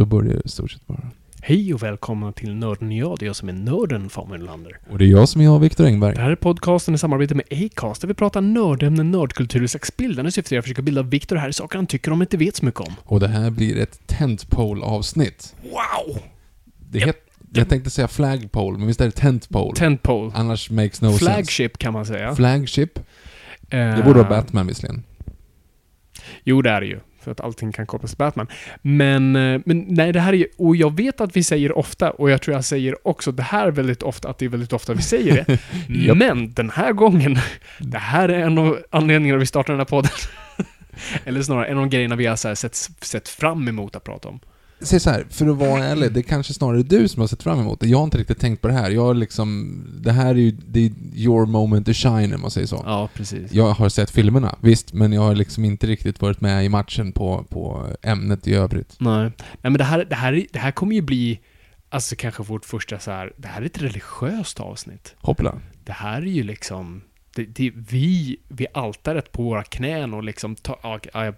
Då börjar det i stort sett bara. Hej och välkomna till Nörden jag. Det är jag som är nörden, Fabian Nylander. Och det är jag som är jag, Viktor Engberg. Det här är podcasten i samarbete med Acast där vi pratar nördämnen, nördkultur och slags bildande syfte är att försöka bilda Viktor här i saker han tycker om inte vet så mycket om. Och det här blir ett tentpole-avsnitt. Wow! Det het, jag tänkte säga flagpole, men visst är det tentpole? Tentpole. Annars makes no sense. Flagship kan man säga. Flagship. Eh, Det borde vara Batman visserligen. Jo, det är det ju. För att allting kan kopplas till Batman. Men, eh, men nej, det här är. Och jag vet att vi säger ofta, och jag tror jag säger också det här väldigt ofta, att det är väldigt ofta vi säger det. Japp. Men den här gången, det här är en av anledningarna vi startar den här podden. Eller snarare en av grejerna vi har sett, sett fram emot att prata om. Säg så här, för att vara ärlig, det är kanske snarare du som har sett fram emot det. Jag har inte riktigt tänkt på det här. Jag har liksom... Det här är ju... Det är your moment to shine, om man säger så. Ja, precis. Jag har sett filmerna, visst, men jag har liksom inte riktigt varit med i matchen på, på ämnet i övrigt. Nej. Nej, men det här, det, här, det här kommer ju bli, alltså kanske vårt första så här, det här är ett religiöst avsnitt. Hoppla. Det här är ju liksom, det, det, vi vid altaret på våra knän och liksom ta, ja, ja,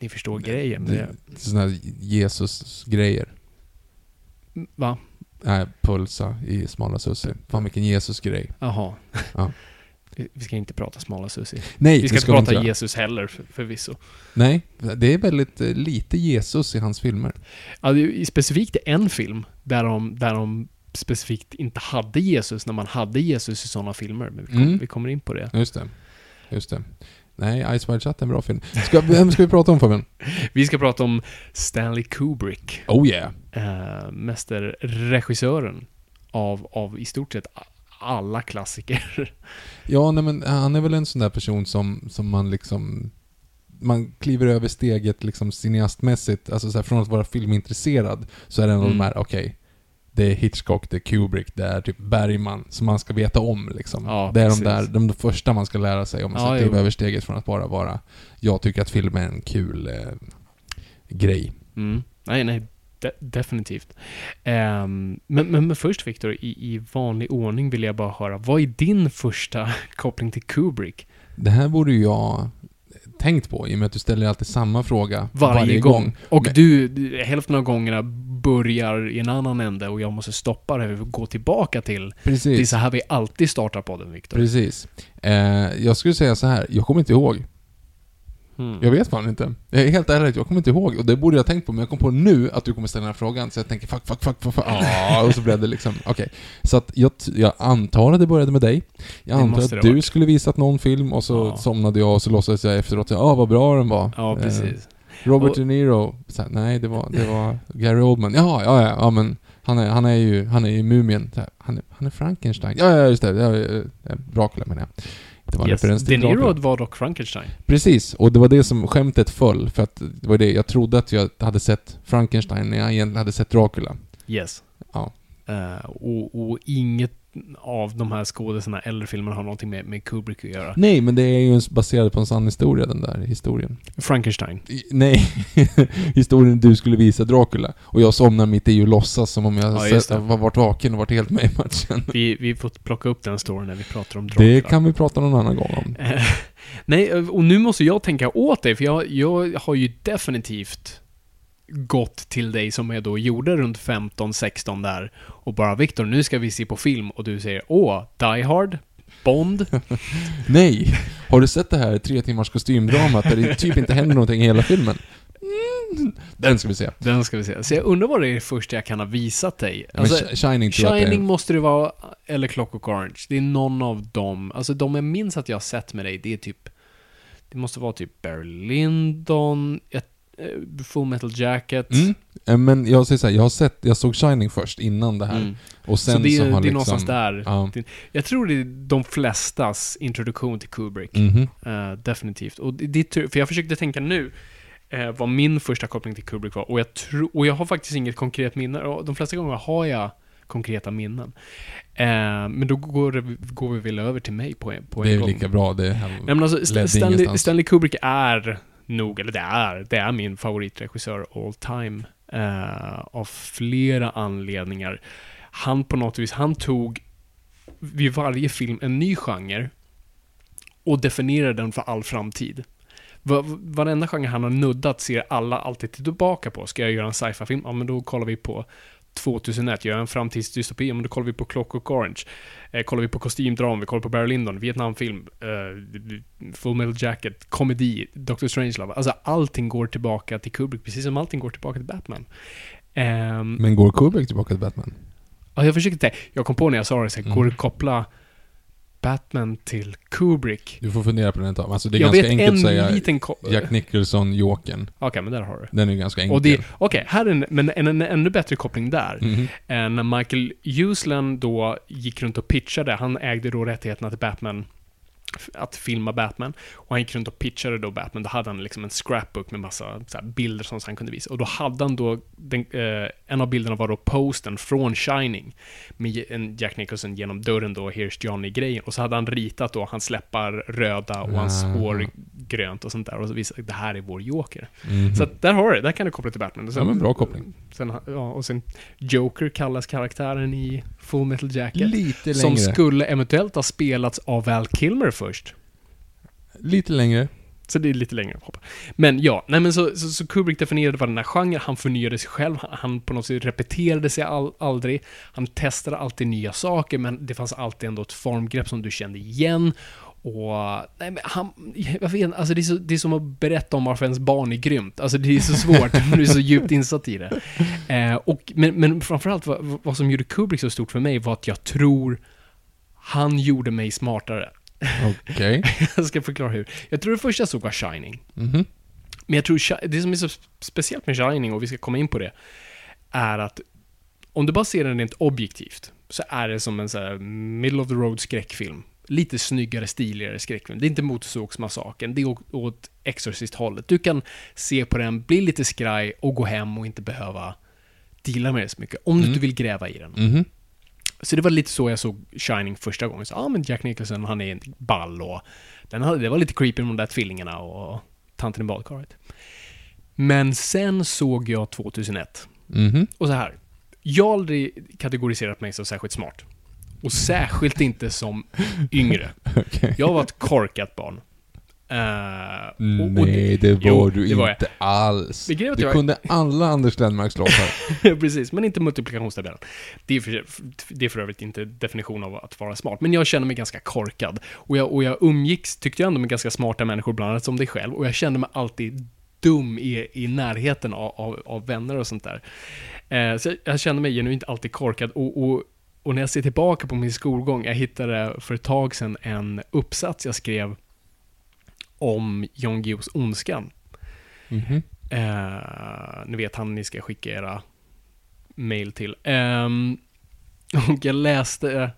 ni förstår grejen. men är såna här Jesus-grejer. Va? Nej, pulsa i smala Sussi. Fan vilken Jesus-grej. Jaha. Ja. Vi ska inte prata smala Susie. Nej, Vi ska det inte prata göra. Jesus heller, för, förvisso. Nej, det är väldigt eh, lite Jesus i hans filmer. Ja, det är specifikt en film där de, där de specifikt inte hade Jesus när man hade Jesus i sådana filmer. Men vi, kom, Mm. vi kommer in på det. Just det. Just det. Nej, Ice Wide Shut är en bra film. Ska, vem ska vi prata om Fabian? Vi ska prata om Stanley Kubrick. Oh yeah. eh, mästerregissören av, av i stort sett alla klassiker. Ja, nej men han är väl en sån där person som, som man liksom... Man kliver över steget liksom cineastmässigt, alltså så här, från att vara filmintresserad, så är det en av Mm. de här, okej, det är Hitchcock, det är Kubrick, det är typ Bergman, som man ska veta om liksom. Ja, det är precis. de där, de första man ska lära sig om man ska Ja, kliva över steget från att bara vara, jag tycker att film är en kul eh, grej. Mm. Nej, nej. De- definitivt. Ehm, men, men, men först Viktor, i, i vanlig ordning vill jag bara höra, vad är din första koppling till Kubrick? Det här borde jag tänkt på, i och med att du ställer alltid samma fråga Varje, gång. Och Men- du, hälften av gångerna börjar i en annan ände och jag måste stoppa det och gå tillbaka till. Det är Precis. så här vi alltid startar podden, Viktor. Precis. Eh, jag skulle säga så här, jag kommer inte ihåg. Mm. Jag vet fan inte. Jag är helt ärlig, jag kommer inte ihåg. Och det borde jag ha tänkt på, men jag kom på nu att du kommer ställa den här frågan. Så jag tänker fuck, fuck, fuck, fuck, fuck. Ah, och så blev det liksom, okej. Så att jag, jag antar att det började med dig. Jag antar att du varit. skulle visat någon film och så Ja. somnade jag och så låtsades jag efteråt ja, ah, vad bra den var. Ja, Eh, precis. Robert Och- De Niro. Här, nej, det var, det var Gary Oldman. Ja, ja, ja, ja men han är, han är ju, han är ju mumien. Han är, han är Frankenstein. Ja, ja, just det. Ja, ja, Dracula menar jag. Det var en Yes. referens De till Dracula. Niro var dock Frankenstein. Precis, och det var det som skämtet föll, för att det var det, jag trodde att jag hade sett Frankenstein när jag egentligen hade sett Dracula. Yes. Ja. Eh, och, och inget av de här skådespelarna eller filmerna har någonting med, med Kubrick att göra. Nej, men det är ju baserat på en sann historia, den där historien. Frankenstein. I, nej, historien du skulle visa Dracula. Och jag somnar mitt i och låtsas som om jag Ja, sett, var varit vaken och varit helt med i matchen. Vi, vi får plocka upp den storyn när vi pratar om Dracula. Det kan vi prata någon annan gång om. Nej, och nu måste jag tänka åt dig, för jag, jag har ju definitivt gått till dig som jag då gjorde runt 15-16 där och bara Viktor, nu ska vi se på film och du säger åh, Die Hard, Bond. Nej! Har du sett det här tre timmars kostymdramat där det typ inte händer någonting i hela filmen? Mm, den ska vi se. Den ska vi se. Så jag undrar vad det är det första jag kan ha visat dig. Alltså, Sh- Shining jag det Shining är... måste det vara, eller Clockwork Orange. Det är någon av dem. Alltså de jag minns att jag har sett med dig, det är typ... Det måste vara typ Barry Lyndon, eh, Full Metal Jacket. Mm. Eh, Men jag säger så här, jag har sett, jag såg Shining först innan det här. Mm. Och sen Så det är, så har det är liksom... någonstans där. Ja. Jag tror det är de flestas introduktion till Kubrick. Mhm. Eh, definitivt. Och det, för jag försökte tänka nu eh, vad min första koppling till Kubrick var. Och jag, tro, och jag har faktiskt inget konkret minne. De flesta gånger har jag konkreta minnen. Eh, men då går, går vi väl över till mig på en, på en Det är gång. lika bra. Det här Nej, men alltså, Stanley. Stanley Kubrick är nog, eller det är, det är min favoritregissör all time. Uh, av flera anledningar. Han på något vis, han tog vid varje film en ny genre och definierade den för all framtid. Varenda genre han har nuddat ser alla alltid tillbaka på. Ska jag göra en sci-fi-film? Ja, men då kollar vi på 2001. Gör jag en framtidsdystopi? Men då kollar vi på Clockwork Orange. Eh, kollar vi på kostymdrama, vi kollar på Barry Lyndon, Vietnamfilm, eh, Full Metal Jacket, komedi, Doctor Strangelove. Alltså allting går tillbaka till Kubrick, precis som allting går tillbaka till Batman. Ehm, Men går Kubrick tillbaka till Batman? Ja, jag försökte. Jag kom på när jag sa det, så här, Mm. går det att koppla Batman till Kubrick? Du får fundera på den ett tag. Alltså det är jag ganska enkelt en att säga liten... Jack Nicholson, Jokern. Okej, men där har du. Den är ju ganska enkel. Okej, här är en, men en, en ännu bättre koppling där. Mhm. Eh, när Michael Uslan då gick runt och pitchade, han ägde då rättigheterna till Batman, att filma Batman. Och han gick runt och pitchade då Batman, då hade han liksom en scrapbook med massa bilder som han kunde visa. Och då hade han då, den, eh, en av bilderna var då posten från Shining, med en Jack Nicholson genom dörren då, Here's Johnny-grejen. Och så hade han ritat då hans läppar röda och hans Ah. hår grönt och sånt där. Och så visade det här är vår Joker. Mhm. Så att där har du det, där kan du koppla till Batman. Och Ja, men bra koppling. Sen, ja, och sen Joker kallas karaktären i Full Metal Jacket. Lite som längre. skulle eventuellt ha spelats av Val Kilmer först. Lite längre. Så det är lite längre att hoppa. Men ja, nej men så, så, så Kubrick definierade vad den här genren, han förnyade sig själv, han, han på något sätt repeterade sig all, aldrig, han testade alltid nya saker, men det fanns alltid ändå ett formgrepp som du kände igen. Och, nej men han, jag vet inte, alltså det är, så, det är som att berätta om varför ens barn är grymt. Alltså det är så svårt, du är så djupt insatt i det. Eh, och, men, men framförallt vad, vad som gjorde Kubrick så stort för mig var att jag tror han gjorde mig smartare. Okej. jag ska förklara hur. Jag tror det första jag såg var Shining. Mhm. Men jag tror det som är så speciellt med Shining, och vi ska komma in på det, är att om du bara ser den rent objektivt, så är det som en så här middle of the road skräckfilm. Lite snyggare, stiligare skräckfilm. Det är inte Motorsågsmassakern, det är åt, Exorcist-hållet. Du kan se på den, bli lite skraj och gå hem och inte behöva deala med det så mycket. Om du inte vill gräva i den. Mhm. Så det var lite så jag såg Shining första gången. Så, ja, men Jack Nicholson, han är en ball och den hade, det var lite creepy med de där tvillingarna och tanten i badkaret. Men sen såg jag 2001. Mhm. Och så här. Jag har aldrig kategoriserat mig som särskilt smart. Och särskilt inte som yngre. Okej. Jag var ett korkat barn. Eh, och- och Nej, det var jo, du det var inte alls. Det Du jag- kunde alla Anders Lennmarks låtar. Precis, men inte multiplikationstabellen. Det är, för, det är för övrigt inte definition av att vara smart, men jag känner mig ganska korkad. Och jag, och jag umgicks, tyckte jag ändå, med ganska smarta människor, bland annat som dig själv, och jag kände mig alltid dum i, i närheten av, av, av vänner och sånt där. Eh, så jag, jag kände mig genuint alltid korkad, och, och, och när jag ser tillbaka på min skolgång, jag hittade för ett tag sedan en uppsats jag skrev om Jan Guillous Ondskan. Mhm. Eh, ni vet han ni ska skicka era mail till. Ehm, och jag läste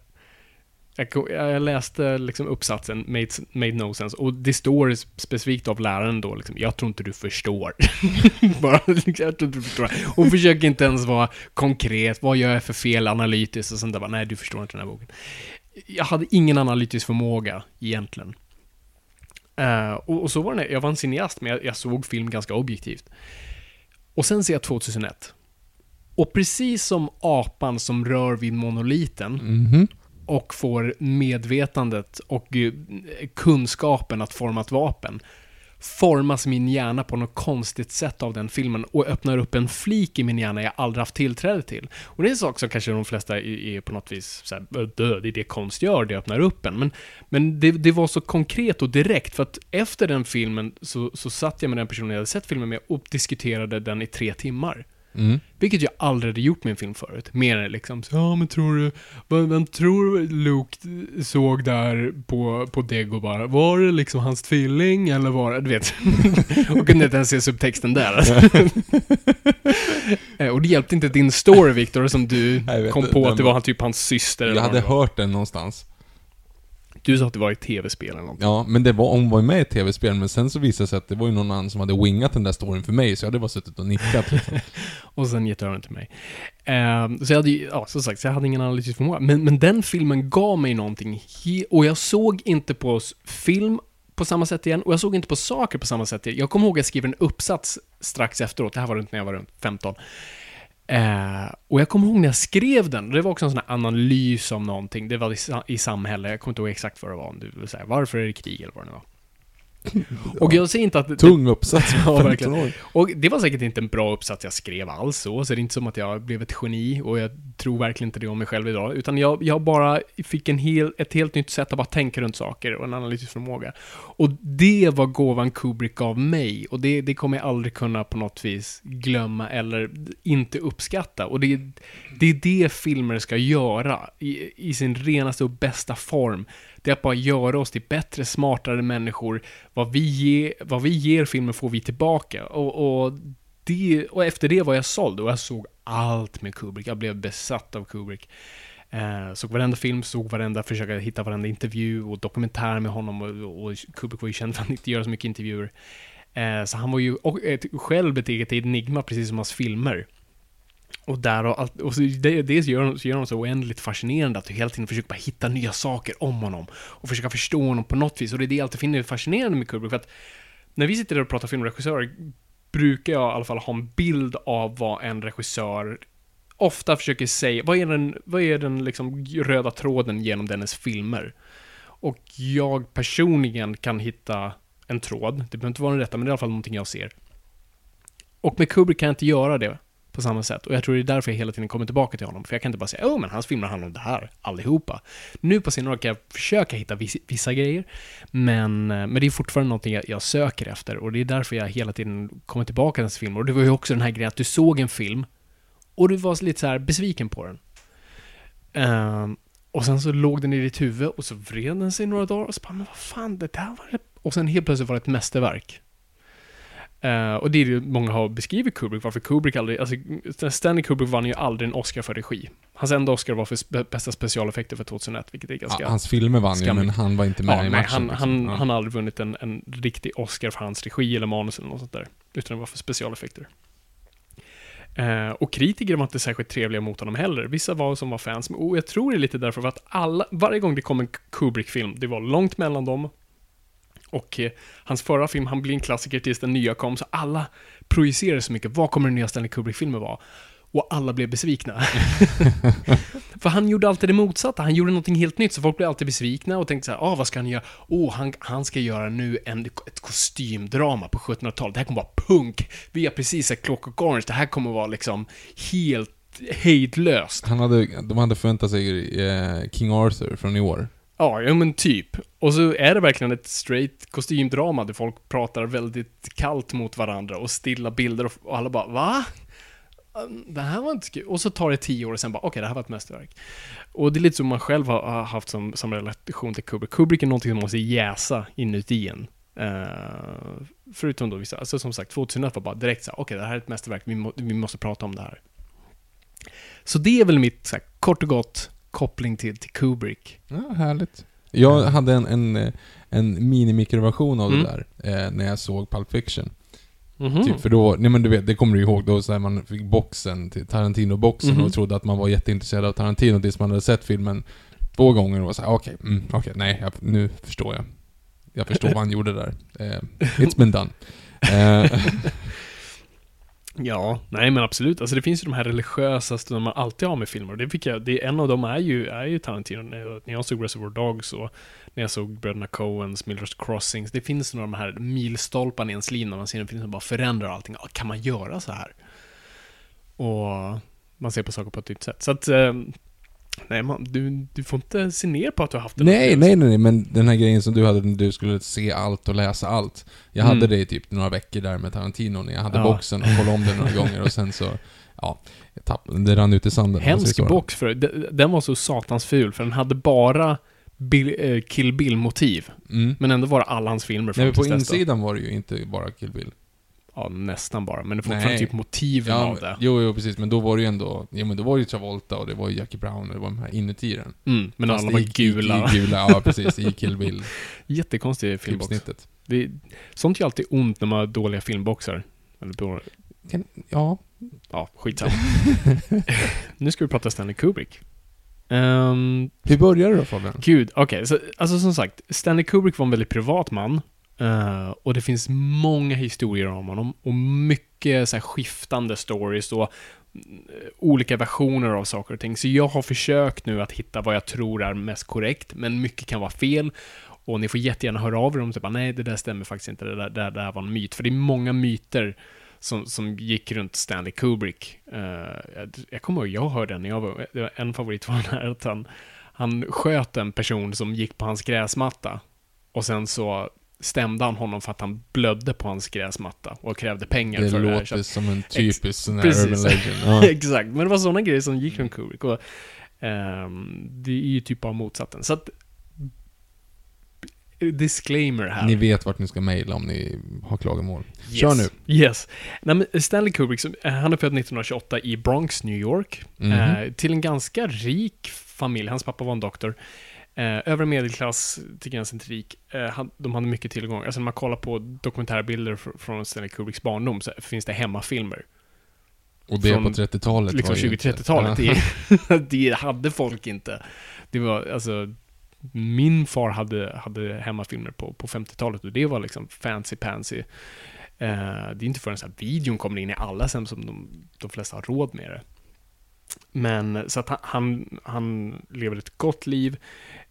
jag, jag läste liksom uppsatsen, made, made no sense, och det står specifikt av läraren då, liksom, jag tror inte du förstår. Bara, liksom, jag tror inte du förstår. Hon försöker inte ens vara konkret, vad gör jag för fel analytiskt och sånt där. Bara, Nej, du förstår inte den här boken. Jag hade ingen analytisk förmåga, egentligen. Eh, och, och så var det, när- jag var en cineast, men jag, jag såg film ganska objektivt. Och sen ser jag 2001. Och precis som apan som rör vid monoliten, Mhm. och får medvetandet och eh, kunskapen att forma ett vapen formas min hjärna på något konstigt sätt av den filmen och öppnar upp en flik i min hjärna jag aldrig haft tillträde till. Och det är en sak som kanske de flesta är, på något vis såhär, död, det är det konst gör, det öppnar upp en. Men, men det, det var så konkret och direkt, för att efter den filmen så, så satt jag med den personen jag hade sett filmen med och diskuterade den i tre timmar. Mm. Vilket jag aldrig hade gjort med en film förut. Mer liksom, så, ja men tror du, vad, vad tror Luke såg där på, på Dagobah? Var det liksom hans tvilling eller var det, du vet. och kunde inte ens se subtexten där. Eh, och det hjälpte inte din story Victor, som du kom på att det var- typ hans syster Jag hade hört den någonstans. Du sa att det var ett tv-spel eller något. Ja, men det var, hon var ju med i ett tv-spel, men sen så visade det sig att det var ju någon annan som hade wingat den där storyn för mig, så jag hade bara suttit och nickat liksom. Och sen gett över den till mig. Ehm, så jag hade ju, ja som sagt, så jag hade ingen analytisk förmåga. Men, men den filmen gav mig någonting. Och jag såg inte på film på samma sätt igen, och jag såg inte på saker på samma sätt igen. Jag kommer ihåg att jag skrev en uppsats strax efteråt, det här var runt när jag var runt 15. Eh, och jag kommer ihåg när jag skrev den, det var också en sån här analys om någonting, det var i, i samhälle, jag kommer inte ihåg exakt vad det var, om du vill säga, varför är det krig eller vad det nu var. Och jag säger inte att... det- Tung uppsats Ja, för 15 verkligen. år. och det var säkert inte en bra uppsats jag skrev alls så, så det är inte som att jag blev ett geni och jag tror verkligen inte det om mig själv idag, utan jag, jag bara fick en hel, ett helt nytt sätt att bara tänka runt saker och en analytisk förmåga. Och det var gåvan Kubrick gav mig och det, det kommer jag aldrig kunna på något vis glömma eller inte uppskatta. Och det, det är det filmer ska göra i, i sin renaste och bästa form. Det är att bara göra oss till bättre, smartare människor. Vad vi, ge, vad vi ger filmen får vi tillbaka. Och, och, det, och efter det var jag såld och jag såg allt med Kubrick. Jag blev besatt av Kubrick. Eh, såg varenda film, såg varenda, försöka hitta varenda intervju och dokumentär med honom och, och Kubrick var ju känd för att inte göra så mycket intervjuer. Eh, så han var ju och ett, själv ett eget enigma, precis som hans filmer. Och där och allt, och så det, det gör, så gör honom så oändligt fascinerande att du hela tiden försöker bara hitta nya saker om honom och försöka förstå honom på något vis. Och det är det jag alltid finner fascinerande med Kubrick, för att när vi sitter där och pratar filmregissörer brukar jag i alla fall ha en bild av vad en regissör ofta försöker säga. Vad är den, vad är den liksom röda tråden genom dennes filmer? Och jag personligen kan hitta en tråd, det behöver inte vara den rätta, men det är i alla fall någonting jag ser. Och med Kubrick kan jag inte göra det på samma sätt. Och jag tror det är därför jag hela tiden kommer tillbaka till honom. För jag kan inte bara säga, åh, men hans filmer handlar om det här, allihopa. Nu på senare år kan jag försöka hitta vissa grejer, men, eh, men det är fortfarande någonting jag, jag söker efter. Och det är därför jag hela tiden kommer tillbaka till hans filmer. Och det var ju också den här grejen att du såg en film, och du var lite så här besviken på den. Um, och sen så låg den i ditt huvud och så vred den sig några dagar och så bara, men vad fan, det där var det... Och sen helt plötsligt var det ett mästerverk. Eh, och det är det många har beskrivit Kubrick, varför Kubrick aldrig, alltså Stanley Kubrick vann ju aldrig en Oscar för regi. Hans enda Oscar var för spe, bästa specialeffekter för 2001, vilket är ganska... Ja, hans filmer vann ju, Skamligt. men han var inte med Ja, i nej, matchen. han, liksom. han, ja. han har aldrig vunnit en, en riktig Oscar för hans regi eller manus eller något sånt där. Utan det var för specialeffekter. Eh, och kritiker var inte särskilt trevliga mot honom heller. Vissa var som var fans, och jag tror det är lite därför för att alla, varje gång det kom en Kubrick-film, det var långt mellan dem. Och eh, hans förra film, han blev en klassiker tills den nya kom, så alla projicerade så mycket. Vad kommer den nya Stanley Kubrick-filmen vara? Och alla blev besvikna. För han gjorde alltid det motsatta. Han gjorde någonting helt nytt, så folk blev alltid besvikna och tänkte så här, ah, vad ska han göra? Åh, han, han ska göra nu en, ett kostymdrama på 1700-talet. Det här kommer vara punk. Vi har precis sett Clockwork Orange. Det här kommer vara liksom helt hejdlöst. Han hade, de hade förväntat sig eh, King Arthur från i år. Ja, ja men typ. Och så är det verkligen ett straight kostymdrama där folk pratar väldigt kallt mot varandra och stilla bilder och, alla bara va? Um, det här var inte kul. Och så tar det tio år och sen bara okej, det här var ett mästerverk. Och det är lite som man själv har, haft som, som relation till Kubrick. Kubrick är någonting som måste jäsa inuti en. Uh, förutom då vissa, alltså som sagt 2001 var bara direkt så okej okej det här är ett mästerverk, vi, må, vi måste prata om det här. Så det är väl mitt, så här, kort och gott, koppling till, till Kubrick. Ja, härligt. Jag hade en, en, eh, en minimikroversion av Mm. det där, eh, när jag såg Pulp Fiction. Mhm. Typ, för då, nej men du vet, det kommer du ihåg, då så här, man fick boxen, till Tarantino-boxen Mhm. och trodde att man var jätteintresserad av Tarantino tills man hade sett filmen två gånger och var såhär, okej, mm, okej, nej, jag, nu förstår jag. Jag förstår vad han gjorde där. Eh, it's been done. Eh, Ja, nej men absolut. Alltså det finns ju de här religiösa stunderna man alltid har med filmer. Och Det fick jag, det, en av dem är ju, är ju Tarantino. När jag, såg Reservoir Dogs och när jag såg Bröderna Coens, Miller's Crossings. Det finns några av de här milstolparna i ens liv när man ser en film som bara förändrar allting. Ja, Kan man göra så här? Och man ser på saker på ett nytt sätt. Så att, eh, nej man, du, du får inte se ner på att du har haft en Nej, upplevelse. nej, nej, nej, men den här grejen som du hade när du skulle se allt och läsa allt. Jag Mm. hade det i typ några veckor där med Tarantino när jag hade Ja. boxen och kollade om den några gånger och sen så, ja, tappade, det rann ut i sanden. Hemsk box för den- var så satans ful, för den hade bara Bill, eh, Kill Bill-motiv. Mm. Men ändå var det alla hans filmer Nej, fram men på då. insidan var det ju inte bara Kill Bill. Ja, nästan bara. Men det är fortfarande Nej. typ motiven Ja, av det. jo, jo, precis, men då var det ju ändå, ja men då var det ju Travolta och det var ju Jackie Brown och det var de här inuti den. Mm, men Fast alla var i- gula. I, gula, ja precis, i Kill Bill Jättekonstig filmbox. Det, sånt gör alltid ont när man har dåliga filmboxar. Ja, ja, skitsamma. nu ska vi prata Stanley Kubrick. Um, hur började det då Fabian? Gud, okej. så Alltså som sagt, Stanley Kubrick var en väldigt privat man. Eh, och det finns många historier om honom. Och mycket så här, skiftande stories och eh, olika versioner av saker och ting. Så jag har försökt nu att hitta vad jag tror är mest korrekt, men mycket kan vara fel. Och ni får jättegärna höra av er om typ, nej det där stämmer faktiskt inte, det där, det där, det där var en myt. För det är många myter som, som gick runt Stanley Kubrick. Uh, jag, jag kommer ihåg, jag hörde den när jag var, det var en favorit var den här att han, han sköt en person som gick på hans gräsmatta. Och sen så stämde han honom för att han blödde på hans gräsmatta och krävde pengar Det för det här. låter som en typisk sån här urban legend. Ja. Exakt, men det var sådana grejer som gick runt Kubrick. Och, ehm, det är ju typ av motsatsen. Så att... Disclaimer här. Ni vet vart ni ska mejla om ni har klagomål. Yes. Kör nu. Yes. Nej, Stanley Kubrick, eh, han är född 1928 i Bronx, New York. Mhm. Eh, till en ganska rik familj. Hans pappa var en doktor. Eh, övre medelklass till gränsen till rik. Eh, de hade mycket tillgång. Alltså när man kollar på dokumentärbilder fr- från Stanley Kubricks barndom så finns det hemmafilmer. Och det Från på 30-talet Liksom var ju inte- 20-30-talet. Ja. Det, det hade folk inte. Det var, alltså, min far hade, hade hemmafilmer på, på 50-talet och det var liksom fancy pansy. Eh, det är inte förrän så här videon kommer in i alla sen som de, de flesta har råd med det. Men så att han, han, han lever ett gott liv.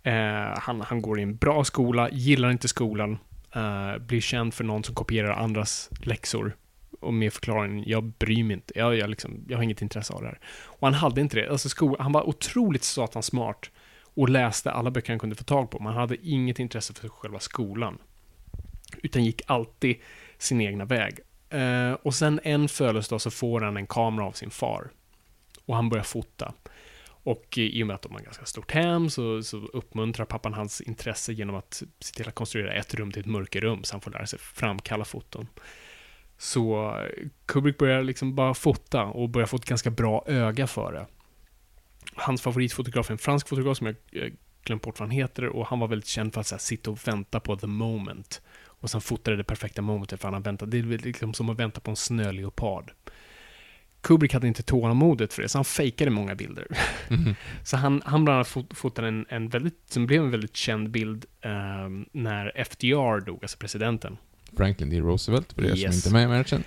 Eh, han, han går i en bra skola, gillar inte skolan. Eh, blir känd för någon som kopierar andras läxor. Och med förklaringen, jag bryr mig inte. Jag, jag, liksom, jag har inget intresse av det här. Och han hade inte det. Alltså sko, han var otroligt satans smart och läste alla böcker han kunde få tag på. Men han hade inget intresse för själva skolan. Utan gick alltid sin egna väg. Eh, och sen en födelsedag så får han en kamera av sin far. Och han börjar fota. Och i och med att de har ganska stort hem så, så uppmuntrar pappan hans intresse genom att se till att konstruera ett rum till ett mörkerrum så han får lära sig framkalla foton. Så eh, Kubrick börjar liksom bara fota och börjar få ett ganska bra öga för det. Hans favoritfotograf är en fransk fotograf som jag eh, glömt bort vad han heter och han var väldigt känd för att så här, sitta och vänta på the moment. Och sen fotade det perfekta momentet för han har väntat. Det är liksom som att vänta på en snöleopard. Kubrick hade inte tålamodet för det, så han fejkade många bilder. Mhm. Så han, han bland annat fot- fotade en, en väldigt, som blev en väldigt känd bild eh, när FDR dog, alltså presidenten. Franklin D. Roosevelt, för er som Yes. inte är med i matchen.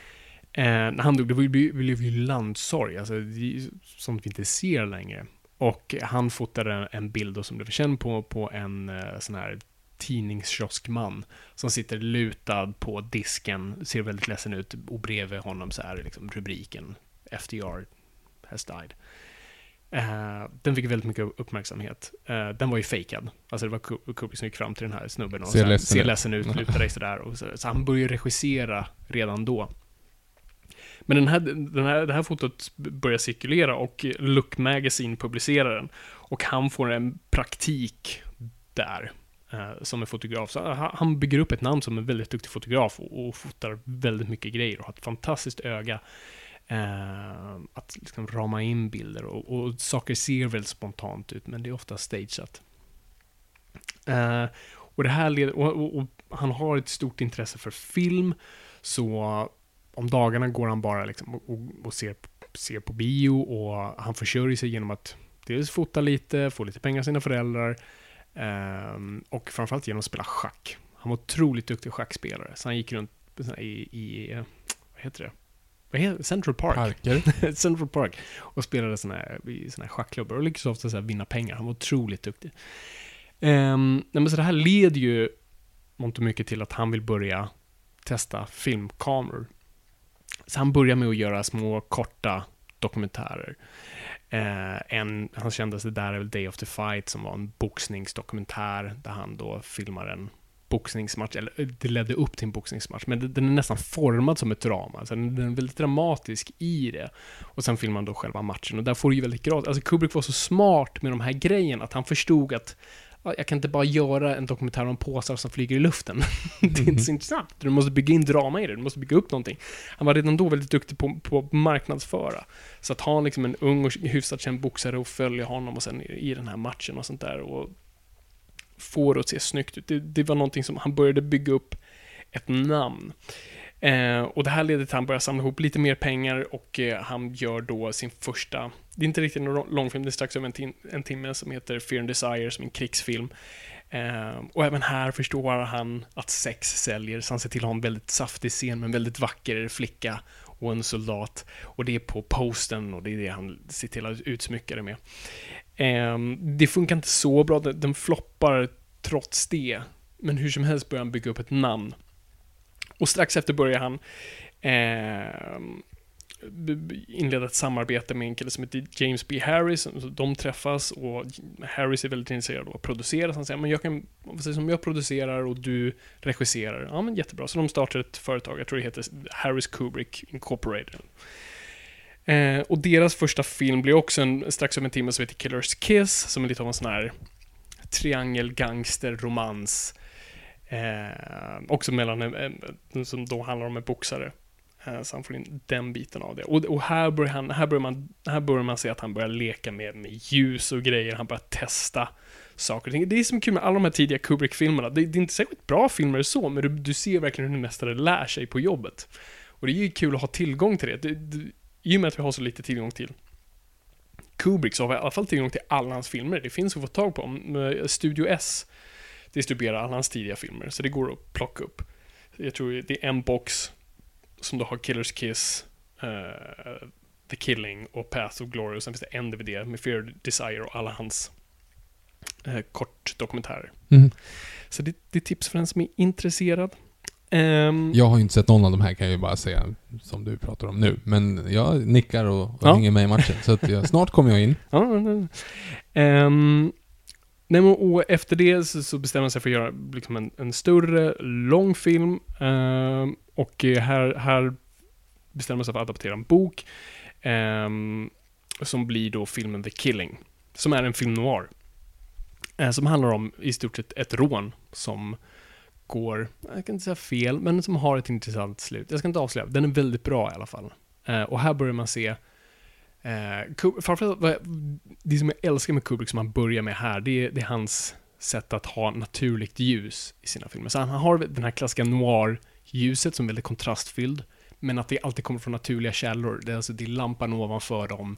Eh, när han dog, det det blev ju landsorg, alltså det sånt vi inte ser längre. Och han fotade en bild då som blev känd på, på en eh, sån här tidningskioskman som sitter lutad på disken, ser väldigt ledsen ut och bredvid honom så är det liksom rubriken FDR has died. Eh, den fick väldigt mycket uppmärksamhet. Eh, den var ju fejkad. Alltså det var Ku- Kubrick som gick fram till den här snubben och Ser här, ledsen ser ledsen ut, lutar dig sådär. Och så, så han började regissera redan då. Men den här, den här, det här fotot börjar cirkulera och Look Magazine publicerar den. Och han får en praktik där eh, som en fotograf. Så han- han bygger upp ett namn som en väldigt duktig fotograf och, och fotar väldigt mycket grejer och har ett fantastiskt öga. Eh, att liksom rama in bilder och, och saker ser väldigt spontant ut men det är ofta stageat. Eh, och det här leder, och, och, och han har ett stort intresse för film så om dagarna går han bara liksom och, och, och ser, ser på bio och han försörjer sig genom att dels fota lite, få lite pengar av sina föräldrar eh, och framförallt genom att spela schack. Han var otroligt duktig schackspelare, så han gick runt i, i vad heter det? Vad heter? Central Park. Parker. Central Park. Och spelade såna här, i såna här schackklubbor och lyckades ofta så här vinna pengar. Han var otroligt duktig. Um, nej så det här leder ju mångt och mycket till att han vill börja testa filmkameror. Så han börjar med att göra små korta dokumentärer. Eh, en, hans kändaste där är väl Day of the Fight som var en boxningsdokumentär där han då filmar en boxningsmatch, eller eh, det ledde upp till en boxningsmatch, men den är nästan formad som ett drama. Alltså den är väldigt dramatisk i det. Och sen filmar man då själva matchen och där får du ju väldigt gratis. Alltså Kubrick var så smart med de här grejerna att han förstod att ja, jag kan inte bara göra en dokumentär om påsar som flyger i luften. det är inte så intressant. Du måste bygga in drama i det, du måste bygga upp någonting. Han var redan då väldigt duktig på, på marknadsföra. Så att ha liksom en ung och hyfsat känd boxare och följa honom och sen i, i den här matchen och sånt där och få det att se snyggt ut. Det, det var någonting som han började bygga upp ett namn. Eh, och det här leder till att han börjar samla ihop lite mer pengar och eh, han gör då sin första, det är inte riktigt en långfilm, det är strax över en, tim en timme, som heter Fear and Desire, som är en krigsfilm. Eh, och även här förstår han att sex säljer, så han ser till att ha en väldigt saftig scen med en väldigt vacker flicka och en soldat. Och det är på posten och det är det han ser till att utsmycka det med. Eh, det funkar inte så bra, den, floppar trots det. Men hur som helst börjar han bygga upp ett namn. Och strax efter börjar han eh, inleda ett samarbete med en kille som heter James B. Harris. De träffas och Harris är väldigt intresserad av att producera. Så han säger, men jag kan, som jag producerar och du regisserar. Ja, men jättebra. Så de startar ett företag, jag tror det heter Harris Kubrick Incorporated. Eh, och deras första film blir också en, strax över en timme som heter Killers Kiss, som är lite av en sån här triangel, gangster, romans Eh, också mellan eh, som då handlar om en boxare. Eh, så han får in den biten av det. Och, och, här, börjar han, här, börjar man, här börjar man se att han börjar leka med, med ljus och grejer. Han börjar testa saker och ting. Det är som kul med alla de här tidiga Kubrick-filmerna. Det, det, är inte särskilt bra filmer så, men du, du ser verkligen hur en mästare lär sig på jobbet. Och det är ju kul att ha tillgång till det. Du, det i och med att vi har så lite tillgång till Kubrick så har vi i alla fall tillgång till alla hans filmer. Det finns att få tag på. Studio S distribuerar alla hans tidiga filmer, så det går att plocka upp. Jag tror det är en box som då har Killers Kiss, uh, The Killing och Path of Glory och sen finns det en DVD med Fear Desire och alla hans uh, kortdokumentärer. Mm. Så det, det, är tips för den som är intresserad. Um, jag har ju inte sett någon av de här kan jag ju bara säga, som du pratar om nu. Men jag nickar och, och ja. hänger med i matchen, så att jag, snart kommer jag in. um, Nej, och efter det så, så bestämmer man sig för att göra liksom en, en större, lång film. Eh, och här, här bestämmer man sig för att adaptera en bok. Som blir då filmen The Killing. Som är en film noir. Eh, som handlar om i stort sett ett rån som går, jag kan inte säga fel, men som har ett intressant slut. Jag ska inte avslöja, den är väldigt bra i alla fall. Eh, och här börjar man se Eh, framförallt, det som jag älskar med Kubrick som han börjar med här, det är, det är hans sätt att ha naturligt ljus i sina filmer. Så han har den här klassiska noir-ljuset som är väldigt kontrastfylld, men att det alltid kommer från naturliga källor. Det är alltså det är lampan ovanför dem,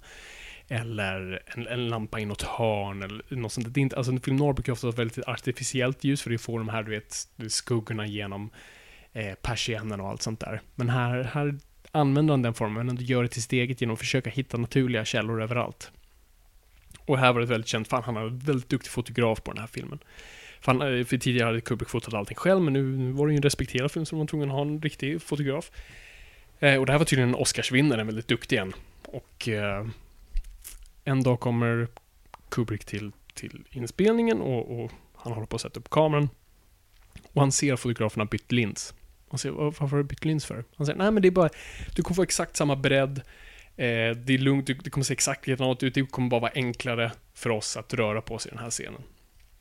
eller en, en lampa i något hörn, eller något sånt. Det är inte, alltså en film noir brukar ofta vara väldigt artificiellt ljus, för det får de här, du vet, skuggorna genom eh, persiennen och allt sånt där. Men här, här använder han den formen, men gör det till sitt eget genom att försöka hitta naturliga källor överallt. Och här var det väldigt känt, fan han är en väldigt duktig fotograf på den här filmen. För, han, eh, för tidigare hade Kubrick fotat allting själv, men nu var det ju en respekterad film så man var tvungen att ha en riktig fotograf. Eh, och det här var tydligen en Oscarsvinnare, en väldigt duktig en. Och eh, en dag kommer Kubrick till, till inspelningen och, och, han håller på att sätta upp kameran. Och han ser fotograferna bytt lins. Han säger, varför har du bytt lins för? Han säger, nej men det är bara, du kommer få exakt samma bredd. Eh, det är lugnt, det kommer se exakt likadant ut. Det kommer bara vara enklare för oss att röra på oss i den här scenen.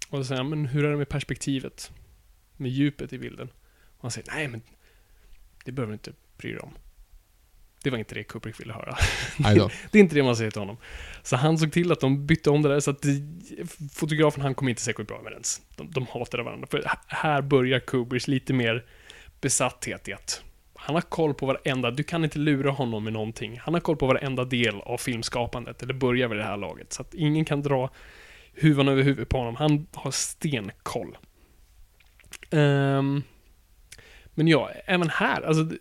Och så säger han, men hur är det med perspektivet? Med djupet i bilden? Och han säger, nej men det behöver du inte bry dig om. Det var inte det Kubrick ville höra. det är inte det man säger till honom. Så han såg till att de bytte om det där, så att fotografen han kom inte särskilt bra med ens. De, de hatade varandra. För här börjar Kubrick lite mer besatthet i att han har koll på varenda, du kan inte lura honom med någonting. Han har koll på varenda del av filmskapandet, eller börjar vid det här laget. Så att ingen kan dra huvan över huvudet på honom. Han har stenkoll. Um, men ja, även här, alltså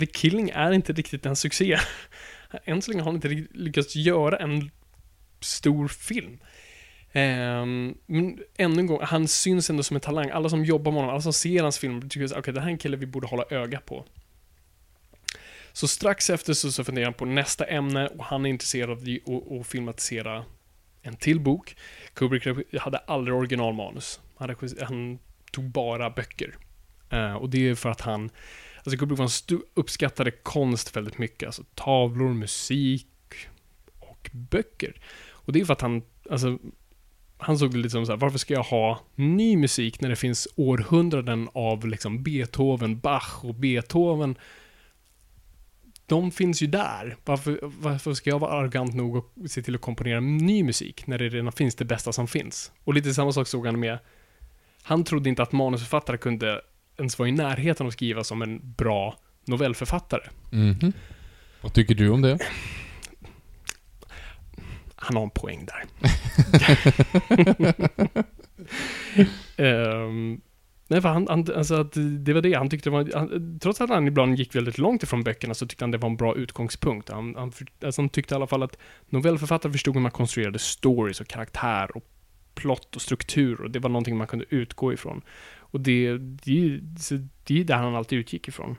The Killing är inte riktigt en succé. Än så länge har han inte lyckats göra en stor film. Ehm, men ännu en gång, han syns ändå som en talang. Alla som jobbar med honom, alla som ser hans film, tycker att okay, det här är en kille vi borde hålla öga på. Så strax efter så, så funderar han på nästa ämne och han är intresserad av att- filmatisera en till bok. Kubrick hade aldrig originalmanus. Han, han tog bara böcker. Uh, och det är för att han, alltså Kubrick var en uppskattade konst väldigt mycket. Alltså tavlor, musik och böcker. Och det är för att han, alltså, han såg det lite som så här, varför ska jag ha ny musik när det finns århundraden av liksom Beethoven, Bach och Beethoven de finns ju där. Varför, varför ska jag vara arrogant nog och se till att komponera ny musik när det redan finns det bästa som finns? Och lite samma sak såg han med... Han trodde inte att manusförfattare kunde ens vara i närheten av att skriva som en bra novellförfattare. Mhm. Vad tycker du om det? Han har en poäng där. Ehm, nej, för han, han, alltså att det var det, han tyckte var, han, trots att han ibland gick väldigt långt ifrån böckerna så tyckte han det var en bra utgångspunkt. Han, han, alltså han tyckte i alla fall att novellförfattare förstod hur man konstruerade stories och karaktär och plott och struktur och det var någonting man kunde utgå ifrån. Och det, det, det är där han alltid utgick ifrån.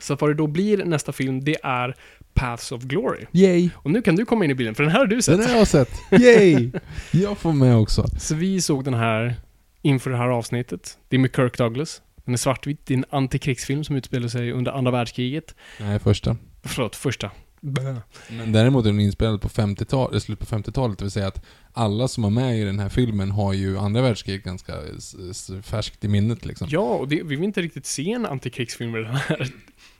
Så vad det då blir nästa film, det är Paths of Glory. Yay! Och nu kan du komma in i bilden, för den här har du sett. Den har jag sett. Yay! Jag får med också. Så vi såg den här inför det här avsnittet. Det är med Kirk Douglas. Den är svartvit. Det är en antikrigsfilm som utspelar sig under andra världskriget. Nej, första. Förlåt, första. Men däremot är den inspelad på 50-talet, slutet på 50-talet, det vill säga att alla som är med i den här filmen har ju andra världskriget ganska färskt i minnet liksom. Ja, och det, vi vill inte riktigt se en antikrigsfilm vid den här,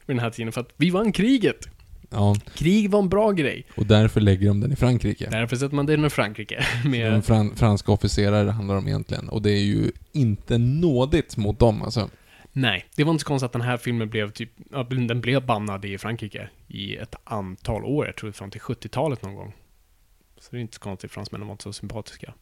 vid den här tiden för att vi vann kriget. Ja, Krig var en bra grej. och därför lägger de den i Frankrike. Därför sätter man den i Frankrike. De Med, fran franska officerare det handlar om egentligen. Och det är ju inte nådigt mot dem alltså. Nej, det var inte så konstigt att den här filmen blev typ, den blev bannad i Frankrike i ett antal år. Jag tror fram till 70-talet någon gång. Så det är inte så konstigt, fransmännen var inte så sympatiska.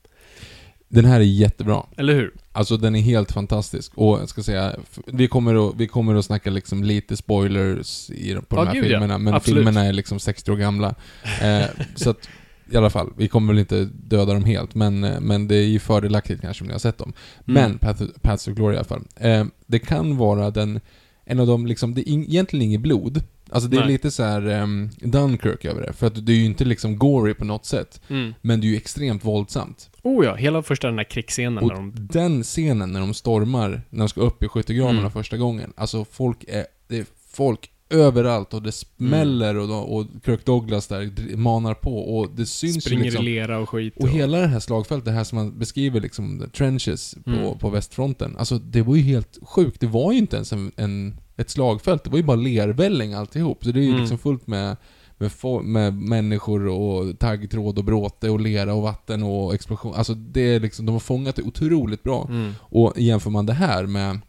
Den här är jättebra. Eller hur? Alltså den är helt fantastisk. Och jag ska säga, vi kommer att, vi kommer att snacka liksom lite spoilers i, på Ja, de här gud, ja. filmerna. Men Absolut. filmerna är liksom 60 år gamla. Eh, så att, i alla fall, vi kommer väl inte döda dem helt. Men, eh, men det är ju fördelaktigt kanske om ni har sett dem. Mm. Men Path, Paths of Glory i alla fall. Eh, det kan vara den, en av de liksom, det är in, egentligen inget blod. Alltså det är Nej. lite så här um, Dunkirk över det. För att det är ju inte liksom gory på något sätt. Mm. Men det är ju extremt våldsamt. Oh ja, hela första den där krigsscenen Och när de... den scenen när de stormar, när de ska upp i skyttegravarna Mm. första gången. Alltså folk är, det är folk överallt och det smäller och, de- och Kirk Douglas där manar på och det syns ju springer liksom. i lera och skit. Och hela det här slagfältet, det här som man beskriver liksom, the trenches på, Mm. på västfronten. Alltså det var ju helt sjukt. Det var ju inte ens en, en, ett slagfält, det var ju bara lervälling alltihop. Så det är ju Mm. liksom fullt med, med, med människor och taggtråd och bråte och lera och vatten och explosion. Alltså det är liksom, de har fångat det otroligt bra. Mm. Och jämför man det här med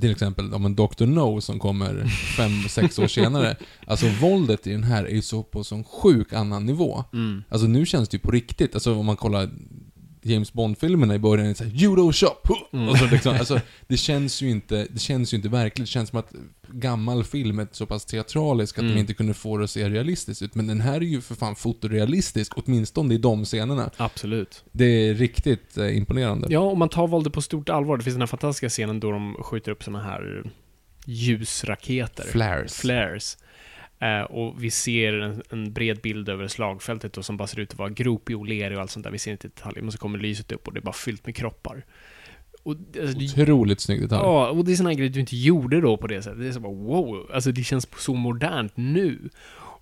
till exempel om en Dr. No som kommer fem, sex år senare. Alltså våldet i den här är ju så på sån sjuk annan nivå. Mm. Alltså nu känns det ju på riktigt. Alltså om man kollar James Bond-filmerna i början, är det så här, judo shop! Mm. Och så liksom, alltså, det känns ju inte, det känns ju inte verkligt. Det känns som att gammal film är så pass teatralisk att Mm. de inte kunde få det att se realistiskt ut. Men den här är ju för fan fotorealistisk, åtminstone i de scenerna. Absolut. Det är riktigt eh, imponerande. Ja, och man tar våldet på stort allvar. Det finns den här fantastiska scenen då de skjuter upp såna här ljusraketer. Flares. Flares. Eh, och vi ser en, en bred bild över slagfältet då, som bara ser ut att vara gropig och lerig och allt sånt där. Vi ser inte detaljer, men så kommer lyset upp och det är bara fyllt med kroppar. Och, alltså, det, Otroligt snygg detalj. ja, och det är här grejer du inte gjorde då på det sättet. Det är så bara wow, alltså det känns så modernt nu.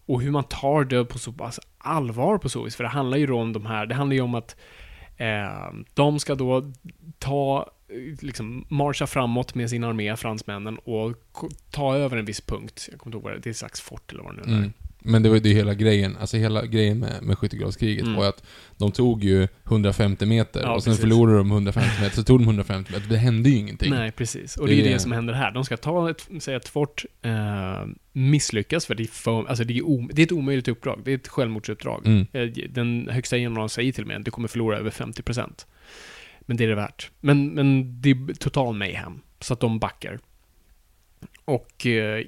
Och hur man tar det på så pass allvar på så vis. För det handlar ju då om de här, det handlar ju om att eh, de ska då ta, liksom marscha framåt med sin armé, fransmännen, och ta över en viss punkt. Jag kommer inte ihåg vad det är, det är slags fort eller vad det nu är. Mm. Men det var ju det hela grejen, alltså hela grejen med, med skyttegravskriget Mm. var att de tog ju 150 meter Ja, och sen precis. förlorade de 150 meter, så tog de 150 meter. Det hände ju ingenting. Nej, precis. Och Det det är ju det. som händer här. De ska ta ett, säga ett fort, eh, misslyckas för det är, för, alltså det, är om, det är ett omöjligt uppdrag. Det är ett självmordsuppdrag. Mm. Eh, Den högsta generalen säger till mig att du kommer förlora över 50%. Men det är det värt. Men, men det är total mayhem. Så att de backar. Och eh,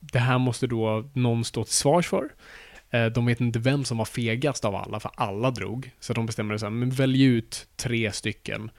det här måste då någon stå till svars för. Eh, de vet inte vem som var fegast av alla, för alla drog. Så de bestämmer sig, men välj ut tre stycken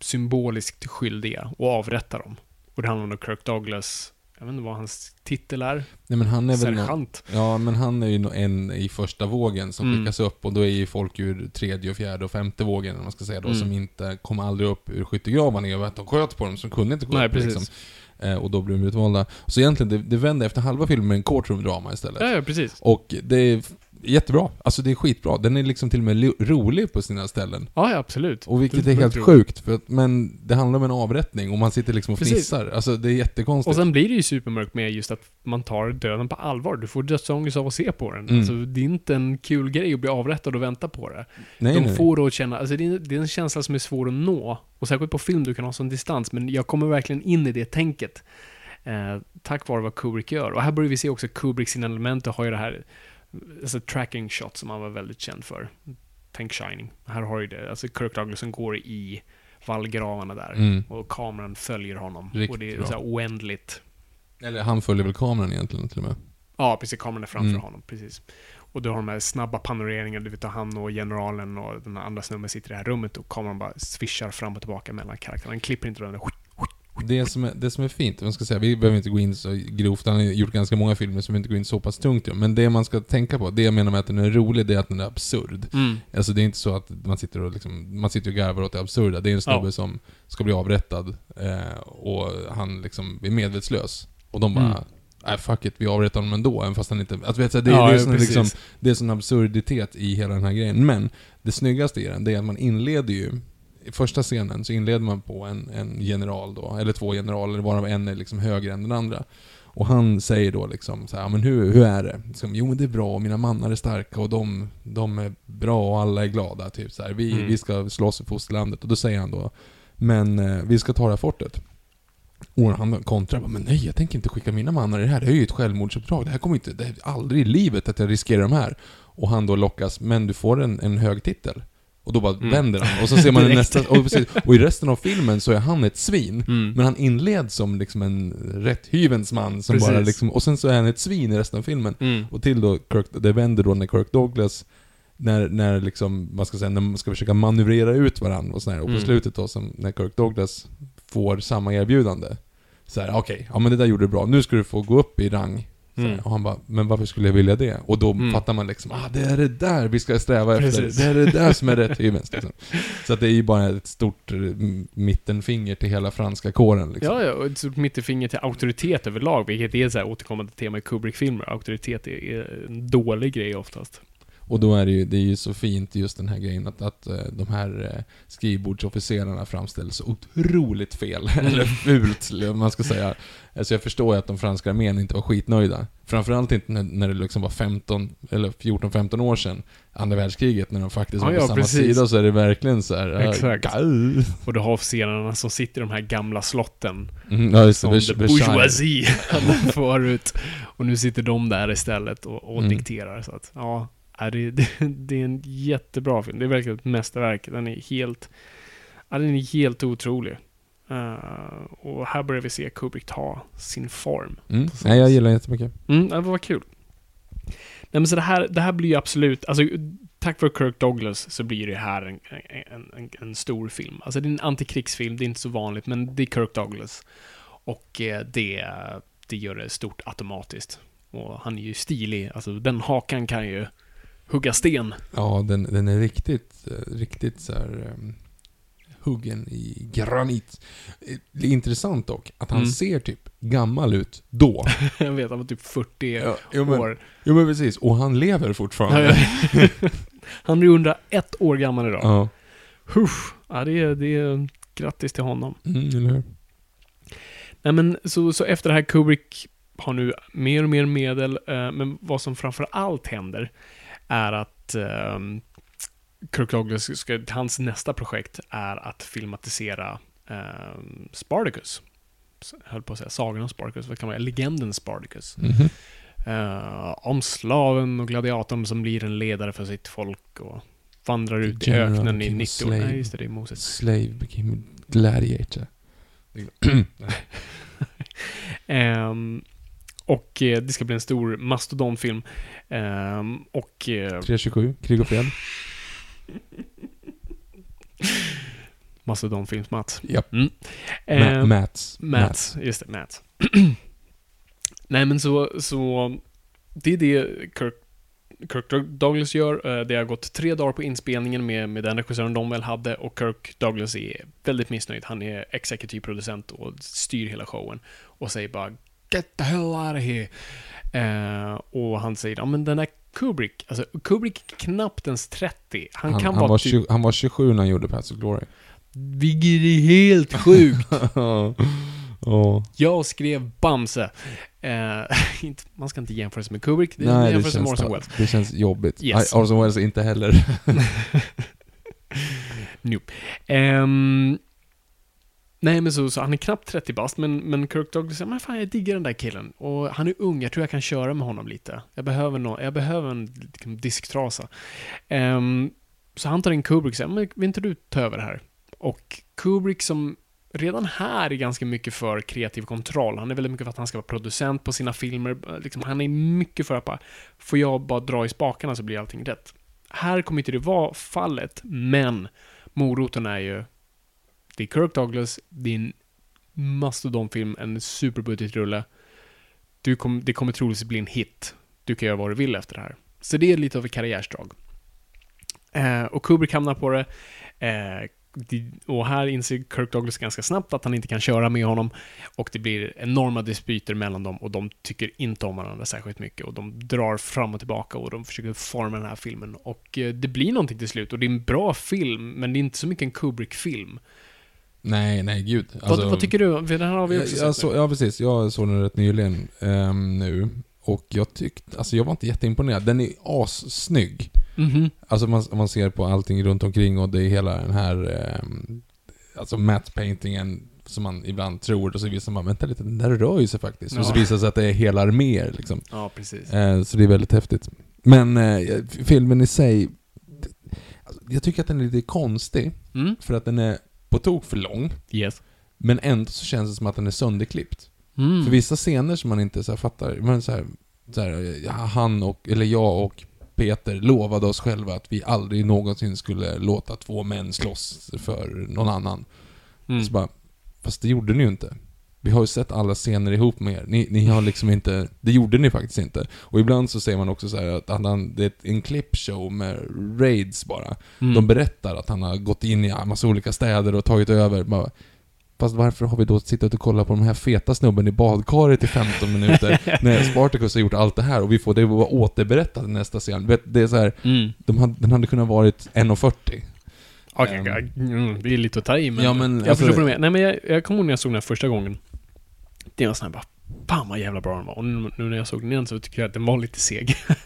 symboliskt skyldiga och avrätta dem. Och det handlar om Kirk Douglas, jag vet inte vad hans titel är, Nej men han är väl nå- sergeant. Ja, men han är ju en i första vågen som Mm. skickas upp och då är ju folk ur tredje och fjärde och femte vågen, man ska säga då, Mm. som inte kom aldrig upp ur skyttegravarna i och med att de sköt på dem, som kunde inte gå Nej, upp precis. liksom. Eh, och då blev de utvalda. Så egentligen, det, det vände efter halva filmen med en courtroom-drama istället. Ja, ja, precis. Och det jättebra. Alltså det är skitbra. Den är liksom till och med rolig på sina ställen. Ja, ja, absolut. Och vilket Det- är helt sjukt, för att, men det handlar om en avrättning och man sitter liksom och Precis. fnissar. Alltså det är jättekonstigt. Och sen blir det ju supermörkt med just att man tar döden på allvar. Du får dödsångest av att se på den. Mm. Alltså, det är inte en kul grej att bli avrättad och vänta på det. nej, de nej. får då känna, alltså det är, det är en känsla som är svår att nå. Och särskilt på film, du kan ha sån distans, men jag kommer verkligen in i det tänket. Eh, tack vare vad Kubrick gör. Och här börjar vi se också Kubrick sina element och har ju det här, alltså tracking shot som han var väldigt känd för. Tänk Shining. Här har du det, alltså Kirk Douglas som går i vallgravarna där. Mm. Och kameran följer honom. Riktigt och det är så här oändligt. Eller han följer väl kameran egentligen till och med. Ja, precis. Kameran är framför Mm. honom. Precis. Och du har de här snabba panoreringarna, du vet att han och generalen och den andra snubben sitter i det här rummet och kameran bara swishar fram och tillbaka mellan karaktärerna. Han klipper inte den Det som är, det som är fint, man ska säga, vi behöver inte gå in så grovt, han har gjort ganska många filmer som inte går in så pass tungt. Men det man ska tänka på, det jag menar med att den är rolig, det är att den är absurd. Mm. Alltså det är inte så att man sitter och liksom, man sitter och garvar åt det absurda. Det är en snubbe Ja. som ska bli avrättad eh, och han liksom är medvetslös. Och de bara, Mm. nej fuck it, vi avrättar honom ändå, även fast han inte... Alltså, vet du, det, Ja, det, är sån, liksom, det är sån absurditet i hela den här grejen. Men det snyggaste i den, det är att man inleder ju i första scenen så inleder man på en, en general då, eller två generaler, varav en är liksom högre än den andra. Och han säger då liksom så här, "Ja, men hur, hur är det? Liksom, jo men det är bra, mina mannar är starka och de, de är bra och alla är glada. Typ så här. Vi, Mm. vi ska slåss för fosterlandet. Och då säger han då, men eh, vi ska ta det här fortet. Och han kontrar men nej jag tänker inte skicka mina mannar i det här. Det här är ju ett självmordsuppdrag. Det här kommer inte, det är aldrig i livet att jag riskerar de här. Och han då lockas, men du får en, en hög titel. Och då bara Mm. vänder han. Och så ser man i nästa, och, precis, och i resten av filmen så är han ett svin. Mm. Men han inleds som liksom en rätt hyvens man som Precis. bara liksom, och sen så är han ett svin i resten av filmen. Mm. Och till då, Kirk, det vänder då när Kirk Douglas, när, när liksom, man ska säga, när man ska försöka manövrera ut varandra och sådär. Och på Mm. slutet då, som när Kirk Douglas får samma erbjudande. Så här, okej, ja men det där gjorde du bra, nu ska du få gå upp i rang. Mm. Och han bara, men varför skulle jag vilja det? Och då Mm. fattar man liksom, ah det är det där vi ska sträva Precis. efter. Det är det där som är rätt hyvens liksom. Så att det är ju bara ett stort eh, mittenfinger till hela franska kåren liksom. Ja, ja, och ett stort mittenfinger till auktoritet överlag, vilket är ett så här återkommande tema i Kubrick-filmer. Auktoritet är, är en dålig grej oftast. Och då är det ju, det är ju så fint just den här grejen att, att eh, de här eh, skrivbordsofficerarna framställs så otroligt fel, eller fult, vad man ska säga. Alltså jag förstår ju att de franska armén inte var skitnöjda. Framförallt inte när, när det liksom var 15, eller 14-15 år sedan, andra världskriget, när de faktiskt Ja, var på ja, samma precis. sida, så är det verkligen så här. eh, Exakt. gau. Och du har officerarna som sitter i de här gamla slotten. Mm, ja, just det. Som Vers- the bourgeoisie hade förut. Och nu sitter de där istället och, och Mm. dikterar. Så att, ja, är det, det, det är en jättebra film. Det är verkligen ett mästerverk. Den är helt, ja, den är helt otrolig. Eh, och här börjar vi se Kubrick ta sin form. Mm. Nej, jag gillar den jättemycket. Mm, det var kul. Nej men så det här, det här blir ju absolut, alltså tack vare Kirk Douglas så blir det här en, en, en, en stor film. Alltså det är en antikrigsfilm, det är inte så vanligt, men det är Kirk Douglas. Och eh, det, det gör det stort automatiskt. Och han är ju stilig, alltså den hakan kan ju hugga sten. Ja, den, den är riktigt, riktigt så här um, huggen i granit. Det är intressant dock, att han Mm. ser typ gammal ut då. Jag vet, han var typ 40 jo, men, år. jo men precis, och han lever fortfarande. Ja, ja. han är 101 år gammal idag. Ja. Huff. Ja, det är, det är grattis till honom. Mm, eller hur? Nej men så, så efter det här Kubrick har nu mer och mer medel, eh, men vad som framför allt händer är att eh, Kirk Douglas, hans nästa projekt är att filmatisera eh, Spartacus. Höll på att säga sagan om Spartacus, vad kan man säga? Legenden Spartacus. Mhm. Eh, om slaven och gladiatorn som blir en ledare för sitt folk och vandrar ut i öknen i became a 90 år. Nej, just det, det är Moses. Slave became gladiator. Ehm, och eh, det ska bli en stor mastodonfilm. Ehm, och... Eh, 327, Krig och fred. mastodonfilms-Mats. Japp. Mm. Ma- Ehm, Mats. Mats, just det, Mats. Nej men så, så det är det Kirk, Kirk Douglas gör. Eh, Det har gått tre dagar på inspelningen med, med den regissören de väl hade och Kirk Douglas är väldigt missnöjd. Han är exekutiv producent och styr hela showen och säger bara Get the hell out of here. Eh, och han säger, ja men den där Kubrick, alltså Kubrick är knappt ens 30. Han, Han, kan han, vara var typ, 20, han var 27 när han gjorde Paths of Glory. vilket är helt sjukt. Ja. Jag skrev Bamse. Eh, inte, man ska inte jämföra sig med Kubrick, det är Nej, jämförelse med Orson Welles. det känns jobbigt. Yes. Orson Welles inte heller. Nope. Ehm, nej men så, så han är knappt 30 bast, men, men Kirk Douglas säger men fan jag diggar den där killen. Och han är ung, jag tror jag kan köra med honom lite. Jag behöver, no jag behöver en liksom, disktrasa. Um, så han tar in Kubrick och säger, men vill inte du ta över det här? Och Kubrick som redan här är ganska mycket för kreativ kontroll. Han är väldigt mycket för att han ska vara producent på sina filmer. Liksom, han är mycket för att bara, får jag bara dra i spakarna så blir allting rätt. Här kommer inte det vara fallet, men moroten är ju, det är Kirk Douglas, det är en mastodonfilm, en superbudgetrulle. Du kom, det kommer troligtvis bli en hit. Du kan göra vad du vill efter det här. Så det är lite av ett karriärsdrag. Eh, och Kubrick hamnar på det. Eh, och här inser Kirk Douglas ganska snabbt att han inte kan köra med honom. Och det blir enorma dispyter mellan dem och de tycker inte om varandra särskilt mycket. Och de drar fram och tillbaka och de försöker forma den här filmen. Och eh, det blir någonting till slut. Och det är en bra film, men det är inte så mycket en Kubrick-film nej, nej, gud. vad, vad tycker du? Den här har vi också jag, så. Ja, precis. Jag såg den rätt nyligen ehm, nu. Och jag tyckte, alltså jag var inte jätteimponerad. Den är assnygg. Mhm. Alltså man, man ser på allting runt omkring och det är hela den här, ehm, alltså matte paintingen som man ibland tror och så visar man, vänta lite, den där rör ju sig faktiskt. Och så Ja. visar det sig att det är hela arméer liksom. Ja, precis. Eh, så det är väldigt häftigt. Men eh, filmen i sig, alltså, jag tycker att den är lite konstig. Mm. För att den är på tok för lång. Yes. Men ändå så känns det som att den är sönderklippt. Mm. För vissa scener som man inte så fattar, men så här, så här, han och, eller jag och Peter lovade oss själva att vi aldrig någonsin skulle låta två män slåss för någon annan. Mm. Så bara, fast det gjorde ni ju inte. Vi har ju sett alla scener ihop med er. Ni, ni har liksom inte, det gjorde ni faktiskt inte. Och ibland så säger man också så här att han, det är en clipshow med raids bara. Mm. De berättar att han har gått in i en massa olika städer och tagit över. Bara, Fast varför har vi då suttit och kollat på den här feta snubben i badkaret i 15 minuter när Spartacus har gjort allt det här och vi får det vara återberättat i nästa scen. Vet, Det är så här, Mm. de hade, den hade kunnat varit 1.40. Okej, Ehm. okay, mm, det är lite att ta i, men, Ja, men jag alltså- förstår vad du menar. Nej, men jag, jag kommer ihåg när jag såg den här första gången. Det var sån här bara, fan vad jävla bra den var. Och nu, nu när jag såg den igen så tycker jag att den var lite seg. Nej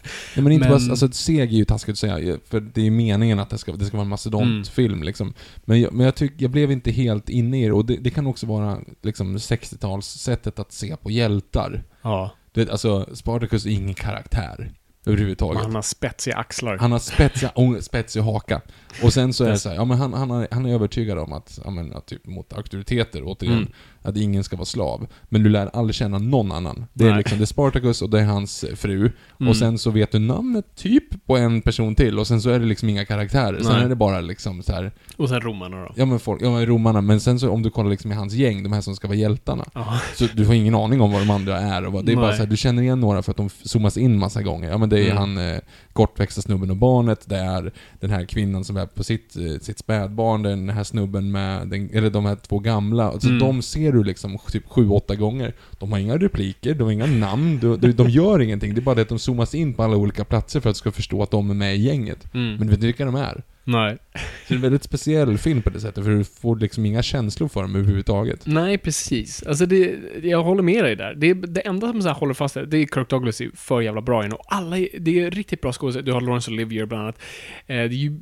men inte Men- bara, alltså seg är ju taskigt att säga, för det är ju meningen att det ska, det ska vara en mastodontfilm liksom. Men jag, men jag tycker, jag blev inte helt inne i det, och det, det kan också vara liksom 60-talssättet att se på hjältar. Ja. Du vet, alltså Spartacus är ingen karaktär överhuvudtaget. Han har spetsiga axlar. Han har spetsiga, oh, spetsig haka. Och sen så är det så här, ja men han, han, har, han är övertygad om att, ja men att typ mot auktoriteter, återigen, Mm. Att ingen ska vara slav. Men du lär aldrig känna någon annan. Det är Nej. liksom, det är Spartacus och det är hans fru. Mm. Och sen så vet du namnet typ på en person till och sen så är det liksom inga karaktärer. Sen Nej. är det bara liksom så här, Och sen romarna då. ja men folk, ja men romarna, men sen så om du kollar liksom i hans gäng, de här som ska vara hjältarna. Ja. Så du har ingen aning om vad de andra är och vad, det är bara Nej. så här, du känner igen några för att de zoomas in massa gånger. Ja men det är Mm. han eh, kortväxta snubben och barnet, det är den här kvinnan som är på sitt, eh, sitt spädbarn, den här snubben med, den, eller de här två gamla. Alltså Mm. de ser du liksom typ sju, åtta gånger. De har inga repliker, de har inga namn, de, de, de gör ingenting. Det är bara det att de zoomas in på alla olika platser för att du ska förstå att de är med i gänget. Mm. Men du vet inte vilka de är. Nej. Så det är en väldigt speciell film på det sättet, för du får liksom inga känslor för dem överhuvudtaget. Nej, precis. Alltså det, jag håller med dig där. Det, det enda som så här håller fast det, det är Kirk Douglas är för jävla bra in och alla det är riktigt bra skådespelare. Du har Laurence Olivier bland annat. Eh, det är ju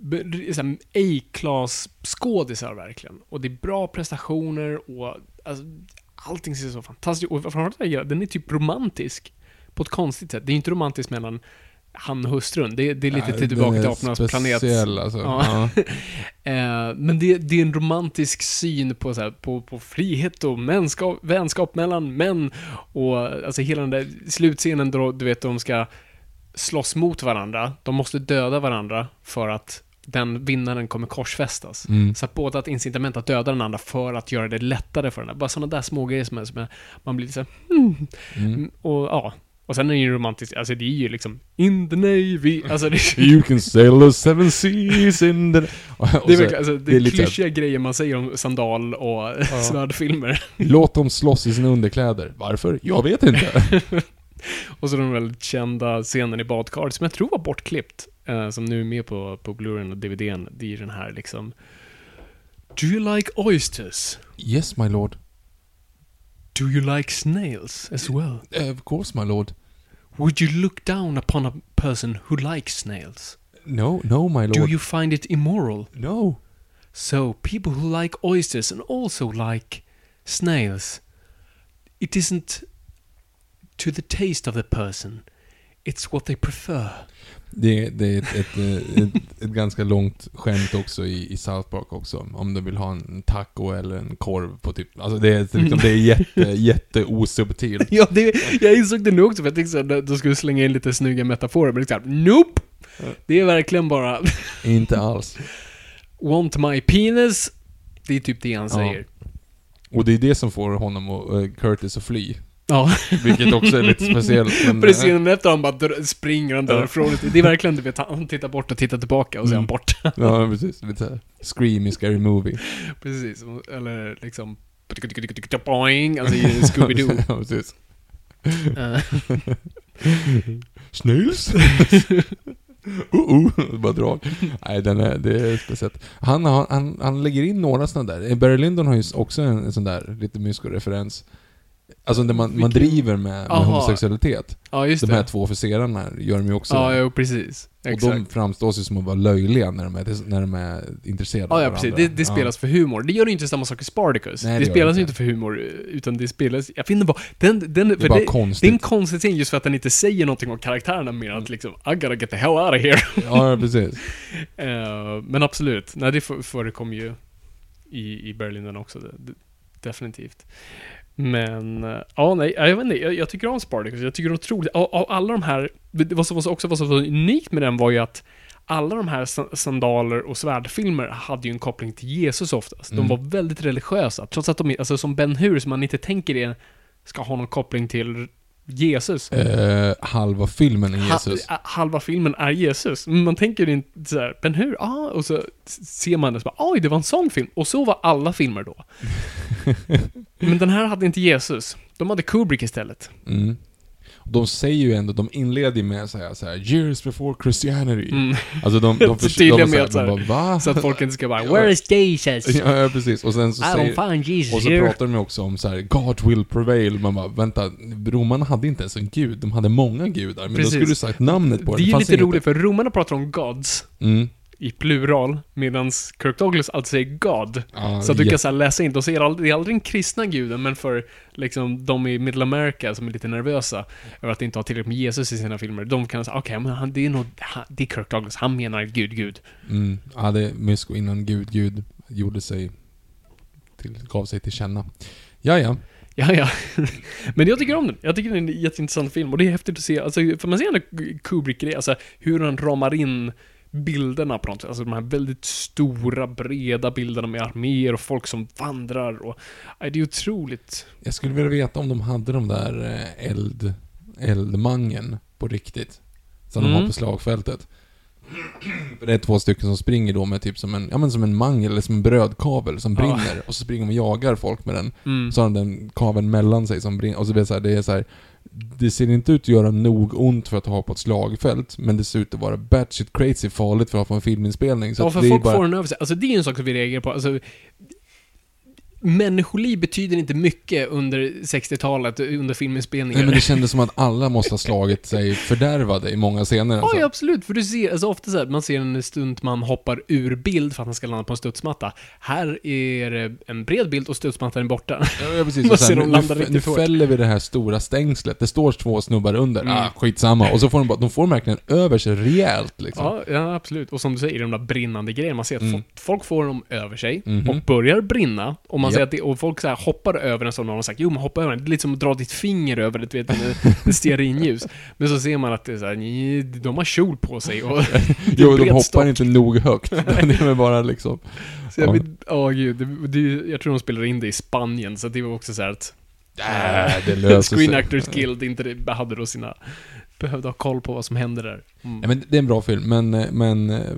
A-class skådisar verkligen. Och det är bra prestationer och alltså, allting ser så fantastiskt Och framförallt, jag gillar, den är typ romantisk. På ett konstigt sätt. Det är inte romantiskt mellan han och hustrun. Det, det är lite till tillbaka den till apornas planet. Alltså. Ja. Ja. Eh, men det, det är en romantisk syn på, så här, på, på frihet och mänskap, vänskap mellan män. Och alltså hela den där slutscenen då, du vet, de ska slåss mot varandra. De måste döda varandra för att den vinnaren kommer korsfästas. Mm. Så att båda har ett incitament att döda den andra för att göra det lättare för den. Bara sådana där små grejer som, är, som är, man blir lite så här, hmm. Mm. Och ja. Och sen är det ju romantiskt, alltså det är ju liksom In the Navy, alltså det, You can sail the seven seas in the... Och det är verkligen, alltså, det det är är lite klyschiga grejer man säger om sandal och svärdfilmer. Låt dem slåss i sina underkläder. Varför? Jag vet inte. Och så den väldigt kända scenen i badkaret, som jag tror var bortklippt, eh, som nu är med på, på Blu-ray och DVDn. Det är den här liksom... Do you like oysters? yes, my lord. Do you like snails as well? Uh, of course, my lord. Would you look down upon a person who likes snails? No, no, my lord. Do you find it immoral? No. So, people who like oysters and also like snails, it isn't to the taste of the person, it's what they prefer. Det, det är ett, ett, eh, ett, ett ganska långt skämt också i, i South Park också. Om du vill ha en taco eller en korv på typ... Alltså det är, liksom, det är jätte, jätte osubtilt. Ja, det, jag insåg det nu också, för jag tänkte såhär, de skulle slänga in lite snygga metaforer, men liksom, nope! Det är verkligen bara, Inte alls. want my penis, det är typ det han Ja. säger. Och det är det som får honom och eh, Curtis att fly. Ja, Vilket också är lite speciellt. Men, precis innan efter han bara springer han Ja. därifrån. Det är verkligen, du vet, han tittar bort och tittar tillbaka och så är han Mm. borta. Ja, precis. Lite såhär. Scream i Scary Movie. Precis, eller liksom Boing, alltså i Scooby-Doo. ja, precis. Eh, Snails? uh oh, bara drag. Nej, den är, det är speciellt. Han, han, han lägger in några sådana där. Barry Lyndon har ju också en, en sån där, lite mysko-referens. Alltså där man, man driver med, med homosexualitet. Ja, just De här det. två officerarna gör de ju också. Ja, jo, precis. och Exakt. de framstår ju som att vara löjliga när de är, när de är intresserade Ja, ja av precis. varandra. Det, det spelas för humor. Det gör ju inte samma sak i Spartacus. Nej, det det, spelas ju inte. för humor, utan det spelas... Jag finner bara... Den, den, Det är för bara det, konstigt. det är en konstig scen just för att den inte säger någonting om karaktärerna mer än att liksom I gotta get the hell out of here. Ja, precis. Eh, men absolut. Nej, det f- förekommer ju i, i Berlin också. Det, definitivt. Men, eh, ja nej, jag vet inte. Jag, jag tycker om Spartacus. Jag tycker det är otroligt. Av, av alla de här, vad som också var så unikt med den var ju att alla de här sa- sandaler och svärdfilmer hade ju en koppling till Jesus oftast. De Mm. var väldigt religiösa. Trots att de, alltså som Ben Hur, som man inte tänker är, ska ha någon koppling till Jesus. Eh, halva filmen är Jesus. ha- halva filmen är Jesus. Man tänker inte såhär, men hur? Ja, och så ser man det så bara, oj, det var en sån film. Och så var alla filmer då. men den här hade inte Jesus. De hade Kubrick istället. Mm. De säger ju ändå, de inleder med såhär, såhär 'Years before Christianity' Mm. Alltså de, de, Så förs- tydliga de, är med så de här- bara, va? Så att folk inte ska bara, where is Jesus? Ja, ja, precis. Och sen så I säger, Jesus och så here. pratar de ju också om så här: 'God will prevail' Man bara, vänta, romarna hade inte ens en gud, de hade många gudar. Men Precis. då skulle du sagt namnet på Det är ju lite roligt, för romarna pratar om gods Mm. I plural, medan Kirk Douglas alltid säger God. Ja, Så att du jätte- kan så läsa in, de säger aldrig, det är aldrig den kristna guden, men för liksom de i Middle America som är lite nervösa över att inte ha tillräckligt med Jesus i sina filmer, de kan säga okej, men han, det är nog, han, det är Kirk Douglas, han menar Gud, Gud. Mm. Ja, det är mysko innan Gud, Gud gjorde sig till, gav sig till känna. Ja, ja. Ja, ja. men jag tycker om den. Jag tycker det är en jätteintressant film och det är häftigt att se, alltså, för man ser ändå Kubrick-grejer, alltså hur han ramar in bilderna på något sätt. Alltså de här väldigt stora, breda bilderna med arméer och folk som vandrar och... Det är otroligt. Jag skulle vilja veta om de hade de där eh, eld, eldmangen på riktigt. Som de Mm. har på slagfältet. För det är två stycken som springer då med typ som en, ja men som en mangel eller som en brödkavel som Ja. brinner. Och så springer de och jagar folk med den. Mm. Så har de den kaveln mellan sig som brinner. Och så blir det så här, det är så här. Det ser inte ut att göra nog ont för att ha på ett slagfält, men det ser ut att vara batshit crazy farligt för att ha på en filminspelning. Så ja, att för det är folk bara... får en över sig. Alltså det är en sak som vi reagerar på. Alltså, människoliv betyder inte mycket under 60-talet, under filminspelningar. Nej, men det kändes som att alla måste ha slagit sig fördärvade i många scener. Ja, Alltså. ja, absolut. För du ser, alltså ofta så här, man ser en stuntman hoppar ur bild för att han ska landa på en studsmatta. Här är det en bred bild och studsmattan är borta. Ja, precis. Man ser dem nu, landa nu, riktigt nu fäller vi det här stora stängslet. Det står två snubbar under. Mm. Ah, skitsamma. Och så får de bara, de får verkligen över sig rejält liksom. Ja, ja, absolut. Och som du säger, de där brinnande grejerna. Man ser att Mm. folk, får dem över sig Mhm. och börjar brinna. Och man Japp. ser att det, och folk så här hoppar över den som någon har sagt, jo men hoppa över den. Det är lite som att dra ditt finger över det, du vet, en stearinljus. Men så ser man att det är så här, "Nj, de har kjol på sig och Jo, de hoppar stock. inte nog högt. det är väl bara liksom... Så jag, Ja. vet- åh gud, det, det, jag tror de spelar in det i Spanien, så det var också så här att Äh, det löser Screen. Actors Guild inte hade då sina... Behövde ha koll på vad som hände där. Mm. Ja, men det är en bra film, men, eh, men eh,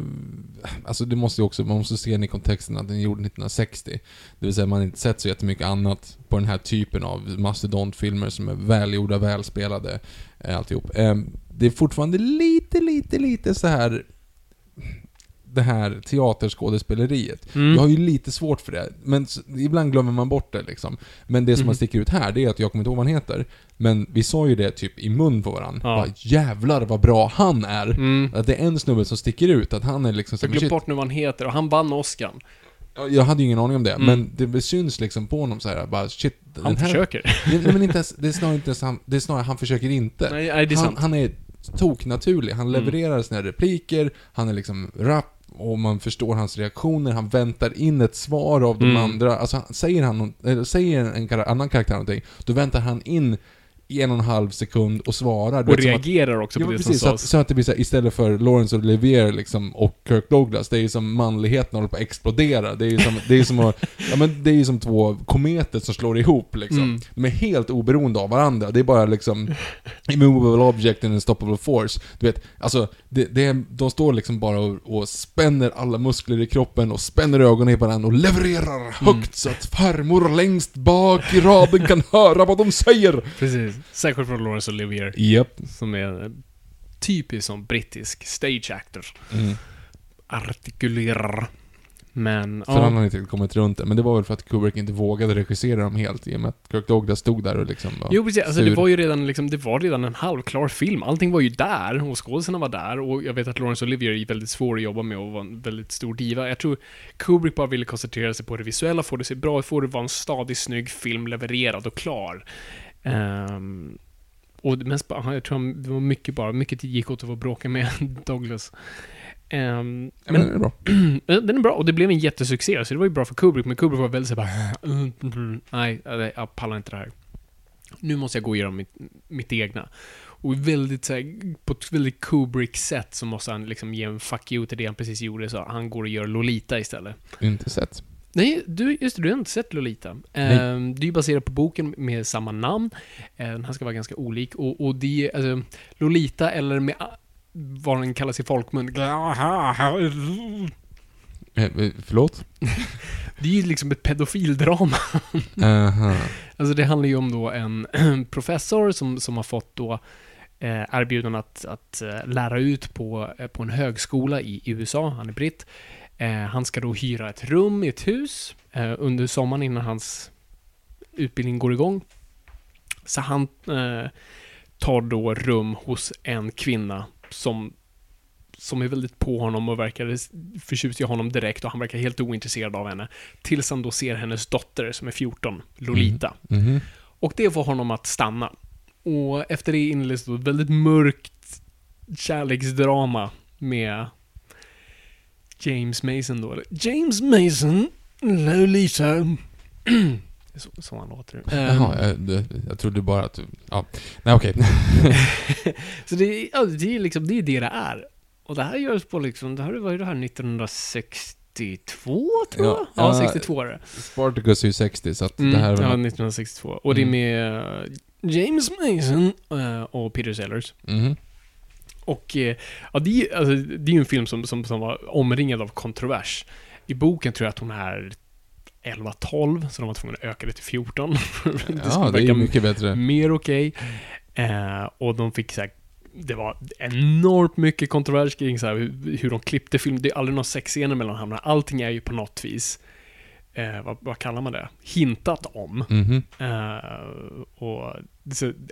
alltså det måste ju också, man måste se den i kontexten att den är gjord 1960. Det vill säga man har inte sett så jättemycket annat på den här typen av mastodontfilmer som är välgjorda, välspelade, eh, alltihop. Ehm, det är fortfarande lite, lite, lite så här det här teaterskådespeleriet. Mm. Jag har ju lite svårt för det, men ibland glömmer man bort det liksom. Men det som man sticker ut här, det är att jag kommer inte ihåg vad han heter, men vi sa ju det typ i mun på varandra. Ja. Bara, jävlar vad bra han är! Mm. Att det är en snubbe som sticker ut, att han är liksom Jag glömde bort nu vad han heter och han vann Oscar. Ja, Jag hade ju ingen aning om det, Mm. men det syns liksom på honom så här, bara shit, Han här... försöker. Nej, men inte ens, det är snarare inte ens han, det är snarare han försöker inte. Nej, nej, det är han, sant. han är toknaturlig, han Mm. levererar sina repliker, han är liksom rapp, och man förstår hans reaktioner, han väntar in ett svar av de Mm. andra. Alltså, säger han eller säger en annan karaktär någonting, då väntar han in i en och en halv sekund och svarar. Och som att- reagerar också Ja, på men det precis, så som att, sades. så att det blir så här, istället för Lawrence Olivier liksom, och Kirk Douglas, det är ju som manligheten håller på att explodera. Det är ju som, det är som att, ja men det är som två kometer som slår ihop liksom. Mm. De är helt oberoende av varandra. Det är bara liksom immovable object and unstoppable force. Du vet, alltså, det, det de står liksom bara och, och spänner alla muskler i kroppen och spänner ögonen på varandra och levererar högt så att farmor längst bak i raden kan höra vad de säger. Precis. Särskilt från Laurence Olivier. Japp. Som är typisk som brittisk stage actor. Mm. Artikulerar. Men, För han ja. har inte kommit runt det, men det var väl för att Kubrick inte vågade regissera dem helt i och med att Kirk Douglas stod där och liksom var Jo precis, alltså det var ju redan liksom, det var redan en halvklar film. Allting var ju där och skådisarna var där och jag vet att Laurence Olivier är väldigt svår att jobba med och var en väldigt stor diva. Jag tror Kubrick bara ville koncentrera sig på det visuella, få det se bra ut, få det vara en stadig, snygg film levererad och klar. Ehm, och bara, jag tror det var mycket bara, mycket gick åt att få bråka med Douglas. Ehm, Ja, men det är bra. Den är bra och det blev en jättesuccé, så det var ju bra för Kubrick, men Kubrick var väldigt såhär bara "Mm, mm, Nej, jag pallar inte det här. Nu måste jag gå igenom mitt, mitt egna. Och väldigt såhär, på ett väldigt Kubrick-sätt så måste han liksom ge en fuck you till det han precis gjorde, så han går och gör Lolita istället. Inte sett. Nej, du, just det, du har inte sett Lolita. Ehm, det är ju baserat på boken med samma namn. Eh, Den här ska vara ganska olik. Och, och det alltså, Lolita, eller med vad den kallas i folkmun, Eh, eh, förlåt? det är ju liksom ett pedofildrama. Aha. Alltså det handlar ju om då en professor som, som har fått då eh, erbjudande att, att eh, lära ut på, eh, på en högskola i USA, han är britt. Eh, han ska då hyra ett rum i ett hus eh, under sommaren innan hans utbildning går igång. Så han eh, tar då rum hos en kvinna som som är väldigt på honom och verkar förtjust i honom direkt och han verkar helt ointresserad av henne. Tills han då ser hennes dotter som är 14, Lolita. Mhm. Och det får honom att stanna. Och efter det inleds då ett väldigt mörkt kärleksdrama med James Mason då. eller James Mason, Lolita. Så, så han låter. Jaha, Ehm, jag, det- jag trodde bara att du... Ja. Nej, okej. så det, är- ja, det är liksom, det är det det är. Och det här görs på liksom, det här var ju det här 1962 tror jag? Ja, Ja, ja, 62 är det. Spartacus är ju 60, så att Mm, det här är väl... ja, 1962. Och det är Mm. med eh, James Mason eh, och Peter Sellers. Mhm. Och eh, ja, det är alltså, det är ju en film som, som, som var omringad av kontrovers. I boken tror jag att hon är 11-12, så de var tvungna att öka det till 14. Ja, skulle det är mycket bättre. Mer okej. Eh, och de fick så här, det var enormt mycket kontrovers kring så här, hur, hur de klippte film. Det är aldrig några sexscener mellan hamnarna. Allting är ju på något vis eh, vad, vad kallar man det, hintat om. Mhm. Eh, och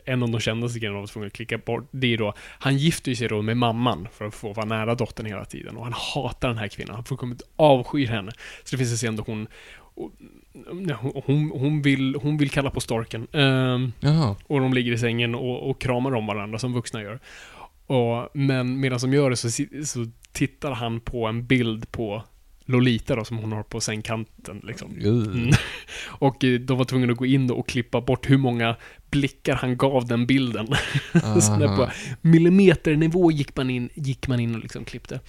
en av de kändaste grejerna var tvungna att klicka bort, det är då, han gifter sig då med mamman för att få vara nära dottern hela tiden. Och han hatar den här kvinnan, han fullkomligt avskyr henne. Så det finns en scen då hon, hon, hon, vill, hon vill kalla på storken. Jaha. och de ligger i sängen och, och kramar om varandra som vuxna gör. Och, men medan de gör det så, så tittar han på en bild på Lolita då, som hon har på sängkanten liksom. Mm. Och eh, de var tvungna att gå in då och klippa bort hur många blickar han gav den bilden. så där på millimeternivå gick man in, gick man in och liksom klippte.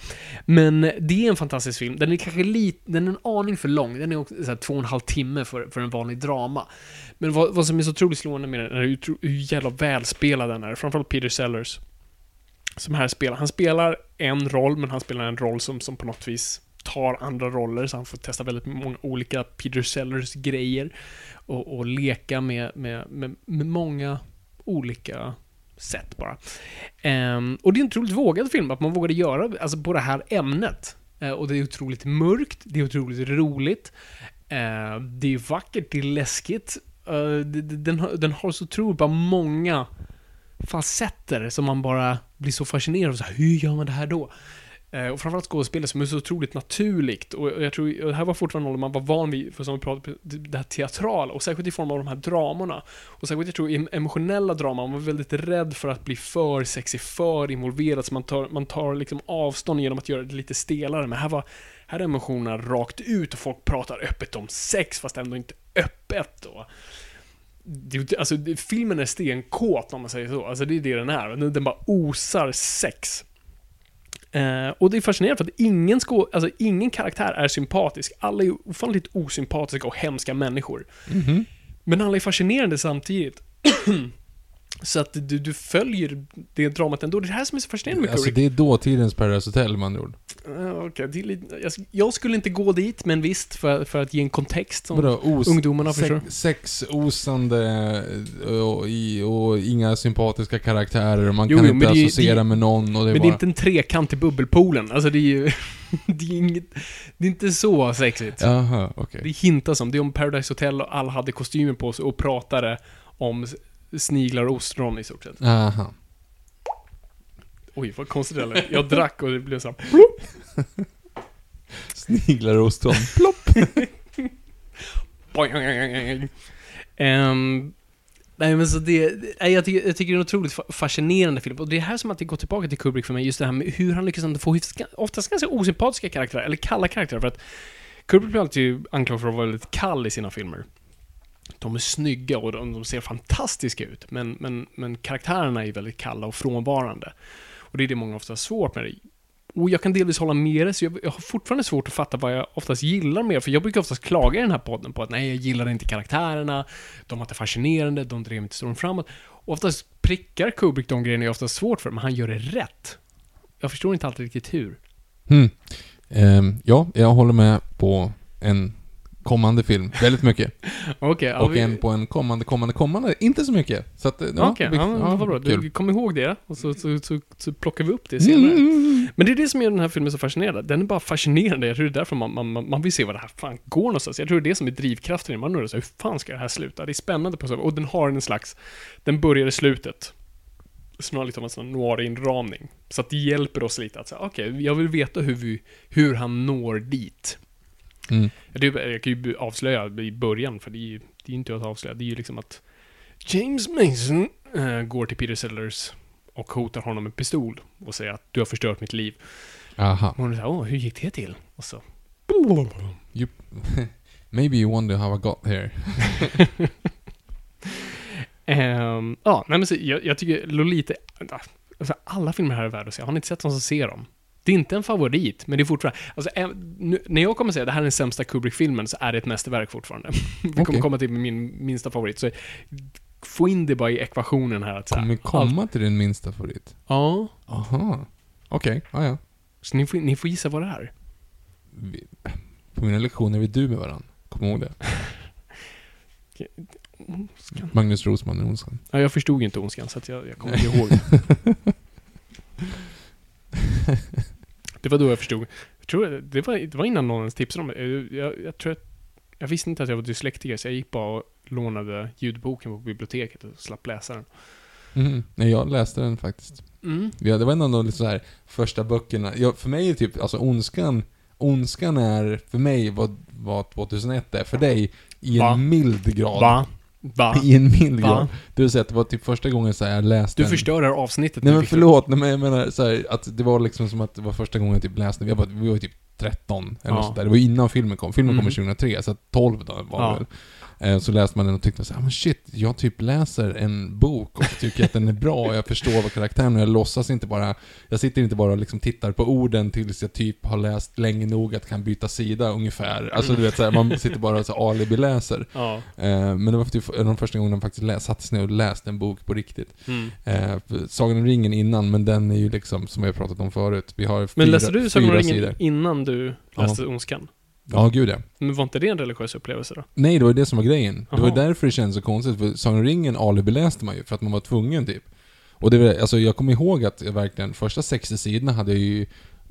Men det är en fantastisk film. Den är kanske lite, den är en aning för lång. Den är också så två och en halv timme för, för en vanlig drama. Men vad, vad som är så otroligt slående med den är hur, hur jävla välspelad den är. Framförallt Peter Sellers. Som här spelar. Han spelar en roll, men han spelar en roll som, som på något vis tar andra roller, så han får testa väldigt många olika Peter Sellers grejer. Och, och leka med, med, med, med många olika sätt bara. Um, och det är en otroligt vågad film, att man vågade göra alltså, på det här ämnet. Uh, och det är otroligt mörkt, det är otroligt roligt. uh, det är vackert, det är läskigt. Uh, det- den, har- den har så otroligt bara många facetter som man bara blir så fascinerad av. Så här, hur gör man det här då? Eh, och framförallt skådespelare som är så otroligt naturligt. Och jag tror, och det här var fortfarande något man var van vid, för som vi pratade om, det här teatrala. Och särskilt i form av de här dramorna. Och särskilt, jag tror, i emotionella draman, man var väldigt rädd för att bli för sexig, för involverad. Så man tar, man tar liksom avstånd genom att göra det lite stelare. Men här var, här är emotionerna rakt ut och folk pratar öppet om sex, fast ändå inte öppet. Och, det, alltså, filmen är stenkåt om man säger så. Alltså det är det den är. Den, den bara osar sex. Eh, och det är fascinerande för att ingen, skå, alltså, ingen karaktär är sympatisk. Alla är ofantligt osympatiska och hemska människor. Mhm. Men alla är fascinerande samtidigt. så att du, du följer det dramat ändå. Det är det här som är så fascinerande med Alltså Kubrick. det är dåtidens Paradise Hotel med andra ord. Eh, okej, det är lite, jag, skulle inte gå dit, men visst, för, för att ge en kontext. Som, Vadå? Os ungdomarna förstår. sex, Sexosande eh, och, i- och inga sympatiska karaktärer. Man Jo, kan jo, inte det associera det med någon och det men det bara... är inte en trekant i bubbelpoolen. Alltså det är ju... det, är inget, det är inte så sexigt. Jaha, okej. Det hintas om. Det är om Paradise Hotel och alla hade kostymer på sig och pratade om sniglar och ostron i stort sett. Aha. Oj, vad konstigt det lät. Jag drack och det blev så här, Sniglar och ostron. boing. Ehm, nej men så det, nej, jag, tycker, jag tycker det är en otroligt fa- fascinerande film. Och det är här som att det går tillbaka till Kubrick för mig, just det här med hur han lyckas få oftast ganska osympatiska karaktärer, eller kalla karaktärer. För att Kubrick blir alltid anklagad för att vara väldigt kall i sina filmer. De är snygga och de, de ser fantastiska ut, men, men, men karaktärerna är väldigt kalla och frånvarande. Och det är det många ofta har svårt med. Och jag kan delvis hålla med dig, så jag, jag har fortfarande svårt att fatta vad jag oftast gillar mer, för jag brukar oftast klaga i den här podden på att nej, jag gillar inte karaktärerna, de var inte fascinerande, de drev inte storyn framåt. Och oftast prickar Kubrick de grejerna jag oftast svårt för, men han gör det rätt. Jag förstår inte alltid riktigt hur. Mm. Eh, ja, jag håller med på en kommande film. Väldigt mycket. Okej, ja, Och vi- en på en kommande, kommande, kommande. Inte så mycket. Så att, ja, vi- ja, men vad bra. kul. Du, kom ihåg det, och så, så, så, så plockar vi upp det senare. Mm. Men det är det som gör den här filmen så fascinerande. Den är bara fascinerande. Jag tror det är därför man, man, man- vill se vad det här fan går någonstans. Jag tror det är det som är drivkraften. Man undrar så hur fan ska det här sluta? Det är spännande på så Och den har en slags, den börjar i slutet. Snarare lite av en sån noir-inramning. Så att det hjälper oss lite att säga, okej, jag vill veta hur vi, hur han når dit. Mm. Jag kan ju avslöja i början, för det är ju det är inte att avslöja. Det är ju liksom att James Mason eh, går till Peter Sellers och hotar honom med pistol och säger att du har förstört mitt liv. Aha. Och hon säger, åh, hur gick det till? Och så... Maybe you wonder how I got here. Ehm, ja, nej men så, jag, jag tycker Lolita, alltså, alla filmer här är värda att se. Har ni inte sett dem så se dem. Det är inte en favorit, men det är fortfarande, alltså, en- nu, när jag kommer säga det här är den sämsta Kubrick-filmen så är det ett mästerverk fortfarande. Vi kommer Okej. komma till min minsta favorit, så få in det bara i ekvationen här att så här, Kommer komma till din minsta favorit? Ja, Aha. Okej, ja, ja. så ni får, ni får gissa vad det är. Vi, på mina lektioner är vi du med varandra. Kom ihåg det. Magnus Rosman i Onskan. Ja, jag förstod inte Ondskan, så att jag, jag kommer inte ihåg. Det var då jag förstod. Jag tror det var, det var innan någon ens tipsade om det. Jag, jag, tror att Jag visste inte att jag var dyslektiker, så jag gick bara och lånade ljudboken på biblioteket och slapp läsa den. Mhm. Nej, jag läste den faktiskt. Mm. Ja, det var en av de så här första böckerna. Ja, för mig är typ, alltså Ondskan, Ondskan är för mig vad, vad 2001 är för dig i en Va? mild grad. Va? Va? I en mild grad. Det vill säga att det var typ första gången så här jag läste Du en- förstör det här avsnittet Nej men förlåt, nej, men jag menar så här, att det var liksom som att det var första gången jag typ läste, vi var, vi var typ 13 eller Ja. något sånt där. Det var innan filmen kom. Filmen Mm. kom 2003, så att 12 då var Ja. väl. Eh, Så läste man den och tyckte så här, men shit, jag typ läser en bok och tycker att den är bra och jag förstår vad karaktären är. Jag låtsas inte bara, jag sitter inte bara och liksom tittar på orden tills jag typ har läst länge nog att kan byta sida ungefär. Alltså du vet så här, man sitter bara och alibi-läser. Ja. Eh, Men det var typ en av de första gångerna jag faktiskt läs, satte sig ner och läste en bok på riktigt. Mm. Eh, Sagan om ringen innan, men den är ju liksom, som vi har pratat om förut, vi har Men fyra, läste du Sagan om ringen sidor. innan du läste Ondskan? Ja, gud ja. Men var inte det en religiös upplevelse då? Nej, det var det som var grejen. Det var därför det kändes så konstigt, för Sagan om ringen alibi-läste man ju, för att man var tvungen typ. Och det var, alltså jag kommer ihåg att jag verkligen, första 60 sidorna hade jag ju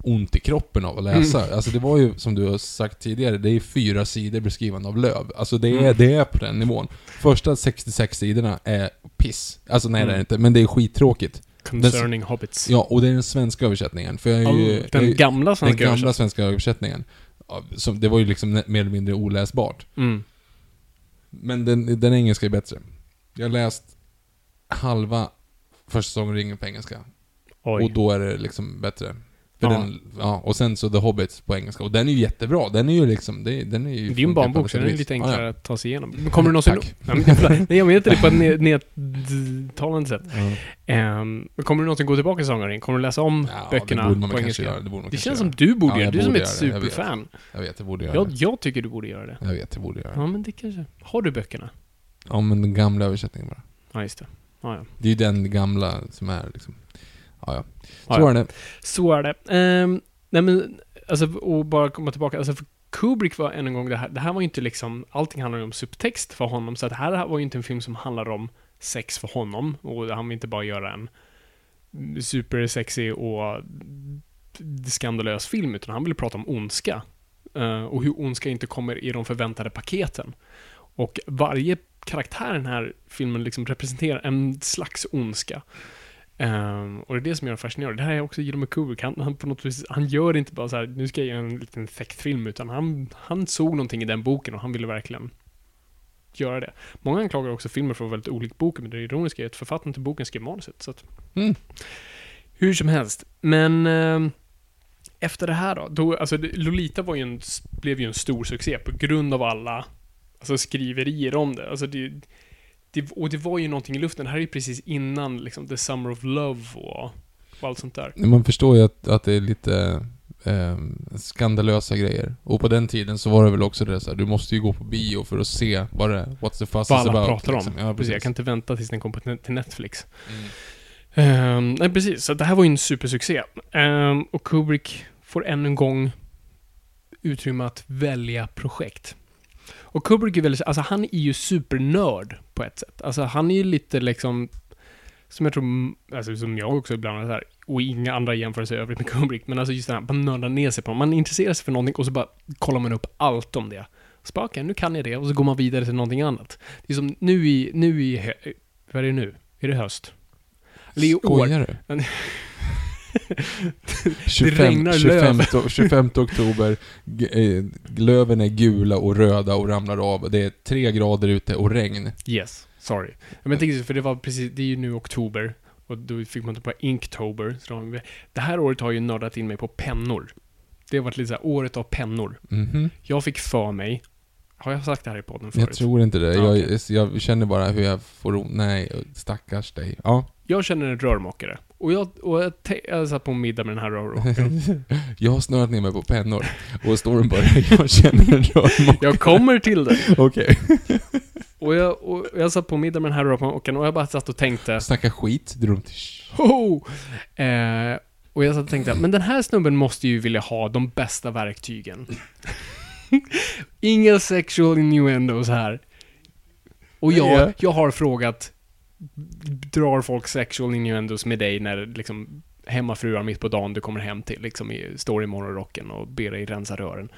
ont i kroppen av att läsa. Mm. Alltså det var ju, som du har sagt tidigare, det är fyra sidor beskrivande av löv. Alltså det är, Mm. det är på den nivån. Första 66 sidorna är piss. Alltså nej det är Mm. det inte, men det är skittråkigt. Concerning hobbits. Ja, och det är den svenska översättningen. För jag är ju... Oh, jag den är- gamla Den svenska gamla översättningen. svenska översättningen. Som, det var ju liksom mer eller mindre oläsbart. Mm. Men den, den engelska är bättre. Jag har läst halva första säsongen Ringen på engelska. Oj. Och då är det liksom bättre. För Ja. Den, ja, och sen så The Hobbit på engelska. Och den är ju jättebra. Den är ju liksom, det, den är ju... Det är ju en barnbok, så den är lite enklare ja. att ta sig igenom. Men kommer du någonsin... Tack. Ja, men, nej, jag menar inte det på ett ned- nedtalande sätt. Ja. Um, kommer du någonsin gå tillbaka till Sagan? Kommer du läsa om böckerna det på engelska? göra. Det, borde man Det känns göra. som du borde göra det. Du som är ett superfan. Jag vet, jag borde göra Jag, det. jag tycker du borde göra det. Jag vet, jag borde göra det. Ja, men det kanske... Har du böckerna? Ja, men den gamla översättningen bara. Ja, just det. Ja, ja. Det är ju den gamla som är liksom... Ja, ja. Så ja. är det. Så är det. Ehm, nej men, alltså, och bara komma tillbaka, alltså för Kubrick var än en gång det här, det här var ju inte liksom, allting handlar ju om subtext för honom, så att det här var ju inte en film som handlar om sex för honom, och han vill inte bara göra en supersexig och skandalös film, utan han ville prata om ondska. Eh, och hur ondska inte kommer i de förväntade paketen. Och varje karaktär i den här filmen liksom representerar en slags ondska. Ehm, och det är det som gör den fascinerande. Det här är också Gilroy Kubrick. Han, han, på något vis, han gör inte bara så här, nu ska jag göra en liten film, utan han, han såg någonting i den boken och han ville verkligen göra det. Många anklagar också filmer för att vara väldigt olik boken, men det ironiska är att författaren till boken skrev manuset. Så att, Mm. Hur som helst. Men ehm, efter det här då, då alltså det- Lolita var ju en, blev ju en stor succé på grund av alla alltså, skriverier om det. Alltså det, det. Och det var ju någonting i luften. Det här är ju precis innan liksom, The Summer of Love och, och allt sånt där. Man förstår ju att, att det är lite eh, skandalösa grejer. Och på den tiden så var det väl också det så här, du måste ju gå på bio för att se vad det What's the fuss Vad alla about. pratar om. liksom. Ja, precis. precis. Jag kan inte vänta tills den kommer på, till Netflix. Mm. Ehm, nej, precis. Så det här var ju en supersuccé. Ehm, och Kubrick får än en gång utrymme att välja projekt. Och Kubrick är väldigt, alltså han är ju supernörd på ett sätt. Alltså han är ju lite liksom, som jag tror, alltså som jag också ibland är så här, och inga andra jämförelser i övrigt med Kubrick, men alltså just det här, man nördar ner sig på Man intresserar sig för någonting och så bara kollar man upp allt om det. Okej, nu kan jag det, och så går man vidare till någonting annat. Det är som nu i, nu i, vad är det nu? Är det höst? Eller i år. Skojar du? 25, regnar 25, löv. o- 25 oktober, eh, löven är gula och röda och ramlar av. Det är tre grader ute och regn. Yes, sorry. Men jag tänkte, för det var precis, det är ju nu oktober. Och då fick man ta på Inktober. De, det här året har ju nördat in mig på pennor. Det har varit lite så här, året av pennor. Mhm. Jag fick för mig, har jag sagt det här i podden Jag förut? tror inte det. Ja, Jag, jag känner bara hur jag får. Nej, stackars dig. Ja. Jag känner en rörmokare. Och jag, och jag, te- jag satt på en middag med den här rörmokaren. Jag har snörat ner mig på pennor. Och storyn börjar, jag känner en rörmokare. jag kommer till det. Okej. Och jag, och jag satt på middag med den här rörmokaren och jag bara satt och tänkte, Snacka skit, till... Ho! Eh, och jag satt och tänkte, men den här snubben måste ju vilja ha de bästa verktygen. Inga sexual innuendos här. Och jag, Ja. jag har frågat, drar folk sexual innuendos med dig när liksom hemmafruar mitt på dagen du kommer hem till, liksom i, står i morgonrocken och ber dig rensa rören?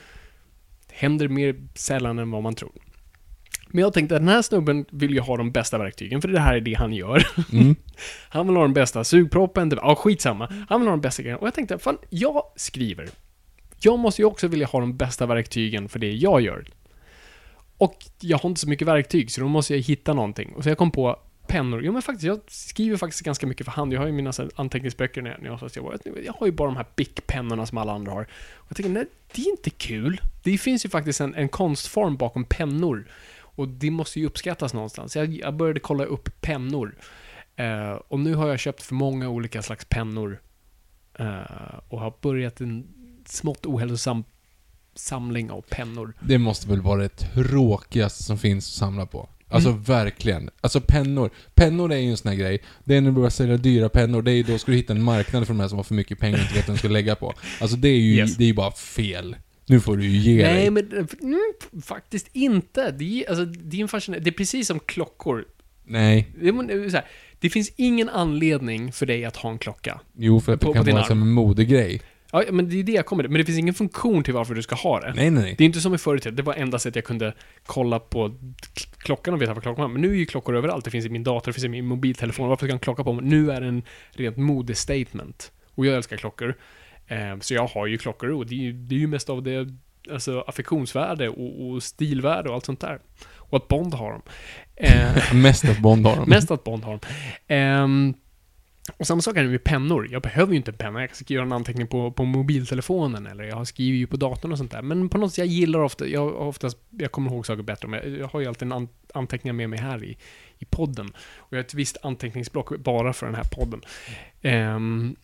Händer mer sällan än vad man tror. Men jag tänkte att den här snubben vill ju ha de bästa verktygen, för det här är det han gör. Mm. Han vill ha den bästa sugproppen, det, ja skitsamma. Han vill ha de bästa grejerna. Och jag tänkte, fan, jag skriver. Jag måste ju också vilja ha de bästa verktygen för det jag gör. Och jag har inte så mycket verktyg, så då måste jag hitta någonting. Och så jag kom på pennor. Jo men faktiskt, jag skriver faktiskt ganska mycket för hand. Jag har ju mina här anteckningsböcker när jag, när jag. Jag har ju bara de här Bic-pennorna som alla andra har. Och jag tänker, nej, det är inte kul. Det finns ju faktiskt en, en konstform bakom pennor. Och det måste ju uppskattas någonstans. Jag, jag började kolla upp pennor. Eh, och nu har jag köpt för många olika slags pennor. Eh, och har börjat en smått ohälsosam samling av pennor. Det måste väl vara det tråkigaste som finns att samla på. Alltså Mm. verkligen. Alltså pennor. Pennor är ju en sån här grej. Det är när du börjar sälja dyra pennor, det är ju då ska du hitta en marknad för de här som har för mycket pengar och inte vet vad de ska lägga på. Alltså det är ju, Yes. det är ju bara fel. Nu får du ju ge Nej, dig. men eh, mm, faktiskt inte. Det är, alltså, en fascinerande... Det är precis som klockor. Nej. Det, är så här, det finns ingen anledning för dig att ha en klocka. Jo, för att På- det på kan din vara arm. som en modegrej. Ja, men det är det jag kommer till. Men det finns ingen funktion till varför du ska ha det. Nej, nej, nej. Det är inte som i förr tiden. Det var enda sättet jag kunde kolla på klockan och veta vad klockan var. Men nu är ju klockor överallt. Det finns i min dator, det finns i min mobiltelefon. Varför ska jag klocka på mig? Nu är det en rent modestatement. Och jag älskar klockor. Eh, så jag har ju klockor och det är ju, det är ju mest av det, alltså affektionsvärde och, och stilvärde och allt sånt där. Och att Bond har dem. Eh, Mest att Bond har dem. Mest att Bond har dem. Och samma sak är det med pennor. Jag behöver ju inte en penna. Jag kan skriva en anteckning på, på mobiltelefonen eller jag skriver ju på datorn och sånt där. Men på något sätt, jag gillar ofta, jag oftast, jag kommer ihåg saker bättre. Men jag har ju alltid en an, anteckningar med mig här i, i podden. Och jag har ett visst anteckningsblock bara för den här podden. Um,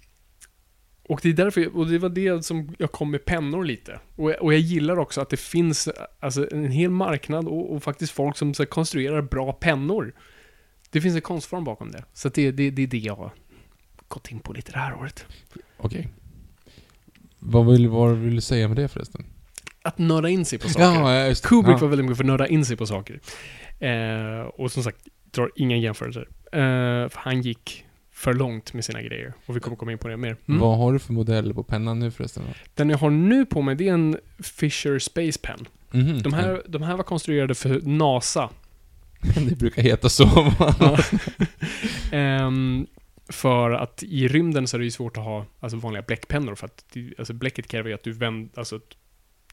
och det är därför, och det var det som jag kom med pennor lite. Och, jag- och jag gillar också att det finns alltså, en hel marknad och, och faktiskt folk som så, här, konstruerar bra pennor. Det finns en konstform bakom det. Så det, det, det är det jag gått in på lite det här året. Okej. Vad vill, vad vill du säga med det förresten? Att nörda in sig på saker. Ja, just det. Kubrick ja. var väldigt mycket för att nörda in sig på saker. Eh, och som sagt, drar inga jämförelser. Eh, för han gick för långt med sina grejer. Och vi kommer komma in på det mer. Mm. Vad har du för modell på pennan nu förresten? Den jag har nu på mig, det är en Fisher Space Pen. Mhm. De här, de här var konstruerade för NASA. Det brukar heta så. va? Ehm, för att i rymden så är det ju svårt att ha alltså, vanliga bläckpennor för att alltså, bläcket kräver ju att du vänder, alltså att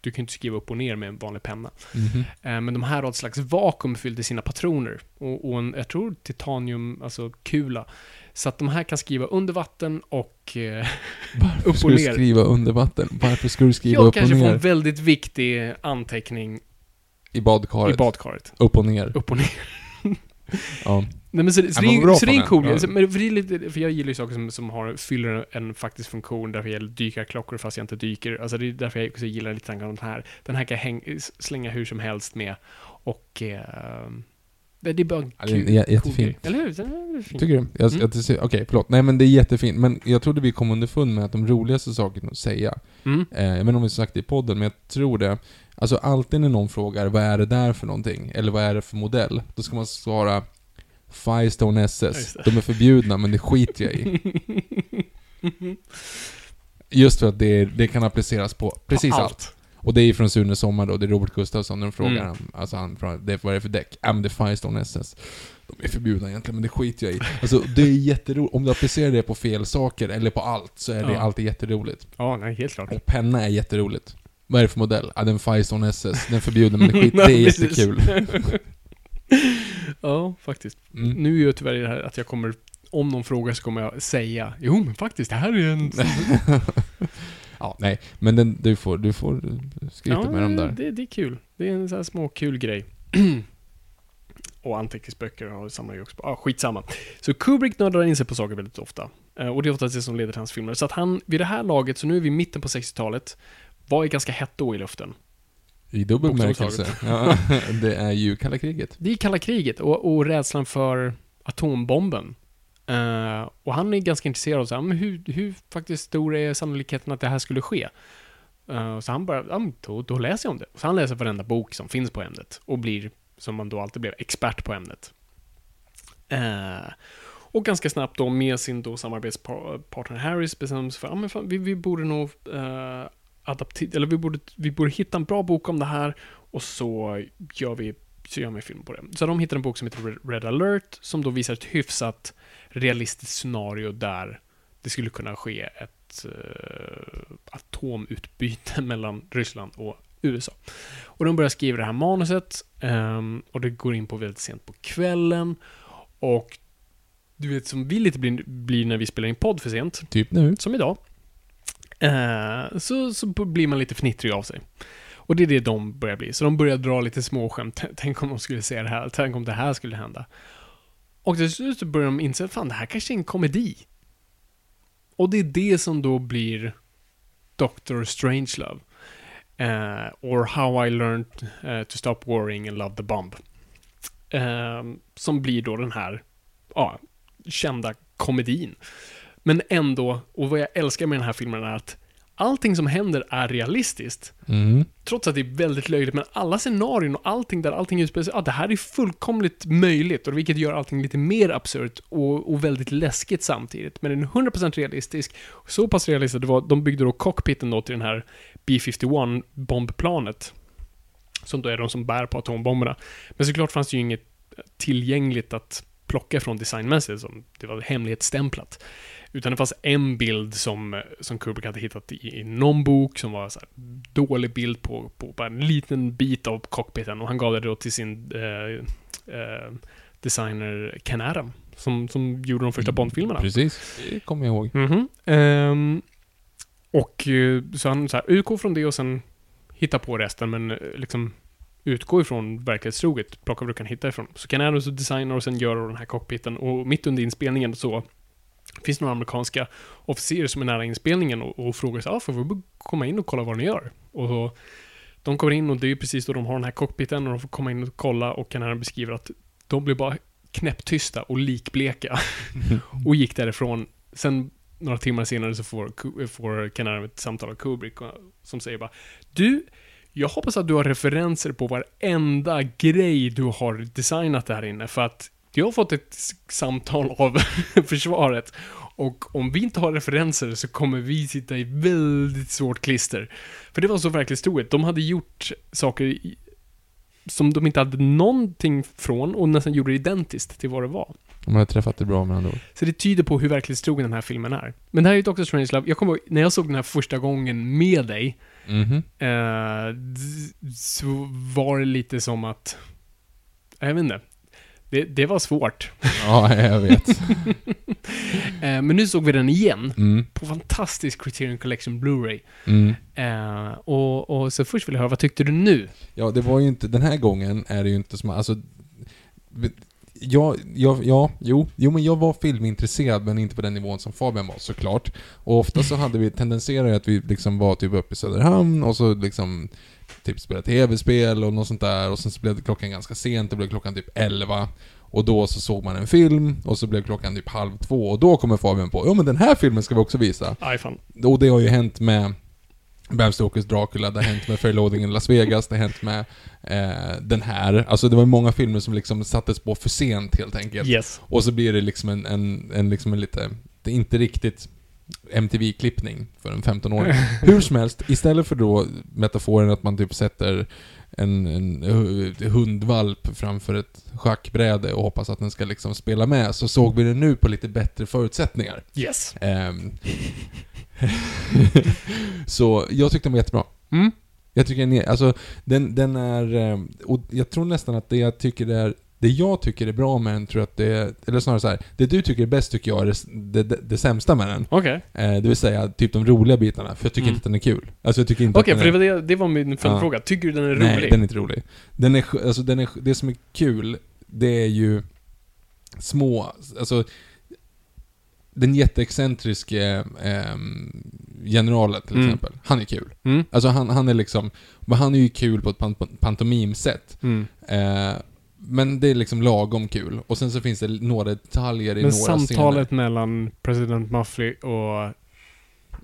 du kan inte skriva upp och ner med en vanlig penna. Mhm. Eh, men de här har ett slags vakuum fyllt i sina patroner. Och, och en, jag tror titanium, alltså kula. Så att de här kan skriva under vatten och eh, Varför upp ska och du ner. skriva under vatten? Varför ska du skriva Jag upp och kanske får en ner? väldigt viktig anteckning I badkaret? i badkaret. upp och ner? Upp och ner. Ja. Nej men så, så, Ja, men det, är- så det är cool. Ja. Så- Men för, det är lite, för jag gillar ju saker som, som har, fyller en, faktisk funktion. Därför jag dyker klockor fast jag inte dyker. Alltså det är därför jag också gillar lite grann den här. Den här kan jag häng, slänga hur som helst med. Och... Eh, det, det är bara Ja, kul, jä- cool jättefin. grej. Eller hur? Tycker du? Jag, Mm. jag, Okej, förlåt. Nej men det är jättefint. Men jag trodde vi kom underfund med att de roligaste sakerna att säga, Mm. eh, inte om vi sagt det i podden, men jag tror det. Alltså alltid när någon frågar vad är det där för någonting? Eller vad är det för modell? Då ska man svara Firestone SS. De är förbjudna, men det skiter jag i. Just för att det, det kan appliceras på precis På allt. Och det är från Sune Sommar då, det är Robert Gustafsson, när de frågar Mm. alltså han det, vad är det för däck? Ja men det är Firestone SS. De är förbjudna egentligen, men det skiter jag i. Alltså det är jätteroligt, om du applicerar det på fel saker, eller på allt, så är det Ja. alltid jätteroligt. Ja, nej, helt klart. Och penna är jätteroligt. Vad är det för modell? Ja, det är en Firestone SS. Den är förbjuden, men det, skit, det är jättekul. ja, faktiskt. Mm. Nu är ju tyvärr det här att jag kommer, om någon frågar så kommer jag säga, jo men faktiskt, det här är en... ja, nej. Men den, du får, du får skryta med dem där. Det, det är kul. Det är en sån här små kul grej. och anteckningsböcker har samlar ju också på. Ah, skitsamma. Så Kubrick nördar in sig på saker väldigt ofta. Eh, och det är oftast det som leder till hans filmer. Så att han, vid det här laget, så nu är vi i mitten på 60-talet, var ju ganska hett då i luften. I dubbel bemärkelse. Ja, det är ju kalla kriget. Det är kalla kriget och, och rädslan för atombomben. Eh, och han är ganska intresserad av så här, men hur, hur faktiskt stor är sannolikheten att det här skulle ske? Eh, så han bara, ja, då, då läser jag om det. Så han läser varenda bok som finns på ämnet och blir, som man då alltid blev, expert på ämnet. Eh, och ganska snabbt då med sin då samarbetspartner Harris bestämmer sig för, ja men fan, vi, vi borde nog eh, adaptera, eller vi borde, vi borde hitta en bra bok om det här och så gör vi, så gör en film på det. Så de hittar en bok som heter Red alert, som då visar ett hyfsat realistiskt scenario där det skulle kunna ske ett uh, atomutbyte mellan Ryssland och USA. Och de börjar skriva det här manuset um, och det går in på väldigt sent på kvällen och du vet som vi lite blir, blir när vi spelar in podd för sent, Typ nu. som idag, Eh, så, så blir man lite fnittrig av sig. Och det är det de börjar bli. Så de börjar dra lite småskämt. Tänk om de skulle se det här. Tänk om det här skulle hända. Och till slut så börjar de inse att fan, det här kanske är en komedi. Och det är det som då blir Dr. Strangelove. Uh, or How I Learned uh, to Stop Worrying and Love the Bomb. Uh, som blir då den här, ja, kända komedin. Men ändå, och vad jag älskar med den här filmen är att allting som händer är realistiskt. Mm. Trots att det är väldigt löjligt, men alla scenarion och allting där allting utspelar sig, ja, det här är fullkomligt möjligt, och vilket gör allting lite mer absurt och, och väldigt läskigt samtidigt. Men den är 100% realistisk, så pass realistisk det var, de byggde då cockpiten då till den här B-51 bombplanet, som då är de som bär på atombomberna. Men såklart fanns det ju inget tillgängligt att plocka från designmässigt, som det var hemlighetsstämplat. Utan det fanns en bild som, som Kubrick hade hittat i, i någon bok som var så här, dålig bild på, på bara en liten bit av cockpiten och han gav det då till sin eh, eh, designer Ken Adam som, som gjorde de första Bond-filmerna. Precis, det kommer jag ihåg. Ehm, och eh, så han så här, utgår från det och sen hitta på resten, men eh, liksom utgå ifrån verklighetstroget, plocka vad du kan hitta ifrån. Så kan Adams designa och sen göra den här cockpiten och mitt under inspelningen så finns några amerikanska officerer som är nära inspelningen och, och frågar så ah, får vi komma in och kolla vad ni gör? Och så, de kommer in och det är precis då de har den här cockpiten och de får komma in och kolla och kan han beskriva att de blir bara knäpptysta och likbleka och gick därifrån. Sen några timmar senare så får, får Ken ett samtal av Kubrick och- som säger bara Du, jag hoppas att du har referenser på varenda grej du har designat där inne för att jag har fått ett samtal av försvaret och om vi inte har referenser så kommer vi sitta i väldigt svårt klister. För det var så verklighetstroget. De hade gjort saker i, som de inte hade någonting från och nästan gjorde det identiskt till vad det var. De har träffat det bra med andra ord. Så det tyder på hur verklighetstrogen den här filmen är. Men det här är ju Dr. Strangelove. Jag kommer ihåg, när jag såg den här första gången med dig, Mhm. eh, d- så var det lite som att... Jag vet inte. Det, det var svårt. Ja, jag vet. Eh, men nu såg vi den igen. Mm. På fantastisk Criterion Collection Blu-ray. Mm. Eh, och, och så först vill jag höra, vad tyckte du nu? Ja, det var ju inte, den här gången är det ju inte som, alltså... Ja, ja, ja, jo, jo men jag var filmintresserad men inte på den nivån som Fabian var såklart. Och ofta så hade vi, tendenserar att vi liksom var typ uppe i Söderhamn och så liksom typ spelade tv-spel och något sånt där och sen så blev det klockan ganska sent, det blev klockan typ 11. Och då så såg man en film och så blev klockan typ halv två och då kommer Fabian på ja men den här filmen ska vi också visa. Aj fan. Och det har ju hänt med Bram Stokers Dracula, det har hänt med Fairloading in Las Vegas, det har hänt med eh, den här. Alltså det var många filmer som liksom sattes på för sent helt enkelt. Yes. Och så blir det liksom en, en, en, liksom en lite, det är inte riktigt MTV-klippning för en 15-åring. Hur som helst, istället för då metaforen att man typ sätter en, en hu- hundvalp framför ett schackbräde och hoppas att den ska liksom spela med, så såg vi det nu på lite bättre förutsättningar. Yes. Ehm. så jag tyckte den var jättebra. Mm. Jag tycker den är, alltså den, den är, ehm, och jag tror nästan att det jag tycker är, det jag tycker är bra med den tror jag att det är, eller snarare så här, det du tycker är bäst tycker jag är det, det, det, sämsta med den. Okej. Eh, det vill säga typ de roliga bitarna, för jag tycker Mm. inte att den är kul. Alltså jag tycker inte Okej, att för den det är, var, det, det var min följdfråga. Tycker du den är rolig? Nej, den är inte rolig. Den är, alltså den är, det som är kul, det är ju små, alltså den jätteexcentriske ehm, generalen till Mm. exempel, han är kul. Mm. Alltså han, han är liksom, men han är ju kul på ett pan- pantomimsätt. Mm. Eh, men det är liksom lagom kul. Och sen så finns det några detaljer i Men några samtalet scener. mellan president Muffley och,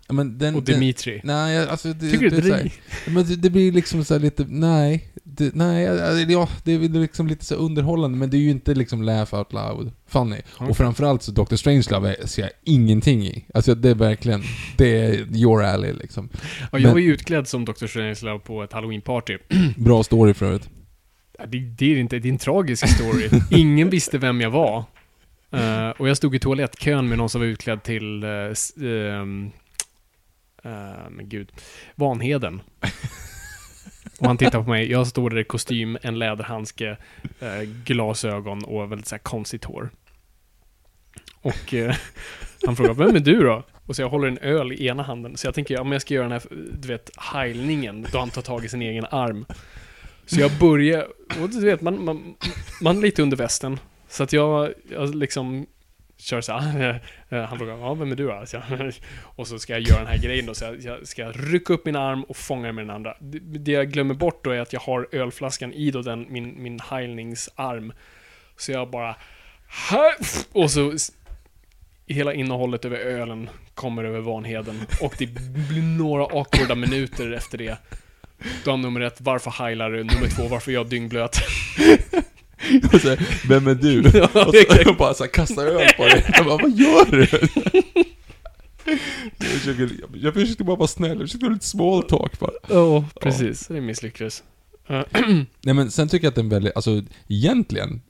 Men den, och den, Dimitri. Nej, alltså det, Tycker du det, är det? så här- Men det, det blir liksom så lite, nej. det, nej, alltså, ja, det är liksom lite så underhållande, men det är ju inte liksom laugh out loud funny. Okej. Och framförallt så Dr. Strangelove ser jag ingenting i. Alltså det är verkligen, det är your alley liksom. Ja, jag Men- var ju utklädd som Dr. Strangelove på ett halloween-party. Bra story för övrigt. Det, det är inte, det är en tragisk story. Ingen visste vem jag var. Eh, och jag stod i toalettkön med någon som var utklädd till, uh, um, eh, men gud, Vanheden. Och han tittar på mig, jag står där i kostym, en läderhandske, glasögon och väldigt så här konstigt hår. Och han frågar, vem är du då? Och så jag håller en öl i ena handen, så jag tänker, ja men jag ska göra den här, du vet, heilningen, då han tar tag i sin egen arm. Så jag börjar, och du vet, man, man, man är lite under västen. Så att jag, jag liksom kör så här. Han frågar, ja, vem är du då? Och så ska jag göra den här grejen då, så jag, jag ska rycka upp min arm och fånga den med den andra. Det, det jag glömmer bort då är att jag har ölflaskan i då den, min, min heilningsarm. Så jag bara, och så hela innehållet över ölen kommer över Vanheden. Och det blir några awkwarda minuter efter det. Då har nummer ett, varför heilar du? Nummer två, varför är jag dyngblöt? Och så, vem är du? Ja, och så jag bara så här, kastar öl på dig. Jag bara, vad gör du? Jag försöker, jag försökte bara vara snäll, jag försökte vara lite small talk bara. Ja, precis. Det misslyckades. Nej men sen tycker jag att den väldigt, alltså egentligen,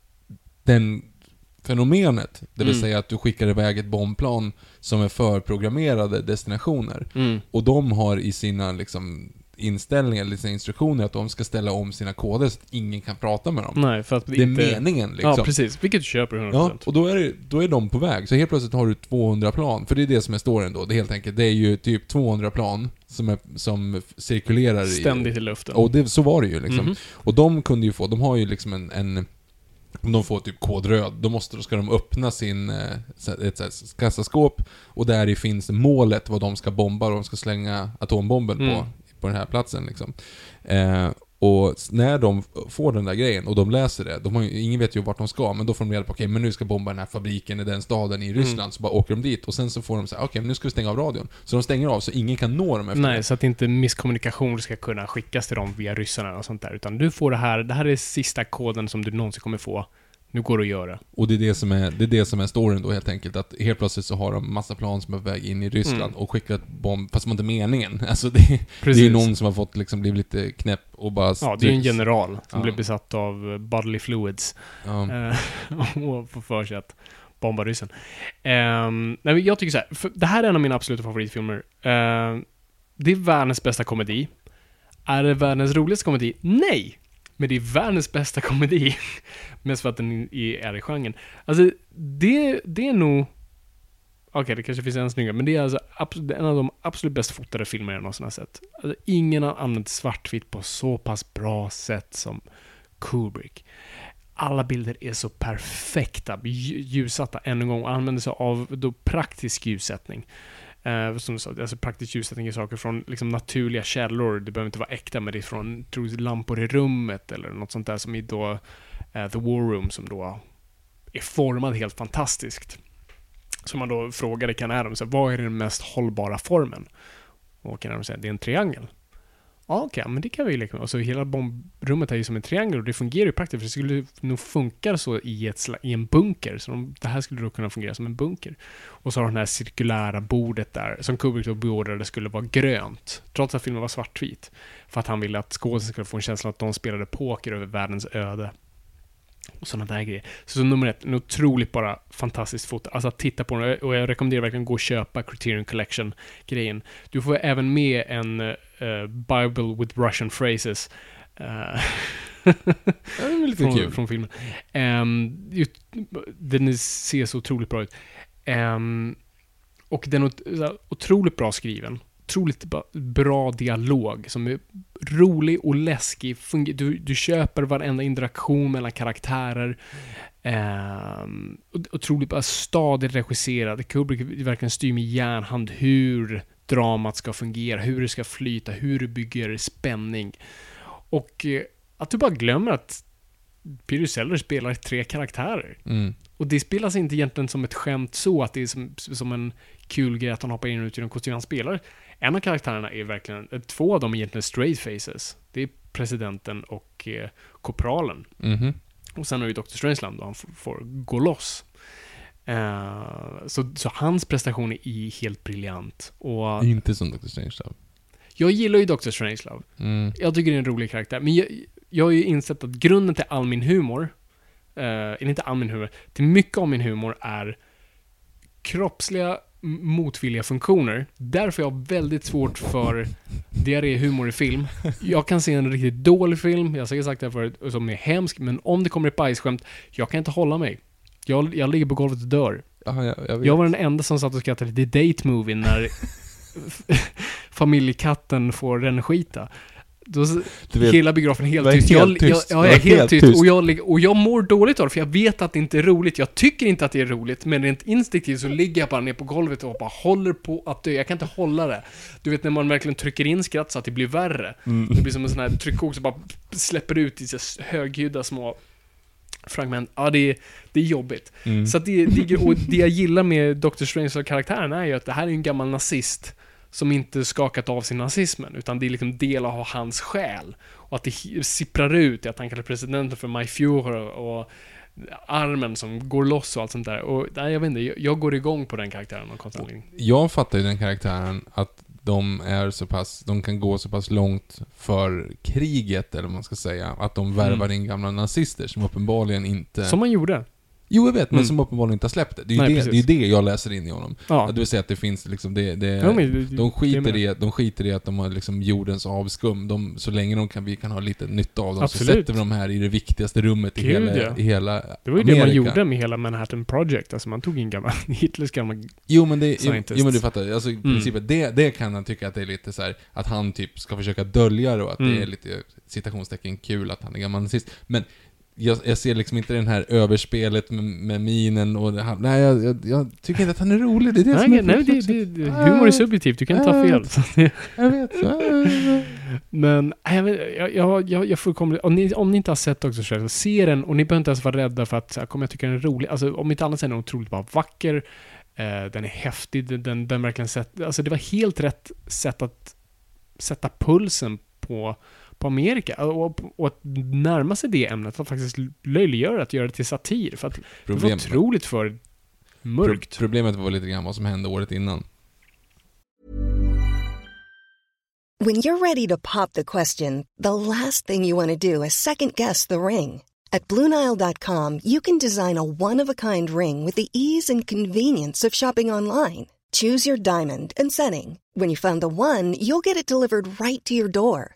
den fenomenet, det vill Mm. säga att du skickar iväg ett bombplan som är förprogrammerade destinationer, mm. och de har i sina liksom inställningar, eller sina instruktioner, att de ska ställa om sina koder så att ingen kan prata med dem. Nej, för att Det är inte... meningen liksom. Ja, precis. Vilket du köper 100%. Ja, och då är, det, då är de på väg. Så helt plötsligt har du 200 plan. För det är det som är storyn då. Det är helt enkelt, det är ju typ 200 plan som, är, som cirkulerar i... Ständigt i luften. Och det, så var det ju liksom. Mhm. Och de kunde ju få, de har ju liksom en, en om de får typ kod röd, då måste, då ska de öppna sin, eh, ett här kassaskåp och där i finns målet vad de ska bomba och de ska slänga atombomben Mm. på, på den här platsen liksom. Eh, och när de får den där grejen och de läser det, de har ju, ingen vet ju vart de ska, men då får de reda på okej, men nu ska bomba den här fabriken i den staden i Ryssland, Mm. så bara åker de dit och sen så får de säga okej, men nu ska vi stänga av radion. Så de stänger av så ingen kan nå dem efter det. Nej, så att inte misskommunikation ska kunna skickas till dem via ryssarna och sånt där. Utan du får det här, det här är sista koden som du någonsin kommer få. Nu går det att göra. Och det är det som är, det är det som är storyn då helt enkelt. Att helt plötsligt så har de massa plan som är på väg in i Ryssland Mm. och skickar ett bomb, fast det var inte meningen. Alltså det, det är Precis. ju någon som har fått liksom blivit lite knäpp och bara... Ja, det är ju en general som Ja. blev besatt av eh, bodily fluids. Ja. Eh, och får för sig att bomba ryssen. Ehm, nej, jag tycker så här, det här är en av mina absoluta favoritfilmer. Ehm, det är världens bästa komedi. Är det världens roligaste komedi? Nej! Men det är världens bästa komedi. Mest för att den är i genren. Alltså, det, det är nog... Okej, det kanske finns en snyggare, men det är alltså absolut, en av de absolut bäst fotade filmer jag någonsin har sett. Alltså, ingen har använt svartvitt på så pass bra sätt som Kubrick. Alla bilder är så perfekta, ljussatta än en gång och använder sig av då praktisk ljussättning. Eh, som sa, alltså praktisk ljussättning är saker från liksom naturliga källor. Det behöver inte vara äkta, men det är från lampor i rummet eller något sånt där som i då eh, The War Room som då är formad helt fantastiskt. Så man då frågade Ken Adams, vad är den mest hållbara formen? Och Ken Adams säger, det är en triangel. Ja, okej, men det kan vi ju leka med. Och så hela bombrummet är ju som en triangel och det fungerar ju praktiskt för det skulle nog funka så i, ett, i en bunker. Så de, det här skulle då kunna fungera som en bunker. Och så har de det här cirkulära bordet där, som Kubrick då beordrade skulle vara grönt. Trots att filmen var svartvit. För att han ville att skådisen skulle få en känsla att de spelade poker över världens öde. Och sådana där grejer. Så, så nummer ett, en otroligt bara fantastiskt foto. Alltså att titta på den, och jag rekommenderar verkligen att gå och köpa Criterion Collection-grejen. Du får även med en eh, eh, Bible with Russian phrases. lite från, kul. från filmen. Um, den ser så otroligt bra ut. Ehm, och den är otroligt bra skriven. Otroligt bra dialog som är rolig och läskig. Du, du köper varenda interaktion mellan karaktärer. Um, otroligt bara stadigt regisserad. Kubrick verkligen styr med järnhand hur dramat ska fungera, hur det ska flyta, hur du bygger spänning. Och eh, att du bara glömmer att Peter Sellers spelar tre karaktärer. Mm. Och det spelas inte egentligen som ett skämt så, att det är som, som en kul grej att han hoppar in och ut genom kostym. Han spelar, en av karaktärerna är verkligen, eh, två av dem är egentligen straight faces. Det är presidenten och eh, korpralen. Mhm. Och sen har vi Dr. Strangeland då han får, får gå loss. Eh, så, så hans prestation är helt briljant. Och Inte som Dr. Strangelove. jag gillar ju Dr. Strangelove. Mm. Jag tycker det är en rolig karaktär. Men jag, jag har ju insett att grunden till all min humor, eh, eller inte all min humor, till mycket av min humor är kroppsliga motvilliga funktioner. Därför har jag väldigt svårt för diarréhumor i film. Jag kan se en riktigt dålig film, jag har säkert sagt det här förut, som är hemsk, men om det kommer ett bajsskämt, jag kan inte hålla mig. Jag, jag ligger på golvet och dör. Ja, jag, jag. Jag var den enda som satt och skrattade till Date Movie när familjekatten får rännskita. Då, Du vet, hela biografen helt tyst. helt jag, tyst. Jag, jag, var är helt, helt tyst. tyst. Och, jag, och jag mår dåligt av det, för jag vet att det inte är roligt. Jag tycker inte att det är roligt, men rent instinktivt så ligger jag bara ner på golvet och bara håller på att dö. Jag kan inte hålla det. Du vet när man verkligen trycker in skratt så att det blir värre. Mm. Det blir som en sån här tryckok som bara släpper ut i högljudda små fragment. Ja, det är, det är jobbigt. Mm. Så det, det, och det jag gillar med Dr. Strange-karaktären är ju att det här är en gammal nazist som inte skakat av sin nazismen, utan det är liksom del av hans själ. Och att det sipprar ut i att han kallar presidenten för My Führer och armen som går loss och allt sånt där. Och nej, jag vet inte, jag, jag går igång på den karaktären av konstig. Jag fattar ju den karaktären att de är så pass, de kan gå så pass långt för kriget, eller vad man ska säga, att de värvar in gamla nazister som uppenbarligen inte... Som man gjorde. Jo, jag vet, men Mm. som uppenbarligen inte har släppt det. Det är ju Nej, det, precis. det, är ju det jag läser in i honom. Ja. Det vill säga att det finns liksom, det, det, Ja, men- de, skiter det i, de skiter i att de har liksom jordens avskum. De, så länge de kan, vi kan ha lite nytta av dem Absolut. så sätter vi dem här i det viktigaste rummet i Gud, hela, ja. i hela Det var ju det man Amerika. gjorde med hela Manhattan Project. Alltså man tog in gamla, Hitlers gamla... Jo men det, Scientists. jo men du fattar, alltså i Mm. princip, det, det kan jag tycka att det är lite så här att han typ ska försöka dölja det och att Mm. det är lite citationstecken kul att han är gammal nazist. Men jag, jag ser liksom inte det här överspelet med, med minen och det nej jag, jag, jag tycker inte att han är rolig, det är det Nej, som är nej, det, det, det, humor är subjektivt, du kan inte ha fel. Så det- Jag vet. Men, nej, jag, jag, jag, jag, fullkomligt, om ni, om ni inte har sett Dr. Strange, så se den. Och ni behöver inte ens vara rädda för att, så här, kommer jag tycka den är rolig? Alltså om inte annat så är den otroligt bara vacker, eh, den är häftig, den, den, den verkligen sett, alltså det var helt rätt sätt att sätta pulsen på, på Amerika och, och att närma sig det ämnet, att faktiskt löjliggöra att göra det till satir, för att det var Problem, otroligt för mörkt. pro, problemet var lite grann vad som hände året innan. When you're ready to pop the question, the last thing you want to do is second guess the ring. At Bluenile.com, you can design a one of a kind ring with the ease and convenience of shopping online. Choose your diamond and setting. When you find the one, you'll get it delivered right to your door.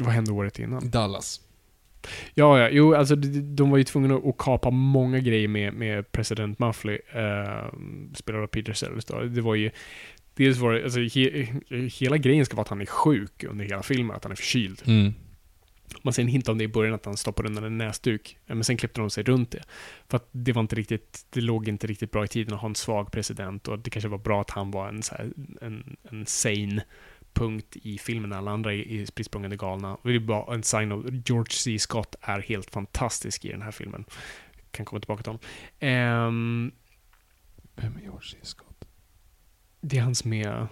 Vad hände året innan? Dallas. Ja, ja, jo, alltså de, var ju tvungna att kapa många grejer med, med president Muffley, eh, spelad av Peter Sellers då. Det var ju, dels var det, alltså he, hela grejen ska vara att han är sjuk under hela filmen, att han är förkyld. Mm. Man ser en hint om det i början, att han stoppar undan en näsduk. Men sen klippte de sig runt det. För att det var inte riktigt, det låg inte riktigt bra i tiden att ha en svag president och det kanske var bra att han var en, så här, en, en sane punkt i filmen när alla andra är, är spritt galna. Och det är bara en sign of George C. Scott är helt fantastisk i den här filmen. Kan komma tillbaka till honom. Ehm, Vem är George C. Scott? det är hans med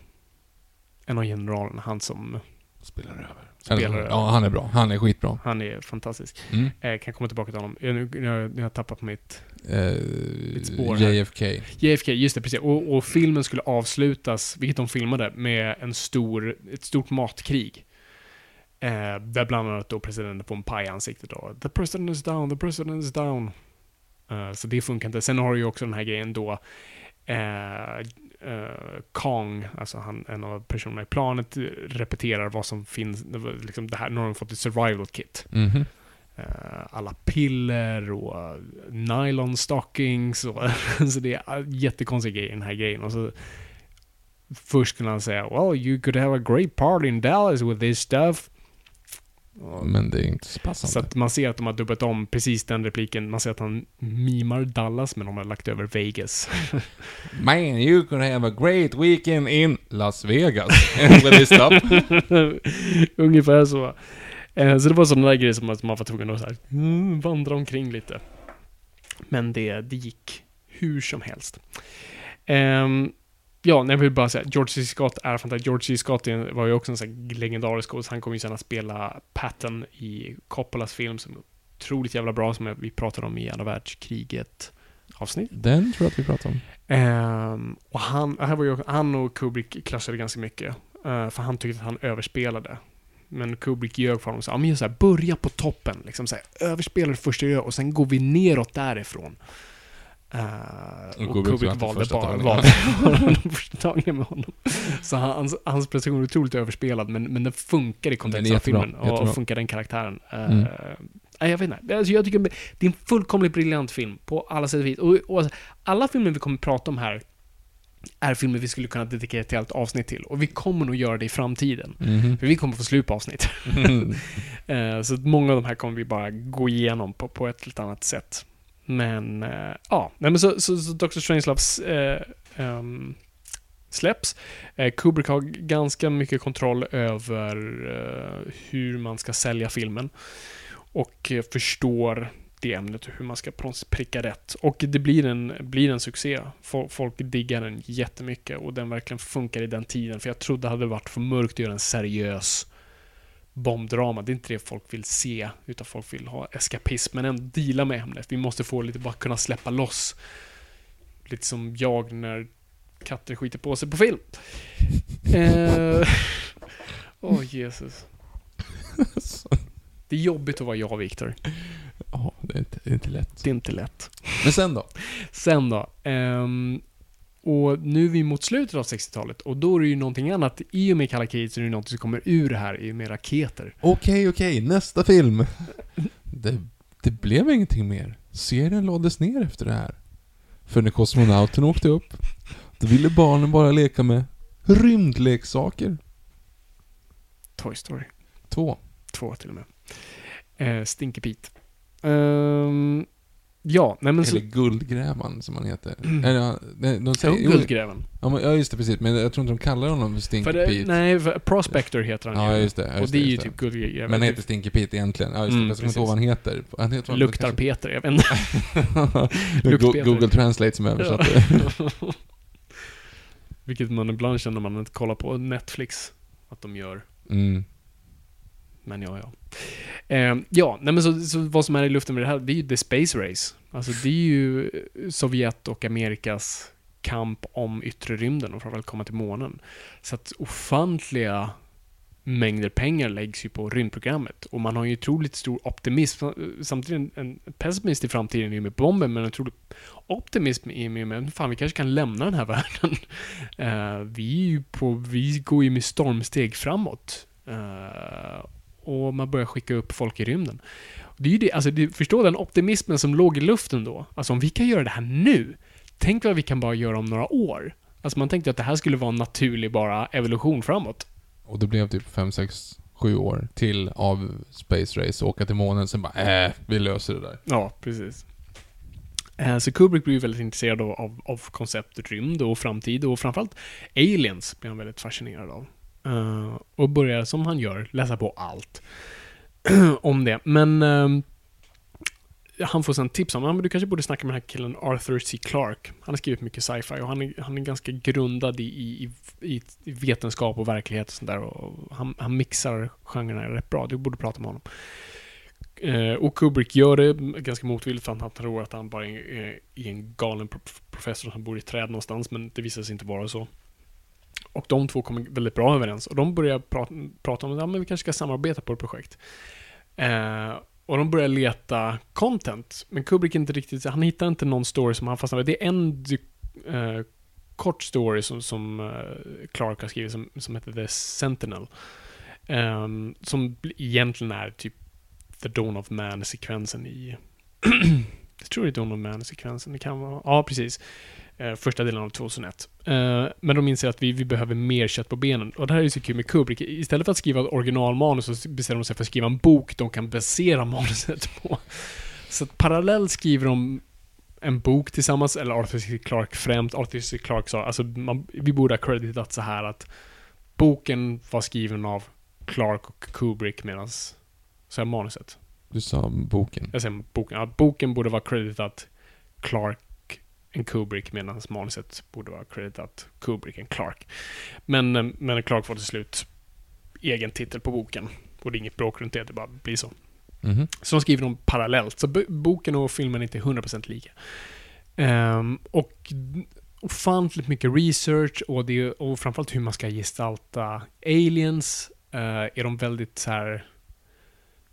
en av generalerna, han som Spelar över. Spelar Eller, över. ja, han är bra. Han är skitbra. Han är fantastisk. Mm. Eh, kan komma tillbaka till honom. Jag, nu, nu, har jag- har jag tappat mitt... Eh, spår här. JFK. JFK, just det, precis. Och, och filmen skulle avslutas, vilket de filmade, med en stor, ett stort matkrig. Eh, där bland annat då presidenten får en paj i ansiktet då. The president is down, the president is down. Eh, så det funkar inte. Sen har du ju också den här grejen då, eh, eh, Kong, alltså han, en av personerna i planet, repeterar vad som finns, liksom det här, nu har de fått ett survival kit. Mhm. Eh, alla piller och uh, nylon stockings och så det är uh, jättekonstiga grejer i den här grejen. Och så först kunde han säga Well, you could have a great party in Dallas with this stuff. Men det är inte så passande. så att man ser att de har dubbat om precis den repliken. Man ser att han mimar Dallas, men de har lagt över Vegas. Man, you could have a great weekend in Las Vegas. Ungefär så. Eh, så det var sådana där grejer som att man var tvungen att så här, mm, vandra omkring lite. Men det, det gick hur som helst. Ehm, ja, nej, jag vill bara säga, George C. Scott är fantastisk. George C. Scott var ju också en sån legendarisk skådis. Han kommer ju sen att spela Patton i Coppolas film som är otroligt jävla bra, som vi pratade om i andra världskriget avsnitt. Den tror jag att vi pratar om. Ehm, och han, här var ju, han och Kubrick klassade ganska mycket. eh, för han tyckte att han överspelade. Men Kubrick ljög för honom och sa, ja men så här, börja på toppen. Liksom så här, överspela det första du gör och sen går vi neråt därifrån. Eh, och, Kubrick Kubrick valde bara, valde den första tagningen med honom. Så hans, hans prestation är otroligt överspelad, men, men den funkar i kontexten av jättebra, filmen. Och jättebra. funkar den karaktären. Mm. nej, jag vet inte. Alltså, jag tycker det är en fullkomligt briljant film på alla sätt och vis. Och, och alltså, alla filmer vi kommer prata om här är filmer vi skulle kunna dedikera ett helt avsnitt till. Och vi kommer nog göra det i framtiden. Mhm. För vi kommer få slut på avsnitt. Eh, så att många av de här kommer vi bara gå igenom på, på ett eller annat sätt. Men, eh, ja. Nej, men så, så, så Dr. Strangeloves eh, ehm, släpps. Eh, Kubrick har ganska mycket kontroll över hur man ska sälja filmen. Och förstår det ämnet och hur man ska pricka rätt. Och det blir en, blir en succé. Folk diggar den jättemycket och den verkligen funkar i den tiden. För jag trodde det hade varit för mörkt att göra en seriös bombdrama. Det är inte det folk vill se, utan folk vill ha eskapism, men ändå deala med ämnet. Vi måste få lite, bara kunna släppa loss. Lite som jag när katter skiter på sig på film. Eh, Åh, oh, Jesus. Det är jobbigt att vara jag, Viktor. Ja, det är inte, det är inte lätt. Det är inte lätt. Men sen då? Sen då. ehm, och nu är vi mot slutet av 60-talet och då är det ju någonting annat. I och med kalla kriget så är det något som kommer ur det här i och med raketer. Okej, okej, nästa film. Det, det blev ingenting mer. Serien lades ner efter det här. För när kosmonauten åkte upp, då ville barnen bara leka med rymdleksaker. Toy Story. Två. Två till och med. Eh, Stinky Pete. Ehm, ja, nej men så... Eller Guldgrävan som han heter. Mm. Eller, ja, nej, de Ja, säger, jo, Guldgräven. ja, men- ja, just det, precis. Men jag tror inte de kallar honom för Stinky För det, Pete. nej, för Prospector heter han Ja, ju. just det. ja, Och Just det är ju just typ Guldgräven. Men han heter Stinky Pete egentligen. Ja, just det. Mm, jag kommer inte ihåg vad han heter. Han heter Luktar kanske- Peter, jag vet inte. Google Translate som översatte. Ja. Vilket man ibland känner när man kollar på Netflix. Att de gör. Mm. Men ja, ja. Eh, ja, nej men så, så vad som är i luften med det här, det är ju the space race. Alltså det är ju eh, Sovjet och Amerikas kamp om yttre rymden och för att komma till månen. Så att ofantliga mängder pengar läggs ju på rymdprogrammet. Och man har ju otroligt stor optimism. Samtidigt en, en pessimist i framtiden i och med bomben, men en otrolig optimism i och med fan, vi kanske kan lämna den här världen. Uh, vi, är ju på, vi går ju med stormsteg framåt. Uh, och man börjar skicka upp folk i rymden. Det är ju det, alltså det, förstå den optimismen som låg i luften då. Alltså om vi kan göra det här nu, tänk vad vi kan bara göra om några år. Alltså man tänkte att det här skulle vara en naturlig bara evolution framåt. Och det blev typ 5, 6, 7 år till av Space Race och åka till månen. Sen bara, äh, vi löser det där. Ja, precis. Eh, Så Kubrick blir ju väldigt intresserad av, av, av konceptet rymd och framtid och framförallt aliens blir han väldigt fascinerad av. Uh, och börjar, som han gör, läsa på allt om det. Men uh, han får sen tips om, att du kanske borde snacka med den här killen Arthur C. Clarke. Han har skrivit mycket sci-fi och han är, han är ganska grundad i, i, i, i vetenskap och verklighet och sånt där. Och han, han mixar genrerna rätt bra. Du borde prata med honom. Uh, och Kubrick gör det ganska motvilligt för att han tror att han bara är, är, är en galen professor som bor i ett träd någonstans, men det visar sig inte vara så. Och de två kommer väldigt bra överens och de börjar prata, prata om att ja, men vi kanske ska samarbeta på ett projekt. Eh, och de börjar leta content, men Kubrick är inte riktigt, han hittar inte någon story som han fastnar. Det är en eh, kort story som, som eh, Clark har skrivit som, som heter The Sentinel. Um, som egentligen är typ The Dawn of Man-sekvensen i... jag tror det är Dawn of Man-sekvensen, det kan vara... Ja, precis. Eh, första delen av 2001. Eh, men de inser att vi, vi behöver mer kött på benen. Och det här är så kul med Kubrick. Istället för att skriva ett originalmanus så bestämmer de sig för att skriva en bok de kan basera manuset på. Så att parallellt skriver de en bok tillsammans, eller Arthur C. Clarke främst. Arthur C. Clarke sa, alltså man, vi borde ha creditat så här att boken var skriven av Clarke och Kubrick medan så är manuset. Du sa boken. Jag säger boken. Ja, boken borde vara creditat Clark and Kubrick medan manuset borde vara creditat Kubrick and Clark. Men, eh, men Clark får till slut egen titel på boken. Och det är inget bråk runt det, det bara blir så. Mhm. Så de skriver dem parallellt. Så bo- boken och filmen är inte 100% lika. Ehm, och ofantligt mycket research och, det, och framförallt hur man ska gestalta aliens. eh, är de väldigt så här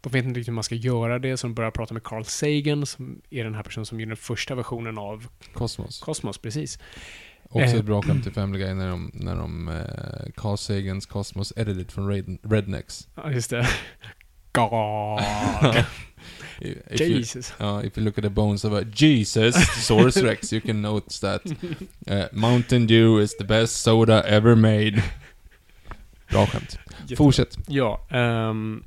de vet inte riktigt hur man ska göra det, så de börjar prata med Carl Sagan, som är den här personen som gjorde den första versionen av Kosmos. Kosmos, precis. Också Eh. ett bra skämt till Family Guy när de, när de eh, Carl Sagans Cosmos edited från Red, Rednecks. Ja, just det. God. If you, Jesus. uh, if you look at the bones of a Jesus, Saurus Rex, you can note that uh, Mountain Dew is the best soda ever made. Bra skämt. Fortsätt. Ja, ehm,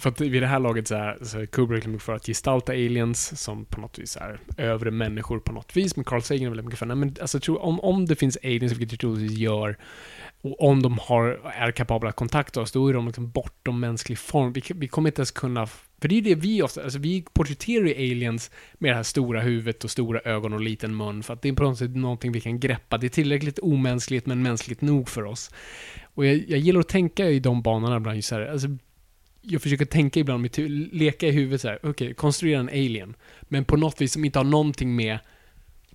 för att vid det här laget så är, så är Kubrick mycket för att gestalta aliens som på något vis är övre människor på något vis, men Carl Sagan är väldigt mycket för, nej men alltså jag tror, om, om det finns aliens, vilket jag troligtvis gör, och om de har, är kapabla att kontakta oss, då är de liksom bortom mänsklig form. Vi, vi kommer inte ens kunna, för det är ju det vi ofta, alltså vi porträtterar ju aliens med det här stora huvudet och stora ögon och liten mun, för att det är på något sätt någonting vi kan greppa. Det är tillräckligt omänskligt, men mänskligt nog för oss. Och jag, jag gillar att tänka i de banorna ibland, just så här, alltså, jag försöker tänka ibland, mitt leka i huvudet så här, okej, konstruera en alien, men på något vis som inte har någonting med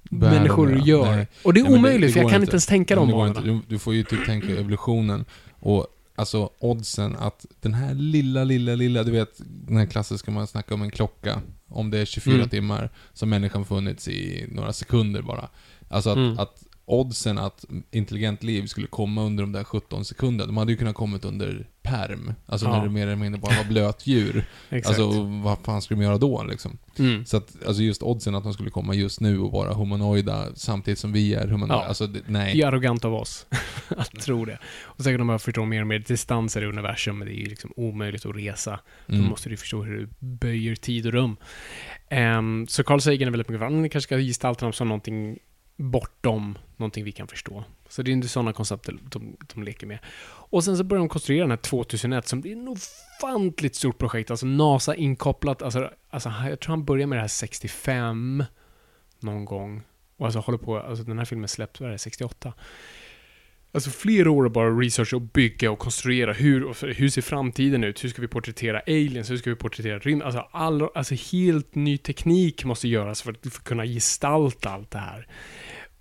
Världen, människor att göra. Nej. Och det är Nej, omöjligt, för jag kan inte ens tänka de Men det går banorna. inte. Du, får ju typ tänka evolutionen. Och alltså oddsen att den här lilla, lilla, lilla, du vet den här klassiska man snackar om en klocka. Om det är 24 Mm. timmar, har människan funnits i några sekunder bara. Alltså att, Mm. att oddsen att intelligent liv skulle komma under de där 17 sekunderna, de hade ju kunnat kommit under perm. Alltså Ja. när det mer eller mindre bara var blötdjur. Alltså vad fan skulle de göra då liksom? mm. Så att, alltså just oddsen att de skulle komma just nu och vara humanoida samtidigt som vi är humanoida, Ja. alltså det, nej. Det är arrogant av oss att tro det. Och säkert de bara förstår mer och mer distanser i universum, men det är ju liksom omöjligt att resa. Då Mm. måste du förstå hur du böjer tid och rum. Ehm, så Carl Sagan är väldigt mycket för att kanske ska gestalta dem som någonting bortom någonting vi kan förstå. Så det är inte sådana koncept de, de leker med. Och sen så börjar de konstruera den här 2001 som blir ett ofantligt stort projekt. Alltså NASA inkopplat. Alltså, alltså jag tror han börjar med det här 65 någon gång. Och alltså håller på, alltså den här filmen släpptes, vad är det, 68? Alltså flera år bara researcha och bygga och konstruera. Hur, hur ser framtiden ut? Hur ska vi porträttera aliens? Hur ska vi porträttera rymden? Alltså, all, alltså helt ny teknik måste göras för att, för att kunna gestalta allt det här.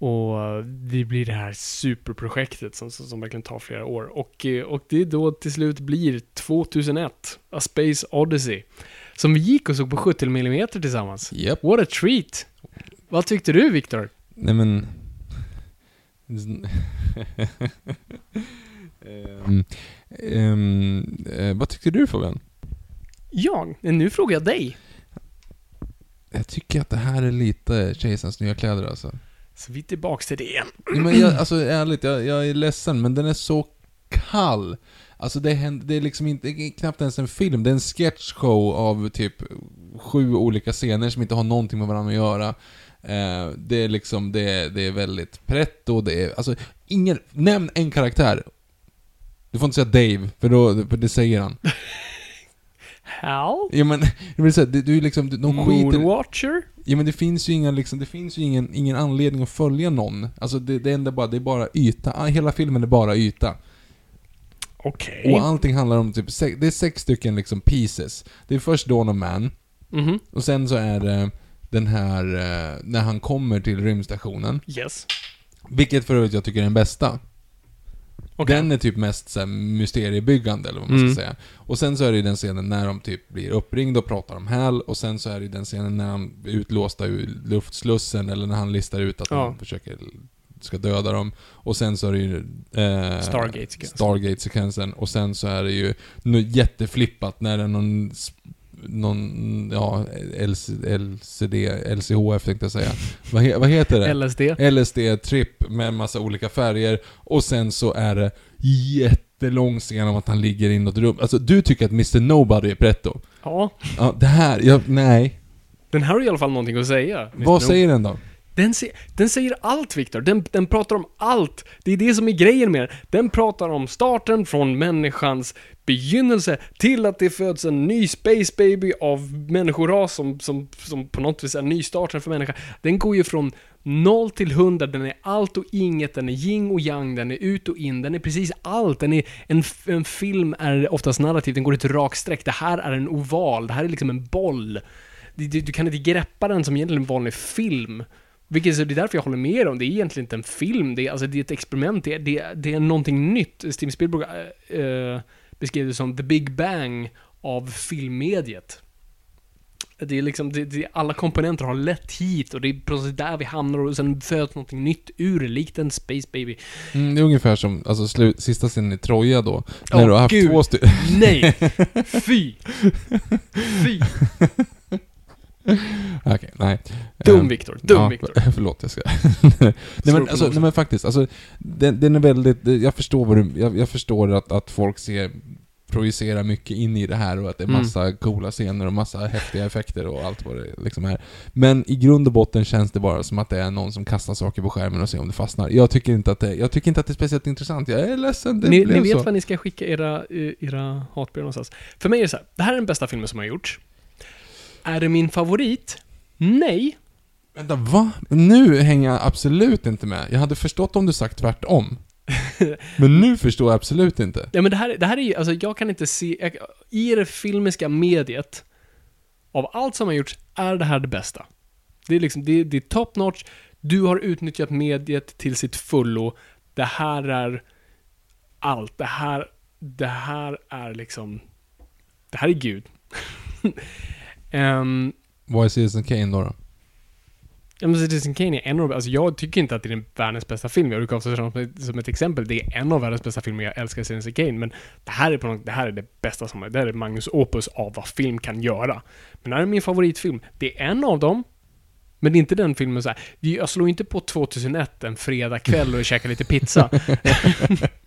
Och det blir det här superprojektet som, som, som verkligen tar flera år. Och, eh, och det då till slut blir 2001, A Space Odyssey. Som vi gick och såg på 70 mm tillsammans. Japp. What a treat! Vad tyckte du, Viktor? Nej men... Ehm, ehm, eh, vad tyckte du Fabian? Jag? Nu frågar jag dig. Jag tycker att det här är lite Kejsarens nya kläder alltså. Så vi är tillbaks till det igen. Men jag, alltså ärligt, jag, jag är ledsen men den är så kall. Alltså det, händer, det är liksom inte, knappt ens en film, det är en sketchshow av typ sju olika scener som inte har någonting med varandra att göra. Eh, det är liksom, det är, det är väldigt pretto, det är, alltså ingen, nämn en karaktär. Du får inte säga Dave, för då, för det säger han. Hal? Ja men, jag vill säga, du är liksom, de skiter... Moonwatcher? Ja men det finns ju inga liksom, det finns ju ingen, ingen anledning att följa någon. Alltså det, det enda bara, det är bara yta. Ah, Hela filmen är bara yta. Okej. Och allting handlar om typ, sex, det är sex stycken liksom pieces. Det är först Dawn of Man, Mhm. och sen så är det den här, eh, när han kommer till rymdstationen. Yes. Vilket för övrigt jag tycker är den bästa. Okej. Den är typ mest så här, mysteriebyggande, eller vad man Mm. ska säga. Och sen så är det ju den scenen när de typ blir uppringda och pratar om Hal, och sen så är det ju den scenen när han är utlåsta ur luftslussen, eller när han listar ut att Ja. han försöker, ska döda dem. Och sen så är det ju... Eh, Stargate-sekvensen. Stargate-sekvensen. Och sen så är det ju jätteflippat när det är någon någon, ja, LC, LCD, LCHF tänkte jag säga. vad, he, vad heter det? LSD. LSD-tripp med en massa olika färger. Och sen så är det jättelång scen om att han ligger i något rum. Alltså du tycker att Mr Nobody är pretto? Ja. Ja, det här, jag, nej. Den här har i alla fall någonting att säga. Vad säger den då? Den, se, den säger allt, Viktor. Den, den pratar om allt. Det är det som är grejen med den. Den pratar om starten från människans begynnelse till att det föds en ny space baby av människoras som, som, som på något vis är nystarten för människan. Den går ju från 0 till 100, den är allt och inget, den är yin och yang, den är ut och in, den är precis allt. Den är, en, en film är oftast narrativ, den går i ett rakt streck. Det här är en oval, det här är liksom en boll. Du, du, du kan inte greppa den som egentligen en vanlig film. Vilket så det är därför jag håller med om. Det är egentligen inte en film, det är, alltså, det är ett experiment, det är, det, är- det är någonting nytt. Steven Spielberg äh, äh, beskrev det som the big bang av filmmediet. Det är liksom, det, det, alla komponenter har lett hit och det är precis där vi hamnar och sen föds någonting nytt ur likt en Space Baby. Mm, det är ungefär som, alltså slut, sista scenen i Troja då. När Åh, du har haft Gud. två stycken... Nej! Fy! Fy! Okej, nej. Dum Ehm, Viktor, dum ja, Viktor. Förlåt, jag ska... nej, men, alltså, nej men faktiskt, alltså, den, den är väldigt, jag förstår vad du, jag, jag förstår att, att folk ser, projicerar mycket in i det här och att det är Mm. massa coola scener och massa häftiga effekter och allt vad det liksom är. Men i grund och botten känns det bara som att det är någon som kastar saker på skärmen och ser om det fastnar. Jag tycker inte att det, jag tycker inte att det är speciellt intressant. Jag är ledsen, det Ni, blev ni vet så. vad ni ska skicka era, era hatbrev någonstans. För mig är det så här, det här är den bästa filmen som har gjorts. Är det min favorit? Nej. Vänta, va? Nu hänger jag absolut inte med. Jag hade förstått om du sagt tvärtom. Men nu förstår jag absolut inte. Ja men det här, det här är ju, alltså jag kan inte se, jag, i det filmiska mediet, av allt som har gjorts, är det här det bästa. Det är liksom, det, det är top notch, du har utnyttjat mediet till sitt fullo, det här är allt, det här, det här är liksom, det här är Gud. Ehm, Vad är Citizen Kane då? då? Ja men Citizen Kane är en av alltså jag tycker inte att det är den världens bästa film. Jag brukar ofta ta som som ett exempel, det är en av världens bästa filmer, jag älskar Citizen Kane, men det här är på något, det här är det bästa som, det här är Magnus Opus av vad film kan göra. Men det här är min favoritfilm. Det är en av dem, men det är inte den filmen så här. Jag slår inte på 2001 en fredagkväll och käkar lite pizza.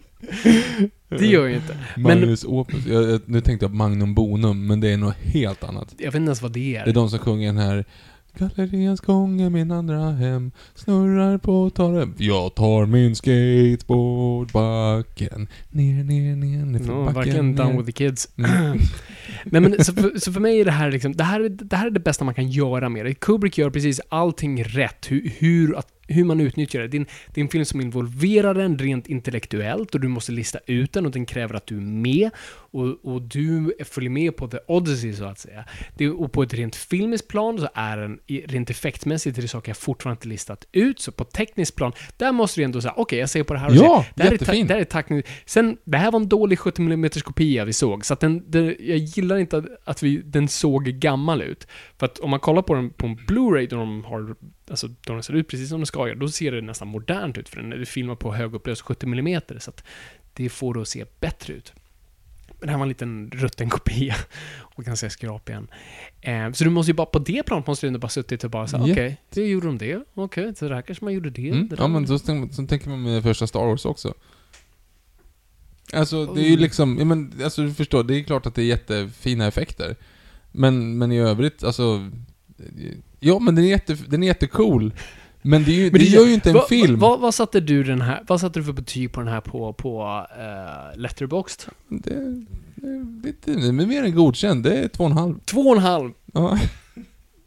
det gör jag inte. Men Magnus Opus. Jag, nu tänkte jag på Magnum Bonum, men det är något helt annat. jag vet inte ens vad det är. Det är de som sjunger den här Gallerians gång är min andra hem Snurrar på torren Jag tar min skateboard backen Ner, ner, ner, ner No, backen ner. down with the kids. Mm. Nej men så för, så för mig är det här liksom, det här, är- det här är det bästa man kan göra med det. Kubrick gör precis allting rätt, hur, hur, att, hur man utnyttjar det. Det är, en, det är en film som involverar den rent intellektuellt och du måste lista ut den och den kräver att du är med och, och du följer med på the odyssey så att säga. Det, och på ett rent filmiskt plan så är den, rent effektmässigt, är det saker jag fortfarande inte listat ut. Så på tekniskt plan, där måste du ändå säga, okej jag ser på det här och Ja, det här är, jättefin. ta- det här är tackning. Sen, det här var en dålig 70 mm kopia vi såg, så att den, den, jag gillar inte att, att vi, den såg gammal ut. För att om man kollar på den på en Blu-ray, då de har, alltså, då de ser ut precis som de ska göra, då ser det nästan modernt ut, för den är filmad på högupplöst 70 mm, så att det får det att se bättre ut. Men det här var en liten rutten kopia och ganska skrap igen. Eh, så du måste ju bara, på det planet måste du ändå bara suttit och bara säga, Ja. okej, det gjorde de det, okej, så där kanske man gjorde det. Mm. det Ja men så, tänk- så tänker man med första Star Wars också. Alltså det är ju liksom, ja, men alltså du förstår, det är klart att det är jättefina effekter. Men, men i övrigt, alltså... Ja men den är, jätte, den är jättecool. Men det, är ju, det, gör ju inte en vad, film. Vad, vad satte du den här, vad satte du för betyg på den här på, på uh, Letterboxd? Det, lite, men mer än godkänd. Det är två och en halv. Två och en halv. Ja.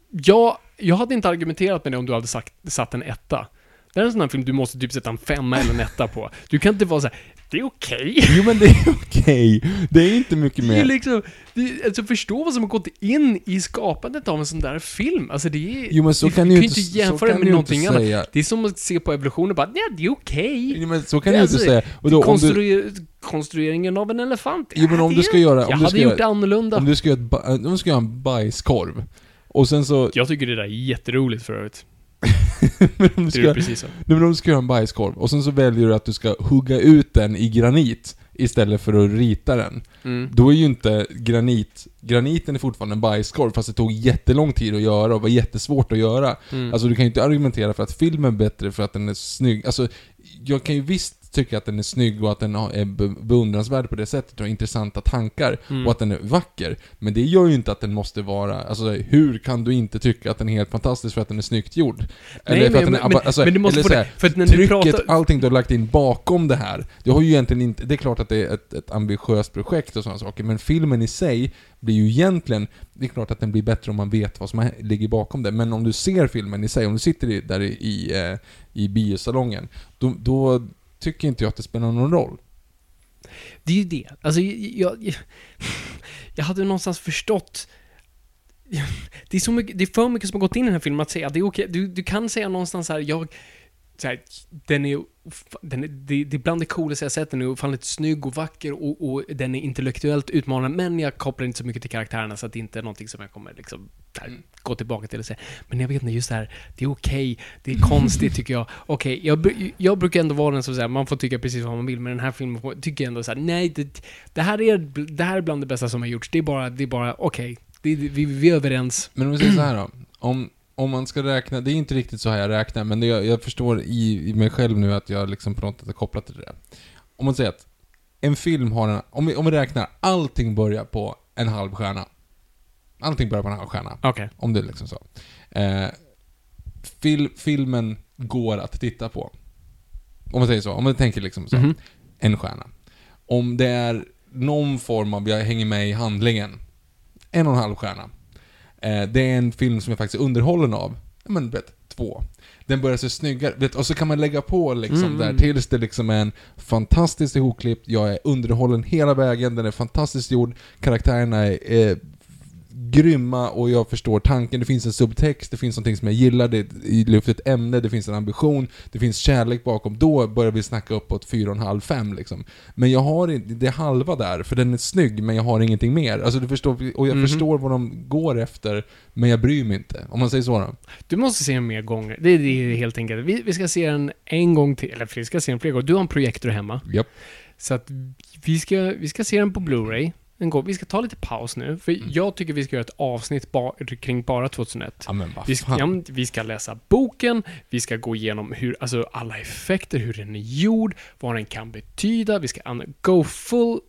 Jag, jag hade inte argumenterat med det om du hade sagt, satt en etta. Det här är en sån här film du måste typ sätta en femma eller en etta på. Du kan inte vara så här, det är okej. Jo men det är okej. Det är inte mycket Det är mer. liksom, det är, alltså förstå vad som har gått in i skapandet av en sån där film. Alltså det är... Jo men så det, kan du inte, ju inte jämföra kan med någonting annat. säga. Det är som att se på evolutionen och bara, ja det är okej. Jo, men så kan Det du är inte alltså- säga. Och då, om du, Konstruer, konstrueringen av en elefant. Jo, men om det du ska göra- om Jag du hade gjort göra- det annorlunda. om du ska göra, om du ska göra en bajskorv. Och sen så... Jag tycker det där är jätteroligt för övrigt. men om du Det ska, är precis så. Nej, men om du ska göra en bajskorv och sen så väljer du att du ska hugga ut den i granit istället för att rita den. Mm. Då är ju inte granit... Graniten är fortfarande en bajskorv fast det tog jättelång tid att göra och var jättesvårt att göra. Mm. Alltså du kan ju inte argumentera för att filmen är bättre för att den är snygg. Alltså, jag kan ju visst tycka att den är snygg och att den är be- beundransvärd på det sättet och har intressanta tankar Mm. och att den är vacker. Men det gör ju inte att den måste vara... Alltså hur kan du inte tycka att den är helt fantastisk för att den är snyggt gjord? Eller för men- att den är... men- alltså, men du måste eller få så det- här, för att när du trycket, pratar- allting du har lagt in bakom det här. Det har ju egentligen inte... Det är klart att det är ett, ett ambitiöst projekt och sådana saker, men filmen i sig blir ju egentligen... Det är klart att den blir bättre om man vet vad som ligger bakom det, men om du ser filmen i sig, om du sitter där i, i, eh, i biosalongen, då, då tycker inte jag att det spelar någon roll. Det är ju det. Alltså, jag, jag, jag hade någonstans förstått det är, så mycket, det är för mycket som har gått in i den här filmen att säga att det är okej. Du, du kan säga någonstans här, jag... Så här, den är, den är det, det är bland det coolaste jag sett. Den är ofantligt snygg och vacker och, och den är intellektuellt utmanande. Men jag kopplar inte så mycket till karaktärerna så att det inte är någonting som jag kommer liksom här, gå tillbaka till och säga. Men jag vet inte, just det här, det är okej. Det är konstigt tycker jag. Okej, jag, bru- jag brukar ändå vara den som säger, man får tycka precis vad man vill, men den här filmen får- tycker jag ändå så här, nej, det, det, här är, det här är bland det bästa som har gjorts. Det är bara, det är bara, okej. Det- Vi, vi är överens. Men om vi säger så här då. Om, om man ska räkna, det är inte riktigt så här jag räknar, men det, jag, jag förstår i, i mig själv nu att jag liksom på något sätt har kopplat till det. Om man säger att en film har en, om vi, om vi räknar, allting börjar på en halv stjärna. Allting börjar på en halv stjärna. Okej. Om det är liksom så. Eh, fil, filmen går att titta på. Om man säger så, om man tänker liksom så. Mhm. En stjärna. Om det är någon form av, jag hänger med i handlingen. En och en halv stjärna. Eh, det är en film som jag faktiskt är underhållen av. Men vet, två. Den börjar se snyggare, vet, och så kan man lägga på liksom Mm, där mm. tills det liksom är en fantastiskt ihopklippt, jag är underhållen hela vägen, den är fantastiskt gjord, karaktärerna är eh, grymma och jag förstår tanken, det finns en subtext, det finns någonting som jag gillar, det är ett luftigt ämne, det finns en ambition, det finns kärlek bakom, då börjar vi snacka uppåt 4,5-5 liksom. Men jag har inte, det är halva där, för den är snygg, men jag har ingenting mer. Alltså du förstår, och jag Mhm. förstår vad de går efter, men jag bryr mig inte. Om man säger så då. Du måste se den mer gånger. Det, det är helt enkelt. Vi, vi ska se den en gång till, eller vi ska se den flera gånger. Du har en projektor hemma. Japp. Så att vi ska, vi ska se den på Blu-ray. En gång. Vi ska ta lite paus nu, för Mm. jag tycker vi ska göra ett avsnitt ba, kring bara 2001. Ja men Vi ska, ja, vi ska läsa boken, vi ska gå igenom hur, alltså alla effekter, hur den är gjord, vad den kan betyda, vi ska go full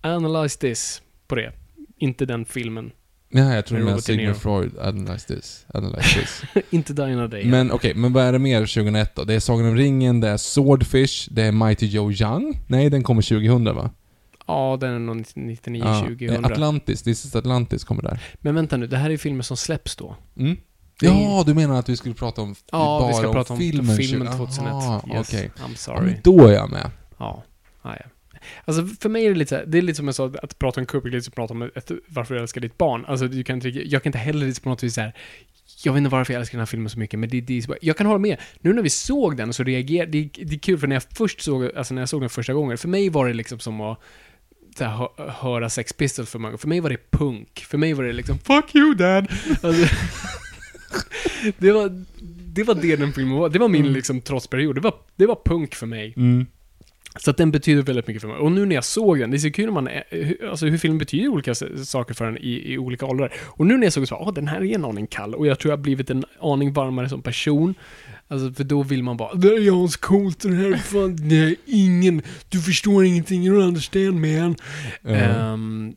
analyze this på det. Inte den filmen. Nej, jag tror Med med Robert De Niro. Sigmund Freud, analyze this, analyze this. inte Another Day. Men okej, men vad är det mer 2001 då? Det är Sagan om ringen, det är Swordfish, det är Mighty Joe Young. Nej, den kommer 2000 va? Ja, den är nog 99, Ja, 2000. eh, Atlantis, This is Atlantis kommer där. Men vänta nu, det här är filmer som släpps då? Mm. Ja, du menar att vi skulle prata om Ja, bara vi ska prata om filmen, filmen, 20 2001. Aha, yes, okej. I'm Ja, sorry. men då är jag med. Ja. ja, ja. Alltså för mig är det lite det är lite som jag sa, att prata om Kubrick, lite som att prata om ett, varför jag älskar ditt barn. Alltså du kan inte, jag kan inte heller på något vis så här. jag vet inte varför jag älskar den här filmen så mycket, men det, det jag kan hålla med. Nu när vi såg den så reagerade, det, det är kul för när jag först såg, alltså när jag såg den första gången, för mig var det liksom som att så här, hö, höra Sex Pistols för många. För mig var det punk. För mig var det liksom 'Fuck you dad' alltså, det, var, det var det den filmen var. Det var min liksom trotsperiod. Det var, det var punk för mig. Mm. Så att den betyder väldigt mycket för mig. Och nu när jag såg den, det är så kul när man, hur- alltså hur filmen betyder olika saker för en i, i olika åldrar. Och nu när jag såg den så, åh den här är en aning kall. Och jag tror jag har blivit en aning varmare som person. Alltså för då vill man bara, det är Jans coolt, den här är fan, är ingen, du förstår ingenting, you don't understand man. Ja. Ehm,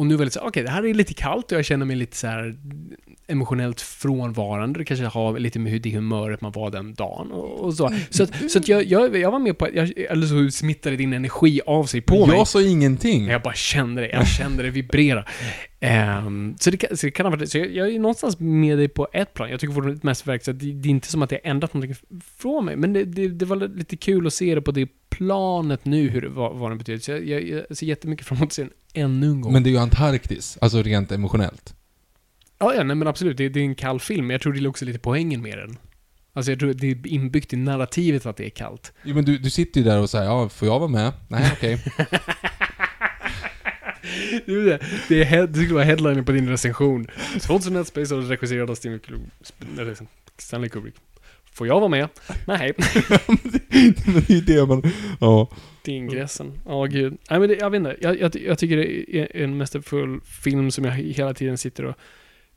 Och nu är det väldigt så okej, det här är lite kallt och jag känner mig lite så här emotionellt frånvarande. Det kanske har lite med hur det humöret man var den dagen och, och så. Så att, så att jag, jag, jag var med på att, jag, eller så smittade din energi av sig på mig. Jag sa ingenting. Jag bara kände det, jag kände det vibrera. Ehm, så, det så det kan ha varit, så jag, jag är någonstans med dig på ett plan. Jag tycker fortfarande mest verkar så att det, det är inte som att jag ändrat någonting från mig, men det, det, det var lite kul att se det på det planet nu, hur det, vad, vad den betyder. Så jag, jag, jag ser jättemycket fram emot att se den ännu en gång. Men det är ju Antarktis, alltså rent emotionellt. Ja, ja, nej men absolut. Det, det är en kall film, men jag tror det är också lite poängen med den. Alltså jag tror det är inbyggt i narrativet att det är kallt. Jo men du, du sitter ju där och säger ja, får jag vara med? Nej, okej. Det, det, det, är head, det skulle vara headlinen på din recension. 2001 Space Odyssey regisserad av Stanley Kubrick. Får jag vara med? Nej. det är det man... Ja. Det är ingressen. Ja, gud. Nej, men det, jag vet inte. Jag, jag, jag tycker det är en mästerfull film som jag hela tiden sitter och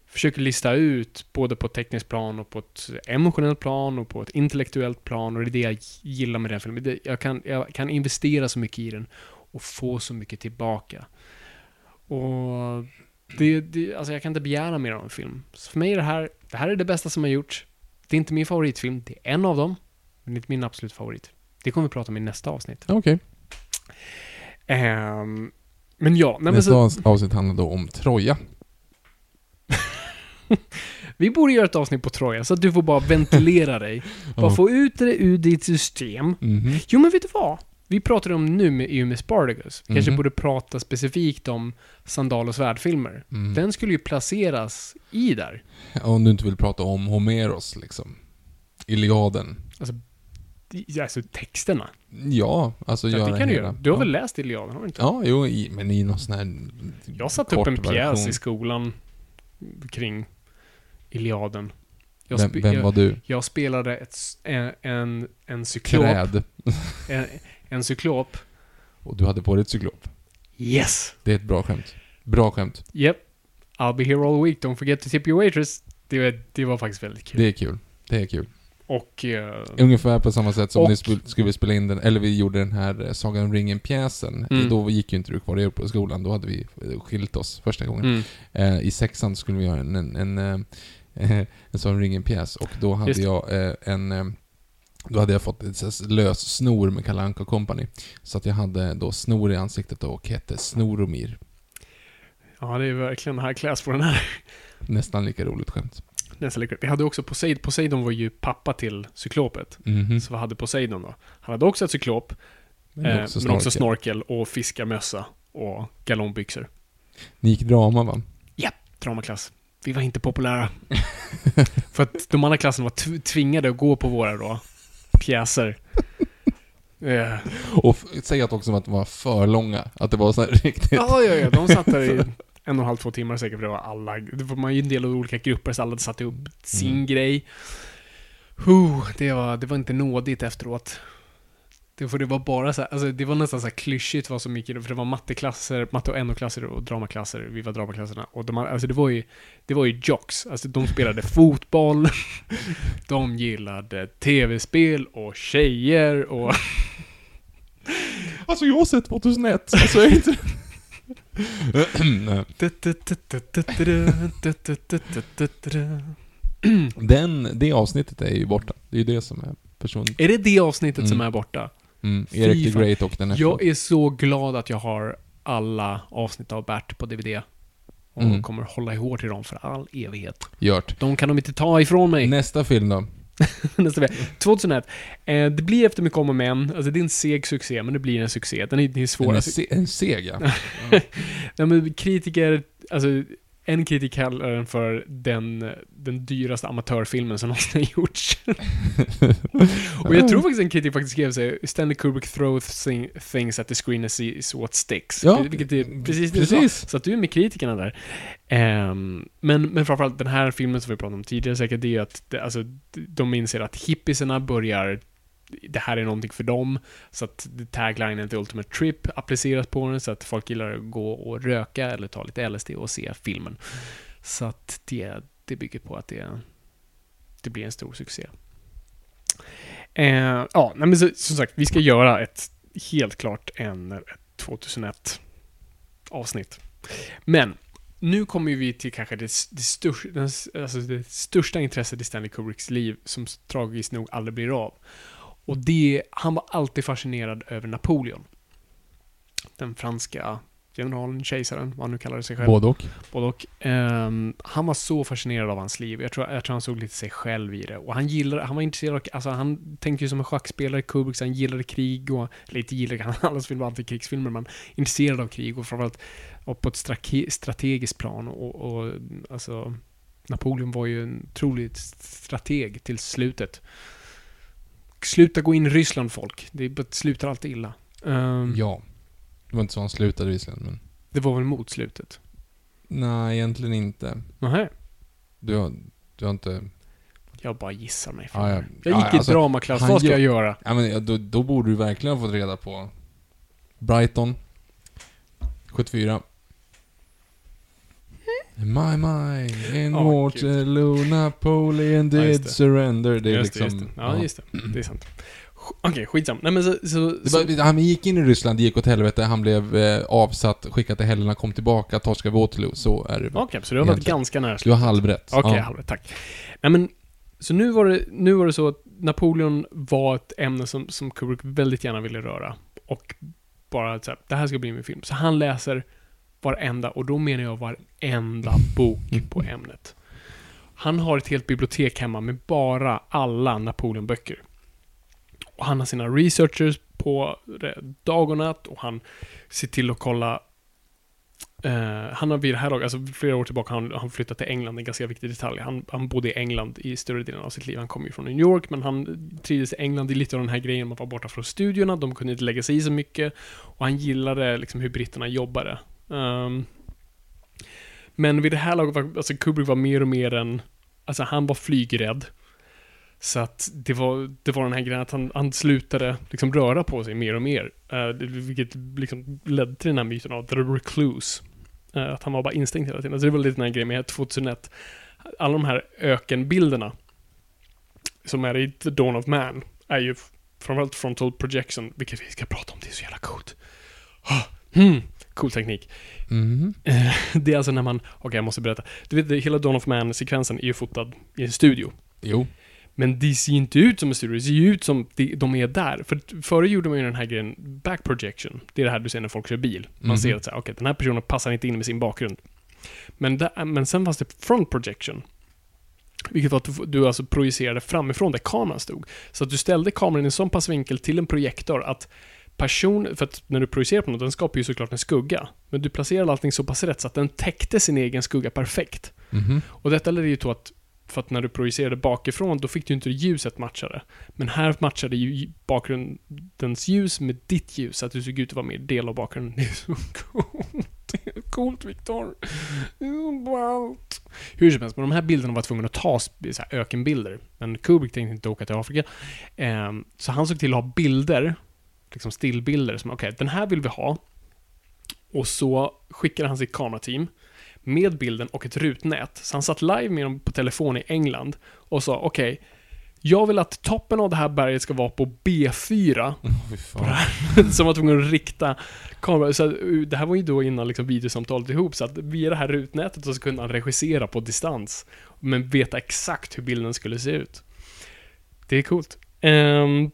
försöker lista ut, både på ett tekniskt plan och på ett emotionellt plan och på ett intellektuellt plan. Och det är det jag gillar med den filmen. Det, jag, kan, jag kan investera så mycket i den och få så mycket tillbaka. Och det, det, alltså jag kan inte begära mer av en film. Så för mig är det här, det här är det bästa som har gjorts. Det är inte min favoritfilm, det är en av dem, men det är inte min absolut favorit. Det kommer vi prata om i nästa avsnitt. Okej. Ehm, men ja, nej, men Nästa så, avsnitt handlar då om Troja. vi borde göra ett avsnitt på Troja, så att du får bara ventilera dig. Bara Ja. få ut det ur ditt system. Mhm. Jo, men vet du vad? Vi pratar om nu med, ju med Spartacus. Kanske Mhm. borde prata specifikt om Sandal och svärdfilmer. Mm. Den skulle ju placeras i där. Om du inte vill prata om Homeros liksom. Iliaden. I- Alltså texterna. Ja, alltså Ja, göra det kan du hela- göra. Du har ja. väl läst Iliaden, har du inte? Ja, jo, i, men i någon sån här Jag satte upp en pjäs version. i skolan kring Iliaden. Jag, Vem, vem jag, var du? jag spelade ett, en, en, en cyklop. Träd. En, en cyklop. Och du hade på dig ett cyklop. Yes! Det är ett bra skämt. Bra skämt. Yep. I'll be here all week, don't forget to tip your waitress. Det, var- det var faktiskt väldigt kul. Det är kul. Det är kul. Och... eh, Ungefär på samma sätt som Och- sp- skulle spela in den, eller vi gjorde den här eh, Sagan om ringen-pjäsen. Mm. Då gick ju inte du kvar på skolan, då hade vi eh, skilt oss första gången. mm. Eh, I sexan skulle vi göra en, en, en, eh, en Sagan om ringen-pjäs och då hade Just jag eh, en eh, då hade jag fått ett här lös snor med Kalle Anka Company. Så att jag hade då snor i ansiktet och hette Snoromir. Ja, det är verkligen high class på den här. Nästan lika roligt skämt. Nästan lika. Vi hade också Poseidon. Poseidon var ju pappa till cyklopet. Mhm. Så vad hade Poseidon då? Han hade också ett cyklop, Men eh, också men också snorkel. och fiskarmössa och galonbyxor. Ni gick drama va? Dramaklass. Vi var inte populära. För att de andra klasserna var tv- tvingade att gå på våra då, pjäser. Eh, Och säg att också att de var för långa. Att det var så här riktigt... Ja, ja, ja. De satt där i en och en halv, två timmar säkert, för det var alla... Det var man ju en del av olika grupper, så alla satte upp sin Mm. grej. Huh, det, var, det var inte nådigt efteråt. Det, för det var bara så här, alltså det var nästan så här klyschigt vad som gick i det, för det var matteklasser, matte och NO-klasser och dramaklasser, vi var dramaklasserna. Och de, alltså det var ju, det var ju jocks. Alltså de spelade fotboll, de gillade tv-spel och tjejer och... Alltså jag har sett 2001, alltså jag är inte... Den, det avsnittet är ju borta. Det är ju det som är person... Är det det avsnittet som Mm. är borta? Mm, Fy Erik the. Great och den efter. Jag är så glad att jag har alla avsnitt av Bert på DVD. Och Mm. kommer hålla i hårt till dem för all evighet. Gjort. De kan de inte ta ifrån mig. Nästa film då? Nästa vecka. 2001. Eh, det blir efter mycket om och men. Alltså det är en seg succé, men det blir en succé. Den är, den är svår. En, se, en seg ja. ja, men kritiker, alltså en kritik kallar den för den, den dyraste amatörfilmen som någonsin har gjorts. och jag tror faktiskt en kritik faktiskt skrev sig Stanley Kubrick throws thing, things at the screen and sees what sticks. Ja, Vilket är precis det precis. sa. Så att du är med kritikerna där. Ehm, men, men framförallt den här filmen som vi pratade om tidigare säkert, det är att det, alltså, de inser att hippisarna börjar det här är någonting för dem. Så att taglinen till Ultimate Trip appliceras på den, så att folk gillar att gå och röka eller ta lite LSD och se filmen. Så att det, det bygger på att det, det blir en stor succé. Eh, ja, men så, som sagt, vi ska göra ett, helt klart en ett 2001 avsnitt. Men, nu kommer vi till kanske det, det, största, alltså det största intresset i Stanley Kubricks liv, som tragiskt nog aldrig blir av. Och det, han var alltid fascinerad över Napoleon. Den franska generalen, kejsaren, vad han nu kallade sig själv. Både och. Både och. Ehm, han var så fascinerad av hans liv. Jag tror, jag tror han såg lite sig själv i det. Och han gillade, han var intresserad av, alltså han tänkte ju som en schackspelare, Kubrick, han gillade krig och, eller inte gillade, han alla film var alltid krigsfilmer, men intresserad av krig och framförallt och på ett strategiskt plan och, och alltså Napoleon var ju en otroligt strateg till slutet. Sluta gå in i Ryssland folk. Det slutar alltid illa. Ehm, Ja. Det var inte så han slutade visserligen, men... Det var väl mot slutet? Nej, egentligen inte. Nähä. Du har, du har inte... Jag bara gissar mig Ja, fram. ja. Jag Ja, gick i alltså, dramaklass, vad ska jag göra? Ja, men ja, då, då borde du verkligen ha fått reda på Brighton 74 My, my, in Åh, Waterloo, Napoleon Ja, did det. surrender. Det är just liksom... just det. Ja, just det. Det är sant. Okej, skitsam. Nej men så... så, så han gick in i Ryssland, det gick åt helvete, han blev eh, avsatt, skickad till Helena, kom tillbaka, torskade Waterloo. Så är det. Okej, så du har varit ganska nära Du har slutet. halvrätt. Okej, Ja. halvrätt, tack. Nej men, så nu var, det, nu var det så att Napoleon var ett ämne som, som Kubrick väldigt gärna ville röra. Och bara så här, det här ska bli min film. Så han läser varenda, och då menar jag varenda bok på ämnet. Han har ett helt bibliotek hemma med bara alla Napoleon-böcker. Och han har sina researchers på dag och natt och han ser till att kolla Eh, han har vid det här laget, alltså flera år tillbaka, han, han flyttat till England, en ganska viktig detalj. Han, han bodde i England i större delen av sitt liv. Han kom ju från New York, men han trivdes i England i lite av den här grejen med att vara borta från studierna. De kunde inte lägga sig i så mycket. Och han gillade liksom hur britterna jobbade. Um, men vid det här laget var, alltså Kubrick var mer och mer en, alltså han var flygrädd. Så att det var, det var den här grejen att han, han slutade liksom röra på sig mer och mer. Uh, vilket liksom ledde till den här myten av the recluse. Uh, att han var bara instängd hela tiden. Så det var lite den här grejen med 2001. Alla de här ökenbilderna som är i The Dawn of Man är ju framförallt frontal projection, vilket vi ska prata om, det är så jävla coolt. Ah, Hmm, cool teknik. Mhm. Eh, Det är alltså när man, okej jag måste berätta. Du vet, hela Dawn of Man-sekvensen är ju fotad i en studio. Jo. Men det ser ju inte ut som en studio, det ser ju ut som de, är där. För förr gjorde man ju den här grejen, back projection. Det är det här du ser när folk kör bil. Man Mhm. ser att okej, den här personen passar inte in med sin bakgrund. Men, där, men sen fanns det front projection. Vilket var att du, du alltså projicerade framifrån där kameran stod. Så att du ställde kameran i en sån pass vinkel till en projektor att person, för att när du projicerar på något, den skapar ju såklart en skugga. Men du placerade allting så pass rätt så att den täckte sin egen skugga perfekt. Mhm. Och detta ledde ju till att, för att när du projicerade bakifrån, då fick du inte ljuset matchade. Men här matchade ju bakgrundens ljus med ditt ljus, så att du såg ut att vara mer del av bakgrunden. Det är så coolt. Det är coolt, Viktor. Det är så ballt. Hur som helst, men de här bilderna var tvungna att tas, så ökenbilder. Men Kubrick tänkte inte åka till Afrika. Ehm, så han såg till att ha bilder, liksom stillbilder, som okej, den här vill vi ha. Och så skickade han sitt kamerateam med bilden och ett rutnät. Så han satt live med dem på telefon i England och sa okej, jag vill att toppen av det här berget ska vara på B4. Fy fan. som var tvungen att rikta kameran. Så uh, det här var ju då innan liksom videosamtalet ihop, så att via det här rutnätet så kunde han regissera på distans. Men veta exakt hur bilden skulle se ut. Det är coolt. Ehm,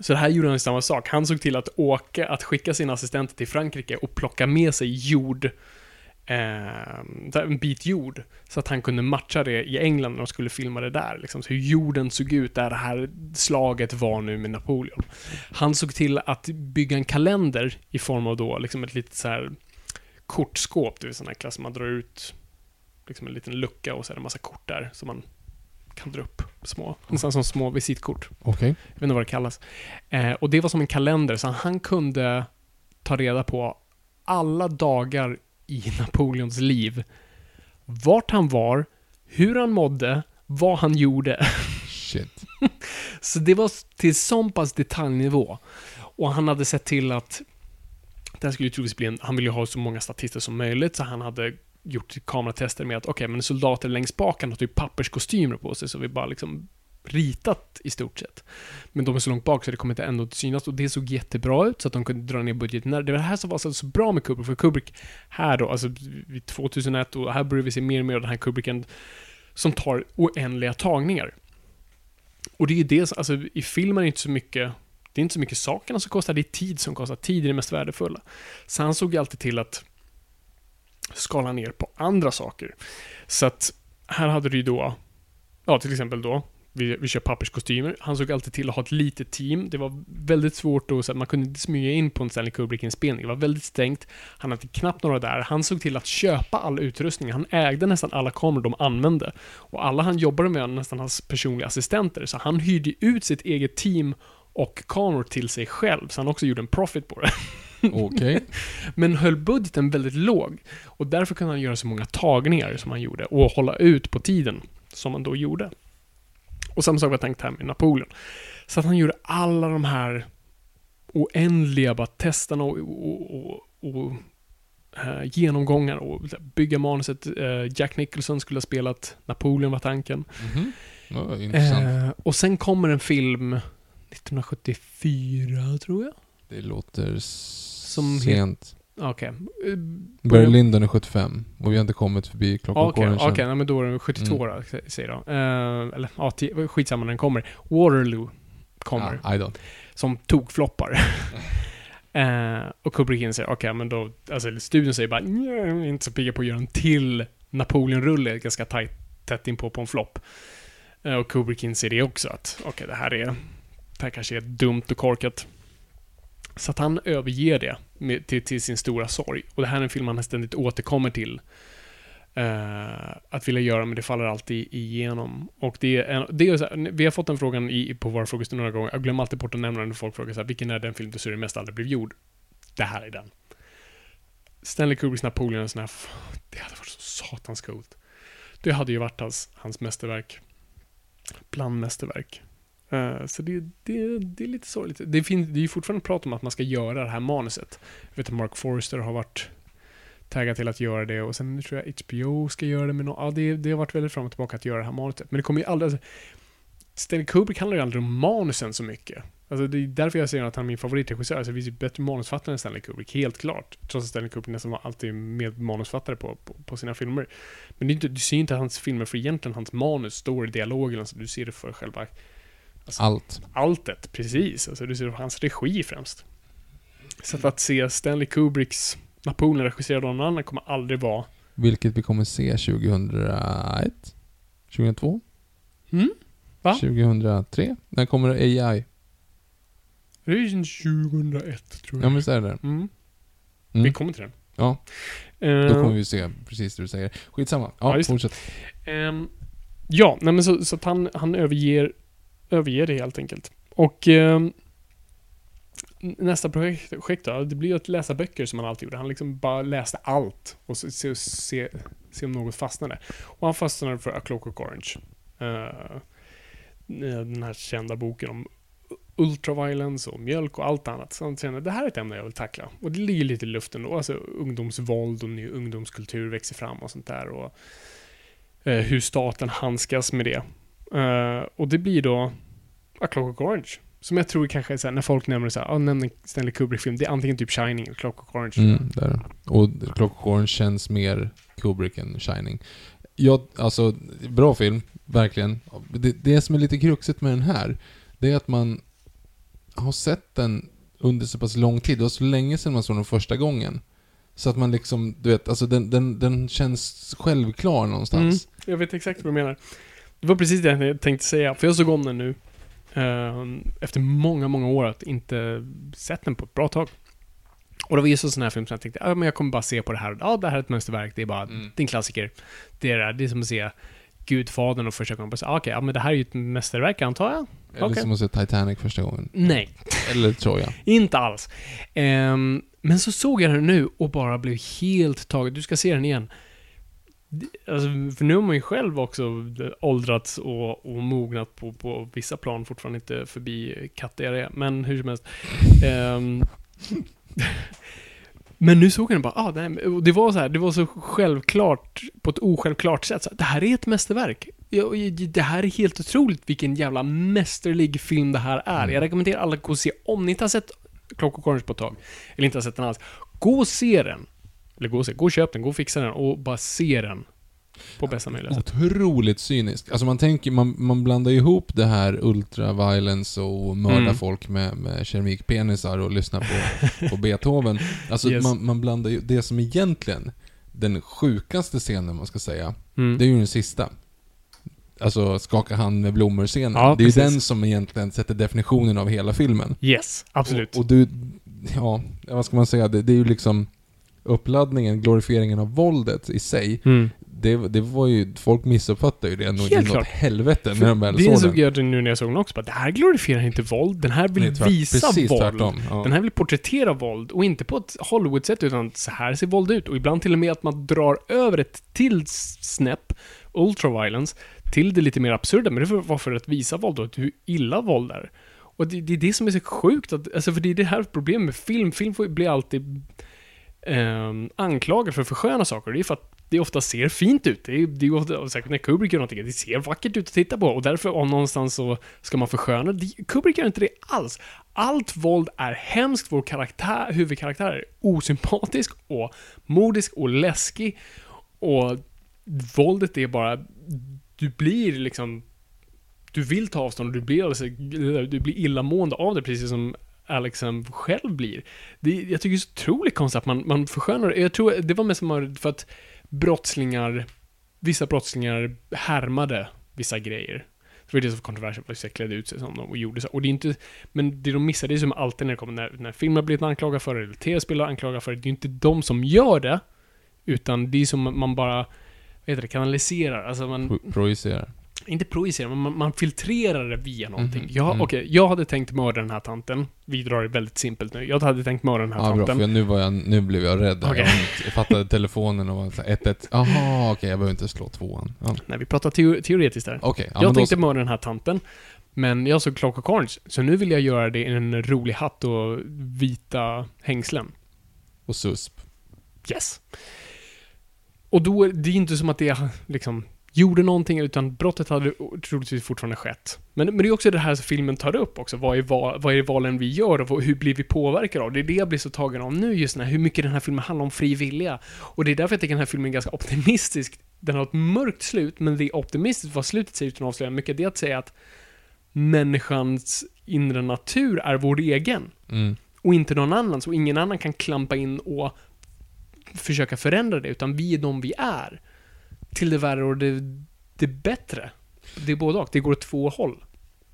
så det här gjorde han samma sak. Han såg till att åka, att skicka sina assistenter till Frankrike och plocka med sig jord eh, en bit jord. Så att han kunde matcha det i England när de skulle filma det där. Liksom. Så hur jorden såg ut där det här slaget var nu med Napoleon. Han såg till att bygga en kalender i form av då liksom ett litet så här kortskåp, det vill säga sån klass man drar ut liksom en liten lucka och så är det en massa kort där som man kan dra upp små, nästan som små visitkort. Okej. Jag vet inte vad det kallas. Eh, och det var som en kalender, så han kunde ta reda på alla dagar i Napoleons liv. Vart han var, hur han mådde, vad han gjorde. Shit. Så det var till sån pass detaljnivå. Och han hade sett till att det här skulle ju troligtvis bli en, han ville ju ha så många statister som möjligt, så han hade gjort kameratester med att okej, men soldater längst bak han har typ papperskostymer på sig, så vi bara liksom ritat i stort sett. Men de är så långt bak så det kommer inte ändå att synas och det såg jättebra ut så att de kunde dra ner budgeten. Det var det här som var så, bra med Kubrick, för Kubrick här då, alltså 2001 och här börjar vi se mer och mer av den här Kubricken som tar oändliga tagningar. Och det är ju det, alltså i filmen är det inte så mycket det är inte så mycket sakerna som kostar, det är tid som kostar. Tid är det mest värdefulla. Så han såg ju alltid till att skala ner på andra saker. Så att här hade du ju då, ja till exempel då, vi, vi kör papperskostymer. Han såg alltid till att ha ett litet team. Det var väldigt svårt då, så att man kunde inte smyga in på en Stanley Kubrick-inspelning. Det var väldigt stängt. Han hade knappt några där. Han såg till att köpa all utrustning. Han ägde nästan alla kameror de använde. Och alla han jobbade med nästan hans personliga assistenter. Så han hyrde ut sitt eget team och kameror till sig själv. Så han också gjorde en profit på det. Okej. Men höll budgeten väldigt låg. Och därför kunde han göra så många tagningar som han gjorde och hålla ut på tiden som han då gjorde. Och samma sak var tänkt här med Napoleon. Så att han gjorde alla de här oändliga bara testerna och, och, och, och eh, genomgångar och bygga manuset. Eh, Jack Nicholson skulle ha spelat Napoleon var tanken. Mhm. Ja, intressant. Eh, och sen kommer en film 1974 tror jag. Det låter Som sent. Okej. Eh, Barry Lyndon är 75 och vi har inte kommit förbi klockan Okej, okej, än. nej, men då är det 72 Mm. då, sä- säger jag. Eh, eller ja, skitsamma när den kommer. Waterloo kommer. Ja, I don't. Som tokfloppar. eh, och Kubrick inser, okej, men då, alltså studion säger bara, "Nja, jag är inte så pigga på att göra en till Napoleon-rulle ganska tajt, tätt in på, en flopp. Eh, och Kubrick inser det också, att okej, det här är, det här kanske är dumt och korkat. Så att han överger det med, till, till sin stora sorg. Och det här är en film han ständigt återkommer till. eh, att vilja göra, men det faller alltid igenom. Och det är, en, det är så här, vi har fått den frågan i, på våra frågestunder några gånger. Jag glömmer alltid bort att nämna den när folk frågar så här, vilken är den film du ser det mest aldrig blev gjord? Det här är den. Stanley Kubricks Napoleon och sån här, det hade varit så satans coolt. Det hade ju varit hans, hans mästerverk. Bland mästerverk. Eh, så det, det, det är lite sorgligt. Det, finns, det är ju fortfarande prat om att man ska göra det här manuset. Jag vet att Mark Forrester har varit taggad till att göra det och sen tror jag HBO ska göra det med någon, ja det, det har varit väldigt fram och tillbaka att göra det här manuset. Men det kommer ju aldrig, alltså, Stanley Kubrick handlar ju aldrig om manusen så mycket. Alltså det är därför jag säger att han är min favoritregissör. Alltså det finns ju bättre manusfattare än Stanley Kubrick, helt klart. Trots att Stanley Kubrick nästan var alltid med manusfattare på, på, på sina filmer. Men det är inte, du ser ju inte hans filmer för egentligen hans manus, står i dialogen, alltså du ser det för själva allt. alltet, precis. Alltså du ser hans regi främst. Så att, att se Stanley Kubricks Napoleon regisserad av någon annan kommer aldrig vara... Vilket vi kommer se 2001? 2002? Mm? Va? 2003? När kommer AI? Det är ju sedan 2001, tror Ja jag. men så är det. Mm. Mm. Vi kommer till den. Ja, Eh, då kommer vi se precis det du säger. Skitsamma. Ja, Ja, fortsätt. Ehm, ja, nej men så, så att han, han överger, Överge det helt enkelt. Och eh, nästa projekt, projekt då, det blir ju att läsa böcker som han alltid gjorde. Han liksom bara läste allt och se, se, se, se om något fastnade. Och han fastnade för A Clockwork Orange. Eh, eh, den här kända boken om ultraviolence och mjölk och allt annat. Så han kände det här är ett ämne jag vill tackla. Och det ligger lite i luften då. Alltså ungdomsvåld och ny ungdomskultur växer fram och sånt där. Och eh, hur staten handskas med det. Eh, och det blir då A Clockwork Orange. Som jag tror kanske är så här, när folk nämner så här, ah, nämn en Stanley Kubrick-film. Det är antingen typ Shining eller Clockwork Orange. Mm, där. Och Clockwork Orange känns mer Kubrick än Shining. Ja, alltså, bra film, verkligen. Det, det som är lite kruxigt med den här, det är att man har sett den under så pass lång tid. Det var så länge sedan man såg den första gången. Så att man liksom, du vet, alltså den, den, den känns självklar någonstans. Mm, jag vet exakt vad du menar. Det var precis det jag tänkte säga, för jag såg om den nu. eh, efter många, många år att inte sett den på ett bra tag. Och det var just en sån här film som jag tänkte, ja men jag kommer bara se på det här. Ja, det här är ett mästerverk. Det är bara, Mm. det är en klassiker. Det är det, är som att se Gudfadern och första gången bara säga, okej, ja men det här är ju ett mästerverk antar jag. Eller Okej. som att se Titanic första gången. Nej, Eller Troja. inte alls. Ehm, men så såg jag den nu och bara blev helt tagen. Du ska se den igen. Alltså, för nu har man ju själv också åldrats och, och mognat på, på vissa plan, fortfarande inte förbi kattdiarré, men hur som helst. Ehm, men nu såg jag den bara, ah, och det var så här, det var så självklart, på ett osjälvklart sätt, så här, det här är ett mästerverk. det här är helt otroligt vilken jävla mästerlig film det här är. Mm. Jag rekommenderar alla att gå och se, om ni inte har sett Clockwork Orange på ett tag, eller inte har sett den alls, gå och se den. Eller gå och se, gå och köp den, gå och fixa den och bara se den. På bästa möjliga sätt. Otroligt cynisk. Alltså man tänker, man, man blandar ihop det här ultra-violence och mörda Mm. folk med, med keramikpenisar och lyssna på, på Beethoven. Alltså Yes. man, man blandar ju, det som egentligen, den sjukaste scenen man ska säga, Mm. det är ju den sista. Alltså skaka hand med blommor-scenen. Ja, det är ju den som egentligen sätter definitionen av hela filmen. Yes, absolut. Och, och du, ja, vad ska man säga, det, det är ju liksom uppladdningen, glorifieringen av våldet i sig. Mm. Det, det var ju, folk missuppfattade ju det nog inåt klart. helvete när de väl det såg den. jag nu när jag såg den också. Bara, det här glorifierar inte våld. Den här vill Nej, tvärt- visa precis våld. tvärtom, ja. Den här vill porträttera våld. Och inte på ett Hollywood-sätt, utan så här ser våld ut. Och ibland till och med att man drar över ett till snäpp, ultraviolence, till det lite mer absurda. Men det var för- för att visa våld och hur illa våld är. Och det, det är det som är så sjukt. Att, alltså för det är det här problemet med film. Film får, blir alltid eh, anklagad för att försköna saker. Det är för att det ofta ser fint ut. Det är, det är ofta, särskilt när Kubrick gör någonting, det ser vackert ut att titta på. Och därför, om någonstans så ska man försköna det. Kubrick gör inte det alls. Allt våld är hemskt. Vår karaktär, huvudkaraktär är osympatisk och modisk och läskig. Och våldet är bara... Du blir liksom... Du vill ta avstånd och du blir, alltså, du blir illamående av det, precis som Alexen själv blir. Det, jag tycker det är så otroligt konstigt att man, man förskönar det. Jag tror det var mest för att brottslingar, vissa brottslingar härmade vissa grejer. Det var det som var kontroversiellt, att de klädde ut sig som de och gjorde så. Och det är inte, men det de missar, det är som alltid när det kommer, när, när filmer blir blivit anklagade för eller tv-spel har anklagade för det, det är ju inte de som gör det, utan det är som man bara, vad heter det, kanaliserar. Alltså man, Projicerar inte projicerar, men man, man filtrerar det via någonting. Mhm, Jag, mm. okej, jag hade tänkt mörda den här tanten. Vi drar det väldigt simpelt nu. Jag hade tänkt mörda den här Ja, bra, tanten. för nu, var jag, nu blev jag rädd. Okej. Jag, jag fattade telefonen och var så här, 1-1. Jaha, okej, jag behöver inte slå tvåan. Ja. Nej, vi pratar teo teoretiskt där. Okej, ja, jag då tänkte så. mörda den här tanten. Men jag såg Clockwork Orange, så nu vill jag göra det i en rolig hatt och vita hängslen. Och susp. Yes. Och då, är det är inte som att det liksom gjorde någonting, utan brottet hade troligtvis fortfarande skett. Men, men det är också det här som filmen tar upp också. Vad är, val, vad är valen vi gör och hur blir vi påverkade av? Det är det jag blir så tagen av nu just när hur mycket den här filmen handlar om fri vilja. Och det är därför jag tycker den här filmen är ganska optimistisk. Den har ett mörkt slut, men det är optimistiskt vad slutet säger utan att avslöja mycket. Det är att säga att människans inre natur är vår egen Mm. och inte någon annans och ingen annan kan klampa in och försöka förändra det, utan vi är de vi är. Till det värre och det, det bättre. Det är både och, det går åt två håll.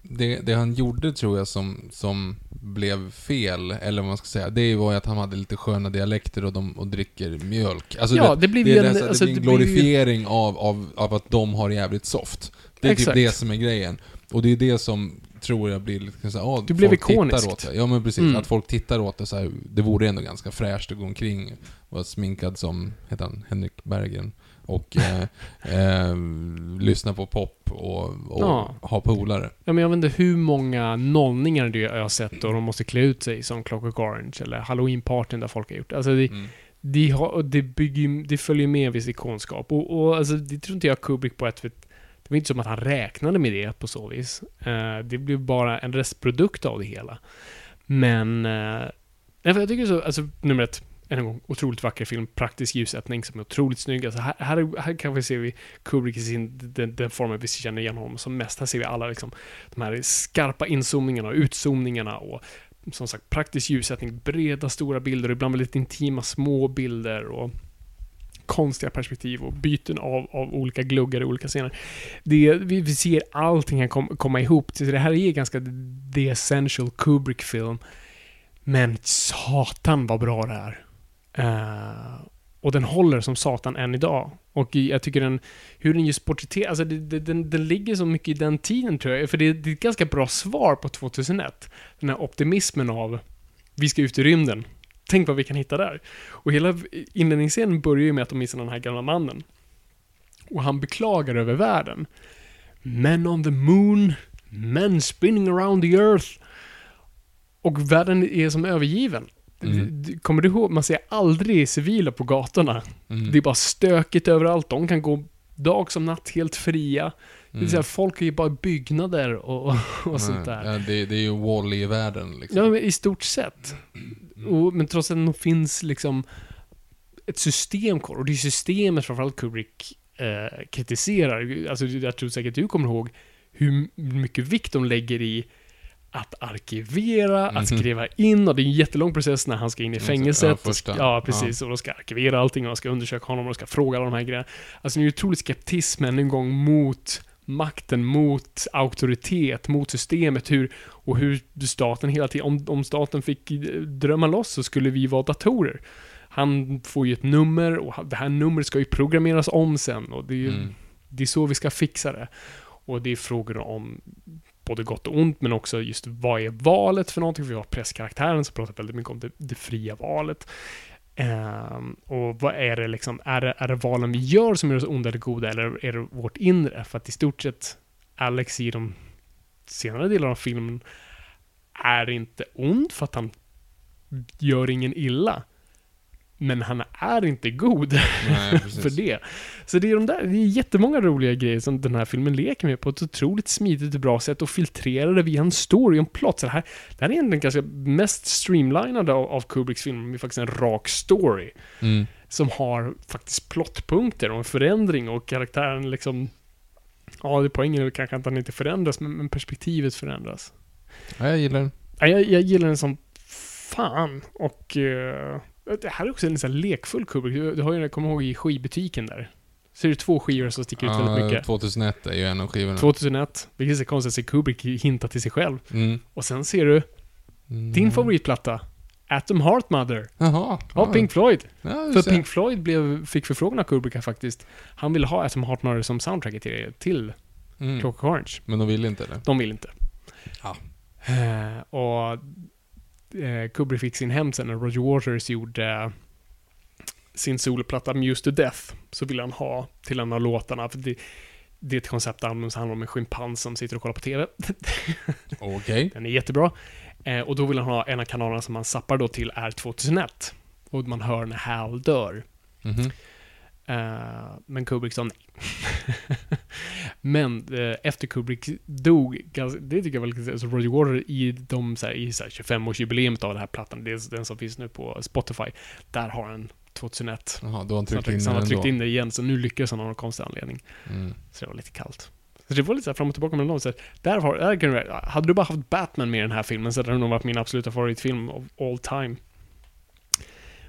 Det, det han gjorde tror jag som, som blev fel, eller vad man ska säga, det var ju att han hade lite sköna dialekter och, de, och dricker mjölk. Alltså Ja, det blir ju en- det, alltså, det en det blir ju- glorifiering av, av, av att de har det jävligt soft. Det är Exakt. typ det som är grejen. Och det är det som tror jag blir lite såhär, ah, Det blev ikoniskt. åt det. Ja men precis, Mm. att folk tittar åt det så här, det vore ändå ganska fräscht att gå omkring och vara sminkad som, heter han, Henrik Bergen. Och eh, eh, lyssna på pop och, och Ja. ha polare. Ja, men jag vet inte hur många nollningar det jag har sett och de måste klä ut sig som Clockwork Orange eller Halloween-partyn där folk har gjort. Alltså det, Mm. de har, det, bygger, det följer med viss ikonskap. Och, och alltså, det tror inte jag Kubrick på ett Det var inte som att han räknade med det på så vis. Eh, det blev bara en restprodukt av det hela. Men... Uh, jag tycker så, alltså nummer ett, än en gång, otroligt vacker film, praktisk ljussättning som är otroligt snygg. Alltså här, här, här kanske ser vi Kubrick i sin, den, den formen vi känner igen honom som mest. Här ser vi alla liksom, de här skarpa inzoomningarna och utzoomningarna och som sagt praktisk ljussättning, breda stora bilder, ibland väldigt intima små bilder och konstiga perspektiv och byten av, av olika gluggar i olika scener. Det, vi, vi ser allting här kom, komma ihop. Så det här är ganska the essential Kubrick-film. Men satan vad bra det är. Eh, och den håller som satan än idag. Och jag tycker den, hur den just porträtterar, alltså det, det, den, den ligger så mycket i den tiden tror jag. För det, det är ett ganska bra svar på 2001. Den här optimismen av, vi ska ut i rymden. Tänk vad vi kan hitta där. Och hela inledningsscenen börjar ju med att de missar den här gamla mannen. Och han beklagar över världen. Men on the moon, men spinning around the earth. Och världen är som övergiven. Mm. Kommer du ihåg? Man ser aldrig civila på gatorna. Mm. Det är bara stökigt överallt. De kan gå dag som natt helt fria. Det vill säga, folk är ju bara byggnader och, och, och sånt där. Ja, det, det är ju Wall-E-världen liksom. Ja, men i stort sett. Och, men trots att det finns liksom ett system kvar. Och det är systemet framförallt Kubrick eh, kritiserar. Alltså, jag tror säkert du kommer ihåg hur mycket vikt de lägger i att arkivera, att Mhm. skriva in och det är en jättelång process när han ska in i Ja, fängelset. första. Ja, precis. Och de ska arkivera allting och de ska undersöka honom och de ska fråga alla de här grejerna. Alltså det är ju otrolig skeptism än en gång mot makten, mot auktoritet, mot systemet, hur, och hur staten hela tiden, om, om staten fick drömma loss så skulle vi vara datorer. Han får ju ett nummer och det här numret ska ju programmeras om sen och det är ju Mm. det är så vi ska fixa det. Och det är frågor om både gott och ont, men också just vad är valet för någonting? För vi har presskaraktären som pratar väldigt mycket om det, det fria valet. Ehm, och vad är det liksom, är det, är det valen vi gör som gör oss onda eller goda, eller är det vårt inre? För att i stort sett, Alex i de senare delarna av filmen är inte ond för att han gör ingen illa. Men han är inte god Nej, för det. Så det är de där, det är jättemånga roliga grejer som den här filmen leker med på ett otroligt smidigt och bra sätt och filtrerar det via en story och en plot. Så det här, det här är egentligen ganska mest streamlinade av, av Kubricks filmer med faktiskt en rak story. Mm. Som har faktiskt plottpunkter och en förändring och karaktären liksom Ja, det poängen är kanske att han inte förändras, men, men perspektivet förändras. Ja, jag gillar den. Ja, jag, jag gillar den som fan och eh, det här är också en sån lekfull Kubrick. Du, du har ju, jag kommer ihåg i skivbutiken där. Så är det två skivor som sticker ut väldigt Ja, mycket. 2001 är ju en av skivorna. 2001, vilket är konstigt att se Kubrick hinta till sig själv. Mm. Och sen ser du Mm. din favoritplatta, Atom Heart Mother, Jaha. av Pink Floyd. Ja, För. Pink Floyd blev, fick förfrågan av Kubrick faktiskt. Han ville ha Atom Heart Mother som soundtrack till, till Mm. Clockwork Orange. Men de vill inte det. De vill inte. Ja. Eh, och Kubrick fick sin hem sen när Roger Waters gjorde eh, sin soloplatta Muse to Death. Så ville han ha till en av låtarna. För det, det är ett konceptalbum som handlar om en schimpans som sitter och kollar på TV. Okej. Den är jättebra. Eh, och då vill han ha en av kanalerna som man zappar då till är 2001. Och man hör när Hal dör. Mhm. Eh, men Kubrick sa nej. men eh, efter Kubrick dog, det tycker jag var lite alltså Roger Waters i, de, så här, i så här 25-årsjubileet av den här plattan, det är den som finns nu på Spotify, där har han 2001. Jaha, då har han tryckt in Så han har tryckt in det igen, så nu lyckas han av någon konstig anledning. Mm. Så det var lite kallt. Så det var lite så här fram och tillbaka mellan dem. Så där har, där kan du, hade du bara haft Batman med i den här filmen så hade det nog varit min absoluta favoritfilm of all time.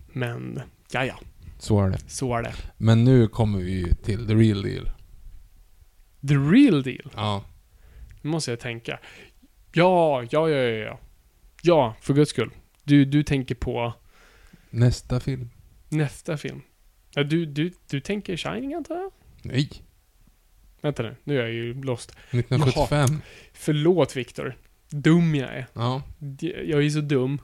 Men, ja ja, Så är det. så är det. Men nu kommer vi till the real deal. The real deal. Ja. Nu måste jag tänka. Ja, ja, ja, ja, ja. Ja, för guds skull. Du, du tänker på Nästa film. nästa film. Ja, du, du, du tänker Shining antar jag? Nej. Vänta nu, nu är jag ju lost. 1975. Förlåt Viktor. Dum jag är. Ja. Jag är så dum.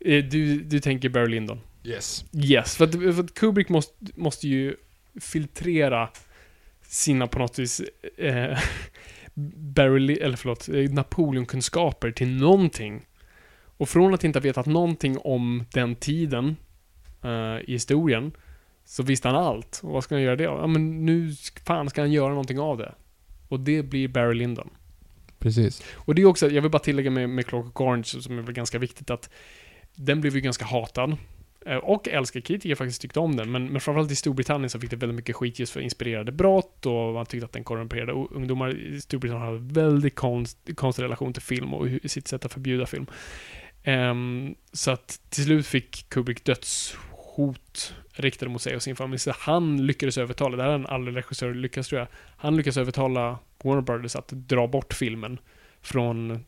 Eh, Du, du tänker Barry Lyndon. Yes. Yes, för att, för att Kubrick måste, måste ju filtrera sina på något vis eh, Barry, eller förlåt, eh, Napoleonkunskaper till någonting. Och från att inte ha vetat någonting om den tiden eh, i historien så visste han allt. Och vad ska han göra det av? Ja men nu fan ska han göra någonting av det. Och det blir Barry Lyndon. Precis. Och det är också, jag vill bara tillägga med, med Clockwork Orange som är väl ganska viktigt att den blev ju ganska hatad. Eh, och älskar kritiker faktiskt tyckte om den, men, men framförallt i Storbritannien så fick det väldigt mycket skit just för inspirerade brott och man tyckte att den korrumperade ungdomar i Storbritannien hade väldigt konst, konstig relation till film och sitt sätt att förbjuda film. Um, så att till slut fick Kubrick dödshot riktade mot sig och sin familj. Så han lyckades övertala, det här är en aldrig regissör lyckas tror jag, han lyckades övertala Warner Brothers att dra bort filmen från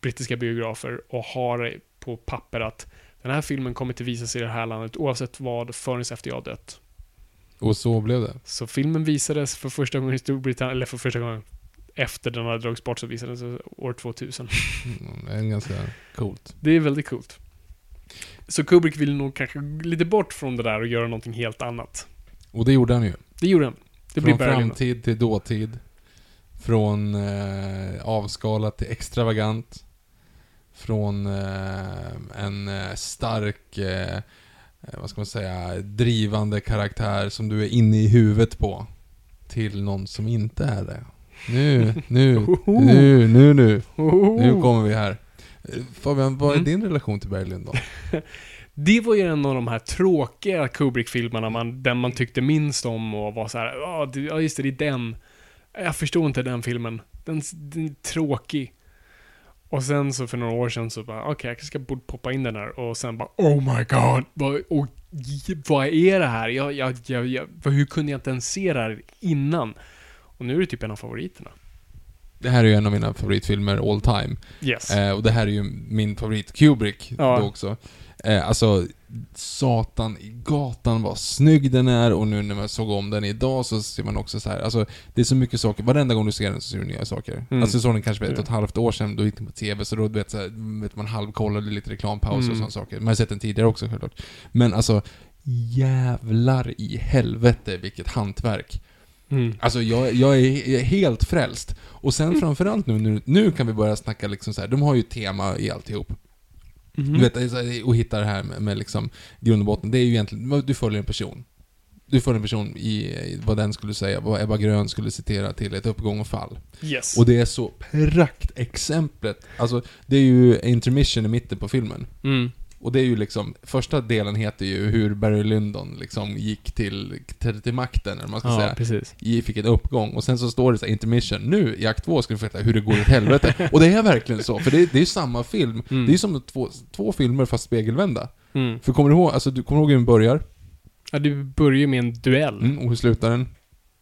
brittiska biografer och har det på papper att den här filmen kommer inte visas i det här landet oavsett vad förrän efter jag dött. Och så blev det. Så filmen visades för första gången i Storbritannien, eller för första gången efter den hade dragits bort så visades den år 2000. Mm, Det är ganska coolt. Det är väldigt coolt. Så Kubrick vill nog kanske lite bort från det där och göra någonting helt annat. Och det gjorde han ju. Det gjorde han. Det Från framtid till dåtid. Från eh, avskalat till extravagant. Från eh, en eh, stark, eh, vad ska man säga, drivande karaktär som du är inne i huvudet på. Till någon som inte är det. Nu, nu, nu, nu, nu. Nu kommer vi här. Fabian, vad är Mm. din relation till Berglund då? Det var ju en av de här tråkiga Kubrick-filmerna man, den man tyckte minst om och var så här, ja det- ja, just det, det är den. Jag förstår inte den filmen. Den, den är tråkig. Och sen så för några år sedan så bara, okej jag kanske ska poppa in den här och sen bara, oh my god, vad, och, vad är det här? Jag, jag, jag, jag, hur kunde jag inte ens se det här innan? Och nu är det typ en av favoriterna. Det här är ju en av mina favoritfilmer all time. Yes. Eh, och det här är ju min favorit Kubrick Ja. då också. Eh, alltså, satan i gatan vad snygg den är och nu när man såg om den idag så ser man också så här. alltså det är så mycket saker, varenda gång du ser den så ser du nya saker. Mm. Alltså jag såg den kanske för ett Ja. och ett halvt år sedan, då gick den på TV, så då vet, så här, vet man halvkollade lite reklampauser och Mm. sådana saker. Man har sett den tidigare också självklart. Men alltså, jävlar i helvete vilket hantverk. Mm. Alltså jag, jag, är, jag är helt frälst. Och sen framförallt nu, nu, nu kan vi börja snacka liksom så här. de har ju tema i alltihop. Mhm. Du vet, det är så här, och hitta det här med, med liksom grund och botten. Det är ju egentligen, du följer en person. Du följer en person i, i vad den skulle säga, vad Ebba Grön skulle citera till ett uppgång och fall. Yes. Och det är så praktexemplet. Alltså, det är ju intermission i mitten på filmen. Mm. Och det är ju liksom, första delen heter ju hur Barry Lyndon liksom gick till, till, till makten, eller man ska Ja, säga precis. i- fick en uppgång och sen så står det så här, intermission, nu i akt två ska du få veta hur det går åt helvete. och det är verkligen så, för det, det är ju samma film. Mm. Det är ju som två, två filmer fast spegelvända. Mm. För kommer du ihåg, alltså du kommer ihåg hur den börjar? Ja, du börjar med en duell. Mm, och hur slutar den?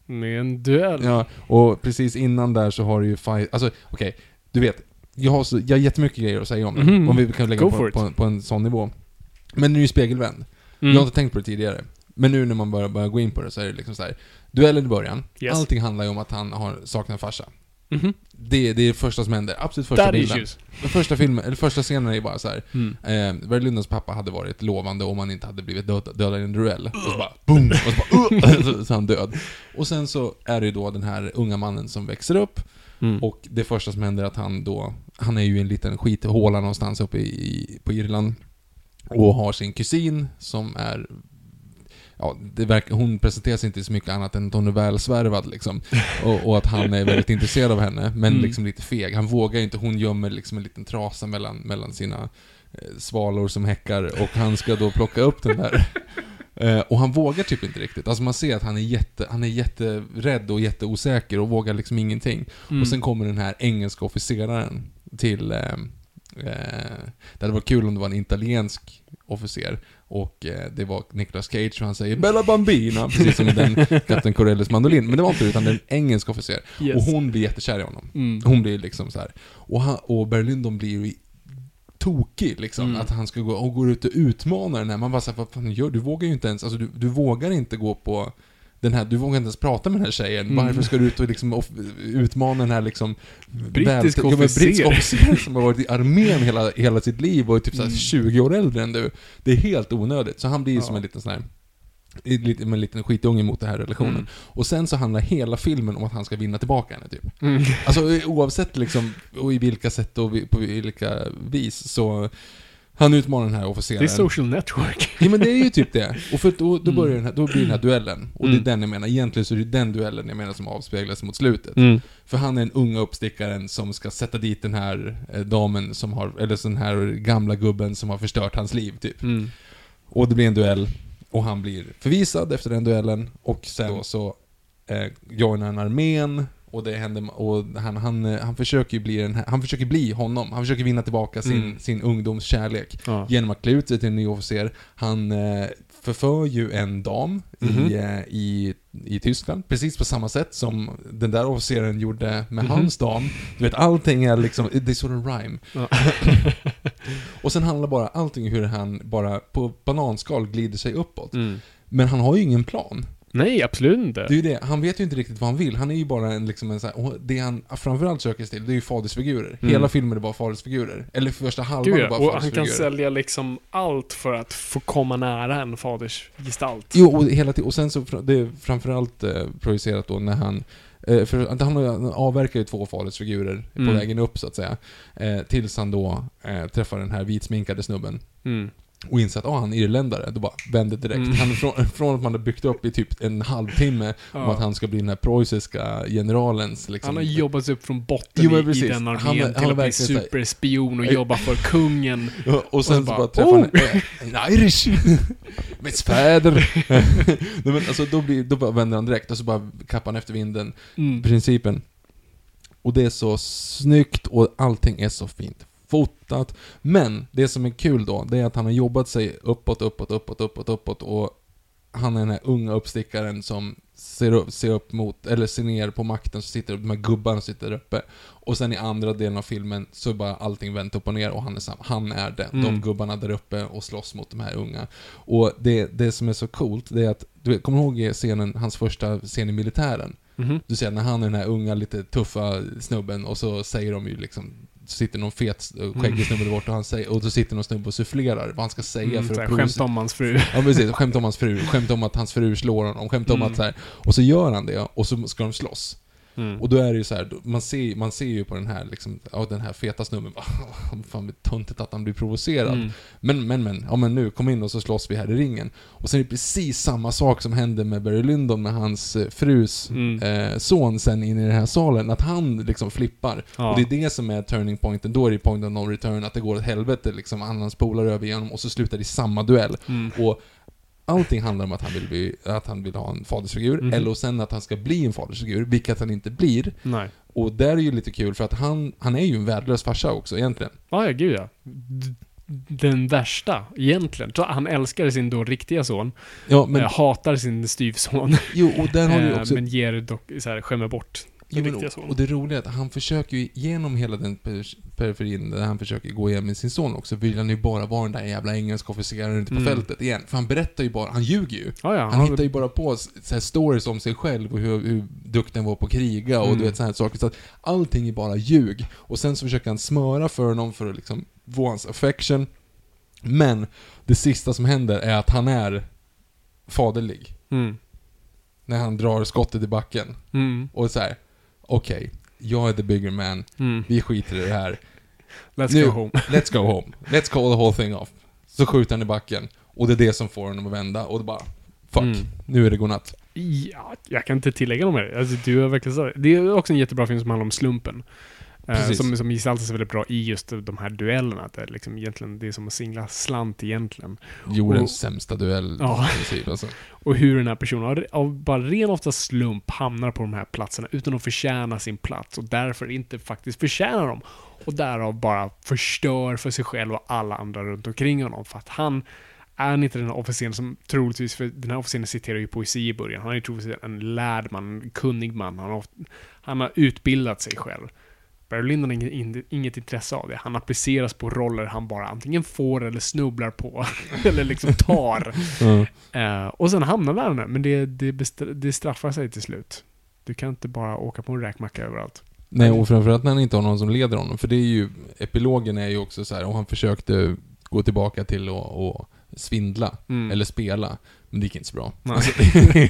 Med en duell. Ja, och precis innan där så har du ju fight, alltså okej, du vet, jag har, så, jag har jättemycket grejer att säga om den, Mhm. om vi kan lägga Go på, på, på en sån nivå. Men den är ju spegelvänd. Mm. Jag har inte tänkt på det tidigare. Men nu när man börjar, börjar gå in på det så är det liksom så här. duellen i början, Yes. allting handlar ju om att han har saknat farsa. Mhm. Det, det är det första som händer, absolut första Daddy bilden. issues. Den första filmen, eller första scenen är bara så här. Mm. Eh, Lyndons pappa hade varit lovande om han inte hade blivit död, dödad i en duell. Och så bara boom! Och så bara uh, så, så han död. Och sen så är det ju då den här unga mannen som växer upp. Mm. Och det första som händer är att han då, han är ju i en liten skithåla någonstans uppe i, på Irland. Och har sin kusin som är Ja, det verkar, hon presenterar sig inte så mycket annat än att hon är välsvärvad liksom. Och, och att han är väldigt intresserad av henne, men Mm. liksom lite feg. Han vågar inte, hon gömmer liksom en liten trasa mellan, mellan sina eh, svalor som häckar och han ska då plocka upp den där. Eh, och han vågar typ inte riktigt. Alltså man ser att han är, jätte, han är jätterädd och jätteosäker och vågar liksom ingenting. Mm. Och sen kommer den här engelska officeraren till... Eh, eh, det hade varit kul om det var en italiensk officer. Och eh, det var Nicolas Cage och han säger 'Bella Bambina' precis som i den Kapten Corellis mandolin. Men det var inte utan det är en engelsk officer. Yes. Och hon blir jättekär i honom. Mm. Hon blir liksom så här. Och, han, och Barry Lyndon blir ju tokig liksom. Mm. Att han ska gå och går ut och utmana den här. Man bara såhär, vad fan gör du? Du vågar ju inte ens, alltså du, du vågar inte gå på den här, du vågar inte ens prata med den här tjejen. Mm. Varför ska du ut och liksom off, utmana den här liksom... Brittisk väl- officer. Brittisk officer som har varit i armén hela, hela sitt liv och är typ såhär Mm. 20 år äldre än du. Det är helt onödigt. Så han blir ju som Ja. en liten sån här med en liten skitunge mot den här relationen. Mm. Och sen så handlar hela filmen om att han ska vinna tillbaka henne typ. Mm. Alltså oavsett liksom, och i vilka sätt och på vilka vis så han utmanar den här officeren. Det är social network. Ja men det är ju typ det. Och för då, då Mm. börjar den här, då blir den här duellen. Och det Mm. är den jag menar. Egentligen så är det den duellen jag menar som avspeglas mot slutet. Mm. För han är den unga uppstickaren som ska sätta dit den här eh, damen som har, eller den här gamla gubben som har förstört hans liv typ. Mm. Och det blir en duell. Och han blir förvisad efter den duellen. Och sen då så eh, joinar han armén. Och det händer, och han, han, eh, han försöker ju bli den här, han försöker bli honom. Han försöker vinna tillbaka sin, Mm. sin ungdomskärlek. Ja. Genom att klä ut sig till en ny officer. Han eh, förför ju en dam Mhm. i, eh, i, i Tyskland. Precis på samma sätt som den där officeren gjorde med Mhm. hans dam. Du vet, allting är liksom, det är sort of rhyme. Ja. Och sen handlar bara allting hur han bara på bananskal glider sig uppåt. Mm. Men han har ju ingen plan. Nej, absolut inte. Det är ju det, han vet ju inte riktigt vad han vill. Han är ju bara en, liksom en så här, och det han framförallt söker sig till, det är ju fadersfigurer. Mm. Hela filmen är bara fadersfigurer. Eller första halvan Gud, är bara Och han kan sälja liksom allt för att få komma nära en faders gestalt. Jo, och, hela tiden, och sen så, det är framförallt eh, projicerat då när han eh, för han avverkar ju två fadersfigurer Mm. på vägen upp så att säga. Eh, tills han då eh, träffar den här vitsminkade snubben. Mm. Och inser att ah, han är irländare, då bara vänder direkt. Mm. Han, från, från att man har byggt upp i typ en halvtimme om Ja. att han ska bli den här preussiska generalens liksom, Han har jobbat sig upp från botten Jo, i, i den Han- armén han till har att bli superspion och jobba för kungen. Ja, och sen Och så bara, bara, träffar oh! han en, en Irish! Mitt! Nej, men alltså, då, blir, då bara vänder han direkt och så bara kappar han efter vinden. Mm. Principen. Och det är så snyggt och allting är så fint fotat. Men det som är kul då, det är att han har jobbat sig uppåt, uppåt, uppåt, uppåt, uppåt och han är den här unga uppstickaren som ser upp, ser upp mot, eller ser ner på makten, så sitter de här gubbarna sitter uppe. Och sen i andra delen av filmen så är bara allting vänt upp och ner och han är sam, Han är den, de Mm. gubbarna där uppe och slåss mot de här unga. Och det, det som är så coolt, det är att, du vet, kommer du ihåg scenen, hans första scen i militären? Mhm. Du ser när han är den här unga, lite tuffa snubben och så säger de ju liksom sitter någon fet, eh, skäggig snubbe där borta och, han säger, och så sitter någon snubbe och sufflerar vad han ska säga Mm, för att här, skämt om hans fru. Ja precis, skämt om hans fru, skämt om att hans fru slår honom, skämt om Mm. att så här, och så gör han det och så ska de slåss. Mm. Och då är det ju så här, man ser, man ser ju på den här liksom, ja den här feta snubben, fan vad töntigt att han blir provocerad. Mm. Men, men, men, ja men nu, kom in och så slåss vi här i ringen. Och sen är det precis samma sak som hände med Barry Lyndon med hans eh, frus Mm. eh, son sen in i den här salen, att han liksom flippar. Ja. Och det är det som är turning pointen, då är det point of no return, att det går åt helvete liksom, hans polare över igenom och så slutar det i samma duell. Mm. Och allting handlar om att han vill, bli, att han vill ha en fadersfigur, Mhm. eller och sen att han ska bli en fadersfigur, vilket han inte blir. Nej. Och där är ju lite kul för att han, han är ju en värdelös farsa också egentligen. Ja, ja, gud ja. Den värsta, egentligen. Han älskar sin då riktiga son. Ja, men, eh, hatar sin styvson. jo, och där har du eh, också... Men ger dock, så här, skämmer bort Jo, riktiga och, det roliga är att han försöker ju genom hela den per- periferin där han försöker gå igenom med sin son också, vill han ju bara vara den där jävla engelska officeraren ute på Mm. fältet igen. För han berättar ju bara, han ljuger ju. Ja, ja. Han har hittar ju bara på så här stories om sig själv och hur, hur duktig han var på att kriga och Mm. du vet sådana saker. Så att allting är bara ljug. Och sen så försöker han smöra för honom för att liksom få hans affection. Men det sista som händer är att han är faderlig. Mm. När han drar skottet i backen. Mm. Och så här, okej, jag är the bigger man. Mm. Vi skiter i det här. Let's Nu- go home. Let's go home. Let's call the whole thing off. Så skjuter han i backen. Och det är det som får honom att vända. Och det bara, fuck, Mm. nu är det godnatt. Ja, jag kan inte tillägga något mer. Alltså, du har verkligen sagt. Det är också en jättebra film som handlar om slumpen. Eh, Precis. som, som gestaltas väldigt bra i just de här duellerna. Att det, är liksom egentligen, det är som att singla slant egentligen. Jordens Och- sämsta duell Ja. princip alltså. Och hur den här personen av, av bara ren ofta slump hamnar på de här platserna utan att förtjäna sin plats och därför inte faktiskt förtjänar dem. Och därav bara förstör för sig själv och alla andra runt omkring honom. För att han är inte den här officeren som troligtvis, för den här officeren citerar ju poesi i början. Han är ju troligtvis en lärd man, en kunnig man. Han har, han har utbildat sig själv. Barry Lyndon har inget, inget intresse av det. Han appliceras på roller han bara antingen får eller snubblar på. eller liksom tar. Ja. Eh, och sen hamnar vi där, men det, det, det straffar sig till slut. Du kan inte bara åka på en räkmacka överallt. Nej, och framförallt när han inte har någon som leder honom. För det är ju, epilogen är ju också så här, och han försökte gå tillbaka till att svindla, Mm. eller spela. Men det gick inte så bra. Alltså,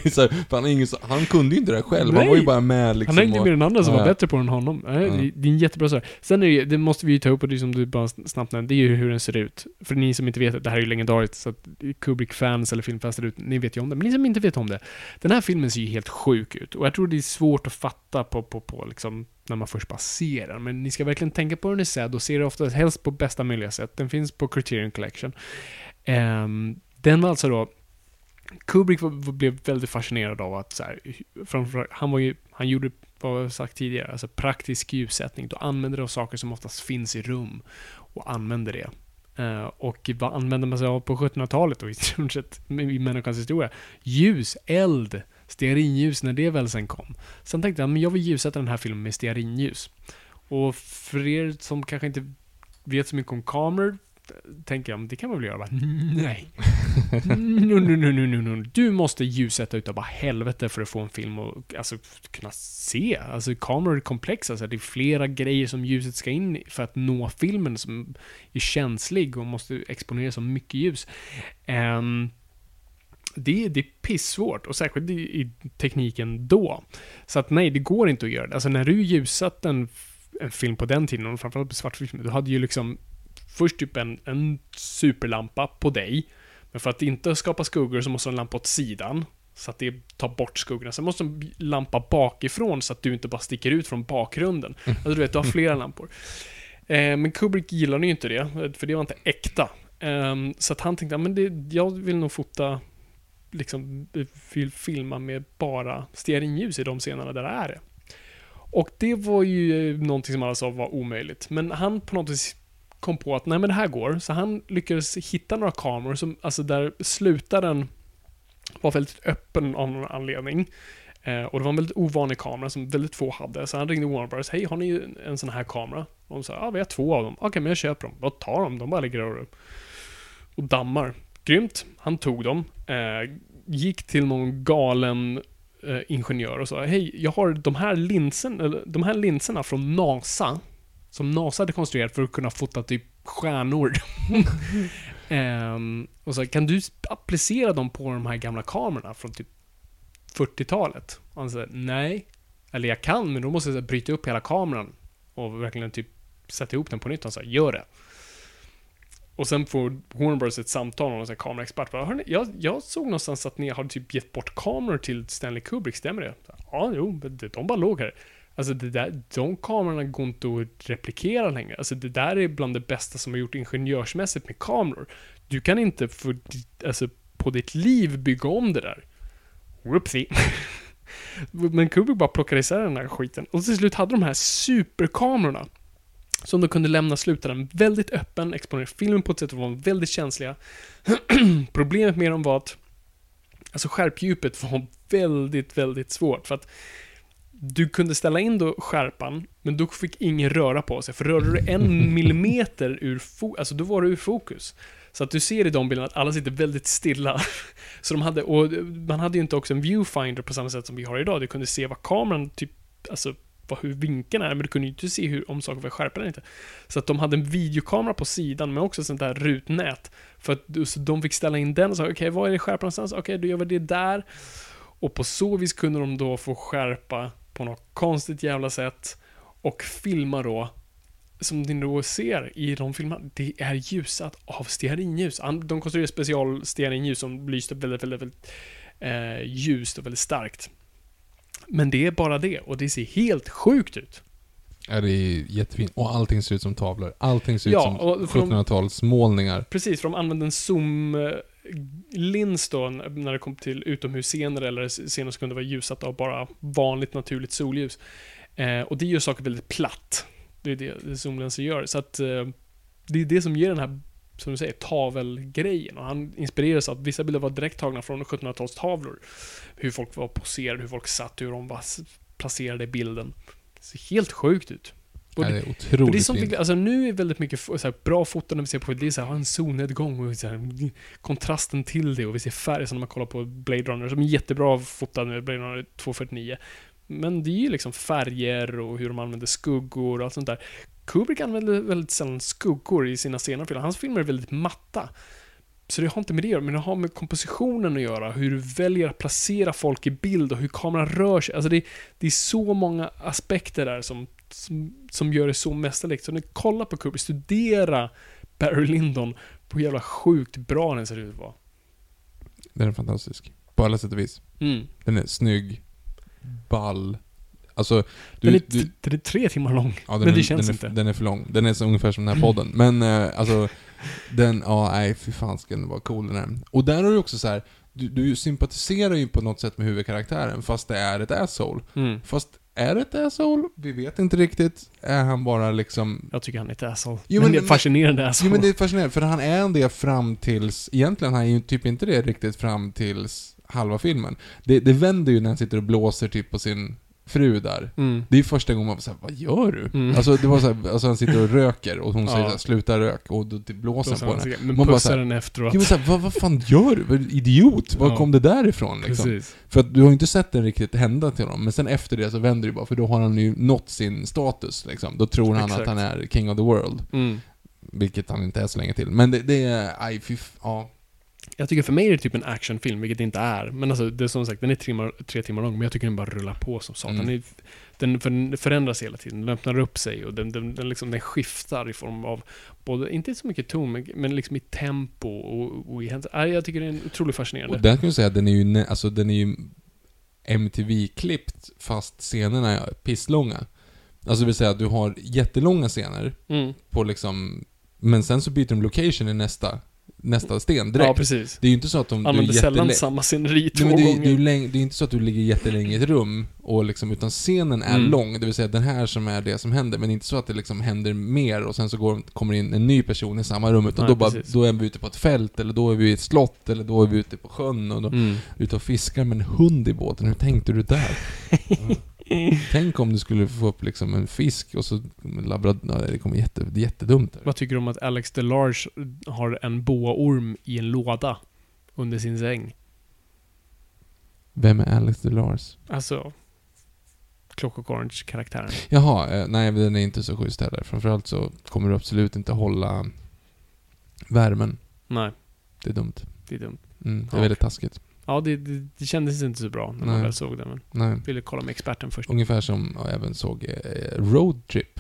så han, ingen, han kunde ju inte det här själv, han Nej. var ju bara med liksom. Han hängde med den andra som Ja, var bättre på än honom. Nej, Ja. det, är en jättebra sak. Sen är det, det måste vi ju ta upp, och det som du bara snabbt nämnde, det är ju hur den ser ut. För ni som inte vet, det här är ju legendariskt, så att Kubrick-fans eller filmfans där ute, ni vet ju om det. Men ni som inte vet om det, den här filmen ser ju helt sjuk ut. Och jag tror det är svårt att fatta på, på, på liksom, när man först bara ser den. Men ni ska verkligen tänka på hur den är sedd och se det ofta helst på bästa möjliga sätt. Den finns på Criterion Collection. Ehm, den var alltså då Kubrick var, var, blev väldigt fascinerad av att så här, framför, han var ju, han gjorde, vad jag sagt tidigare, alltså praktisk ljussättning. Då använder de saker som oftast finns i rum och använder det. Uh, och vad använde man sig av på 1700-talet då i stort sett i människans historia? Ljus, eld, stearinljus när det väl sen kom. Sen tänkte jag, men jag vill ljussätta den här filmen med stearinljus. Och för er som kanske inte vet så mycket om kameror, tänker jag, det kan man väl göra? Va? Nej. No, no, no, no, no, no. Du måste ljussätta utav bara helvete för att få en film att alltså, kunna se. Alltså kameror är komplexa, alltså, det är flera grejer som ljuset ska in för att nå filmen som är känslig och måste exponera så mycket ljus. Ehm, det, det är pissvårt och särskilt i, i tekniken då. Så att nej, det går inte att göra det. Alltså när du ljussatt en, en film på den tiden, och framförallt på svartfilm, du hade ju liksom först typ en, en superlampa på dig. Men för att inte skapa skuggor så måste en lampa åt sidan. Så att det tar bort skuggorna. Sen måste en lampa bakifrån så att du inte bara sticker ut från bakgrunden. Alltså du vet, du har flera lampor. Eh, men Kubrick gillade ju inte det, för det var inte äkta. Eh, så att han tänkte, men det, jag vill nog fota, liksom, vill filma med bara stearinljus i de scenerna där det är det. Och det var ju eh, någonting som alla sa var omöjligt. Men han på något vis kom på att nej men det här går. Så han lyckades hitta några kameror som, alltså där slutaren var väldigt öppen av någon anledning. Eh, och det var en väldigt ovanlig kamera som väldigt få hade. Så han ringde Warner Bros. Hej, har ni en sån här kamera? Och de sa, ja vi har två av dem. Okej, men jag köper dem. Vad tar dem? De bara ligger och, och dammar. Grymt. Han tog dem. Eh, gick till någon galen eh, ingenjör och sa, hej, jag har de här, linsen, eller, de här linserna från NASA. Som NASA hade konstruerat för att kunna fota typ stjärnor. Ehm, och så kan du applicera dem på de här gamla kamerorna från typ 40-talet? Och han sa, nej. Eller jag kan, men då måste jag bryta upp hela kameran och verkligen typ sätta ihop den på nytt. Han sa, gör det. Och sen får Bros ett samtal med en kameraexpert. Bara, "Hörni, jag, jag såg någonstans att ni har typ gett bort kameror till Stanley Kubrick, stämmer det? Ja, jo, de bara låg här. Alltså det där, de kamerorna går inte att replikera längre. Alltså det där är bland det bästa som har gjort ingenjörsmässigt med kameror. Du kan inte för, alltså, på ditt liv bygga om det där. Whoopsie. Men Kubrick bara plockade isär den här skiten. Och till slut hade de här superkamerorna. Som de kunde lämna slutaren väldigt öppen, exponera filmen på ett sätt som var väldigt känsliga. Problemet med dem var att alltså skärpdjupet var väldigt, väldigt svårt. För att du kunde ställa in då skärpan, men då fick ingen röra på sig. För rörde du en millimeter ur fokus, alltså då var du ur fokus. Så att du ser i de bilderna att alla sitter väldigt stilla. Så de hade, och man hade ju inte också en viewfinder på samma sätt som vi har idag. Du kunde se vad kameran typ, alltså vad, hur vinkeln är, men du kunde ju inte se hur, om saker var skärpta eller inte. Så att de hade en videokamera på sidan, men också sånt där rutnät. För att så de fick ställa in den och sa, okej, var är det skärpa någonstans? Okej, då gör vi det där. Och på så vis kunde de då få skärpa på något konstigt jävla sätt och filma då som ni då ser i de filmerna, det är ljusat av stearinljus. De konstruerade special stearinljus som lyste väldigt, väldigt, väldigt eh, ljust och väldigt starkt. Men det är bara det, och det ser helt sjukt ut. Ja, det är jättefint. Och allting ser ut som tavlor. Allting ser Ja, ut som och för de- 1700-talsmålningar. Precis, för de använde en Lins då när det kom till utomhusscener eller scener som kunde vara ljusat av bara vanligt naturligt solljus. Eh, och det gör saker väldigt platt. Det är det, det zoomlinser gör. Så att eh, det är det som ger den här, som du säger, tavelgrejen. Och han inspireras av att vissa bilder var direkt tagna från 1700-talstavlor. Hur folk var poserade, hur folk satt, hur de var placerade i bilden. Det ser helt sjukt ut. Och Ja, det- är otroligt det är sånt, fint. alltså nu är väldigt mycket så här, bra foton när vi ser på det är så här, en solnedgång och så här, kontrasten till det och vi ser färg som när man kollar på Blade Runner som är jättebra fotad nu, Blade Runner 249. Men det är ju liksom färger och hur de använder skuggor och allt sånt där. Kubrick använder väldigt sällan skuggor i sina senare filmer. Hans filmer är väldigt matta. Så det har inte med det att göra, men det har med kompositionen att göra. Hur du väljer att placera folk i bild och hur kameran rör sig. Alltså det, det är så många aspekter där som, som, som gör det så mästerligt. Så när du kollar på Kubrick, studera Barry Lyndon på hur jävla sjukt bra den ser ut att vara. Den är fantastisk. På alla sätt och vis. Mm. Den är snygg, ball. Alltså, du, Den är, du, den är tre timmar lång, ja, men är, det känns den är, inte. Den är för lång. Den är så ungefär som den här podden. Men eh, alltså, den, ja nej fy fan ska den vara cool den här. Och där har du också så här. Du, du sympatiserar ju på något sätt med huvudkaraktären fast det är ett asshole. Mm. Fast är det ett asshole? Vi vet inte riktigt. Är han bara liksom... Jag tycker han är ett asshole. Jo, men, men- det är ett fascinerande asshole. Jo men det är fascinerande, för han är det fram tills... Egentligen han är ju typ inte det riktigt fram tills halva filmen. Det, det vänder ju när han sitter och blåser typ på sin fru där. Mm. Det är första gången man var såhär, vad gör du? Mm. Alltså det var såhär, alltså han sitter och röker och hon Ja. säger såhär, sluta rök och då typ blåser han på henne. Men Man bara pussar såhär, den efteråt. Ja, men såhär, vad, vad fan gör du? Idiot! Var Ja. kom det där ifrån liksom? Precis. För att du har ju inte sett den riktigt hända till honom, men sen efter det så vänder det bara, för då har han ju nått sin status liksom. Då tror han Exakt. att han är king of the world. Mm. Vilket han inte är så länge till. Men det, det är, aj fy ja. Jag tycker för mig är det typ en actionfilm, vilket det inte är. Men alltså, det är som sagt, den är tre timmar, tre timmar lång, men jag tycker den bara rullar på som satan. Mm. Den, den förändras hela tiden, den öppnar upp sig och den, den, den, liksom, den skiftar i form av, både, inte så mycket ton, men, liksom i tempo och, och i händelse. Jag tycker det är otroligt fascinerande. Och den kan jag säga, den är ju, alltså den är ju MTV-klippt fast scenerna är pisslånga. Alltså det vill säga att du har jättelånga scener Mm. på liksom, men sen så byter de location i nästa, nästa sten direkt. Ja, precis. Det är ju inte så att de... Använder sällan samma sceneri Nej, två men det, gånger. det, är det är inte så att du ligger jättelänge i ett rum, och liksom, utan scenen är Mm. lång, det vill säga den här som är det som händer, men det är inte så att det liksom händer mer och sen så går, kommer in en ny person i samma rum, utan Nej, då, bara, precis. då är vi ute på ett fält, eller då är vi i ett slott, eller då är vi ute på sjön, och då Mm. ute och fiskar med en hund i båten. Hur tänkte du där? Ja. Tänk om du skulle få upp liksom en fisk och så labrador... Det kommer jätte, det är jättedumt. Vad tycker du om att Alex DeLarge har en boaorm i en låda under sin säng? Vem är Alex DeLars? Alltså, Clockwork Orange-karaktären. Jaha, eh, nej den är inte så schysst heller. Framförallt så kommer du absolut inte hålla värmen. Nej, Det är dumt. det är dumt. Mm, det är Ja. väldigt taskigt. Ja, det, det, det kändes inte så bra när man Nej. väl såg det, men Nej. ville kolla med experten först. Ungefär som jag även såg eh, Road Trip.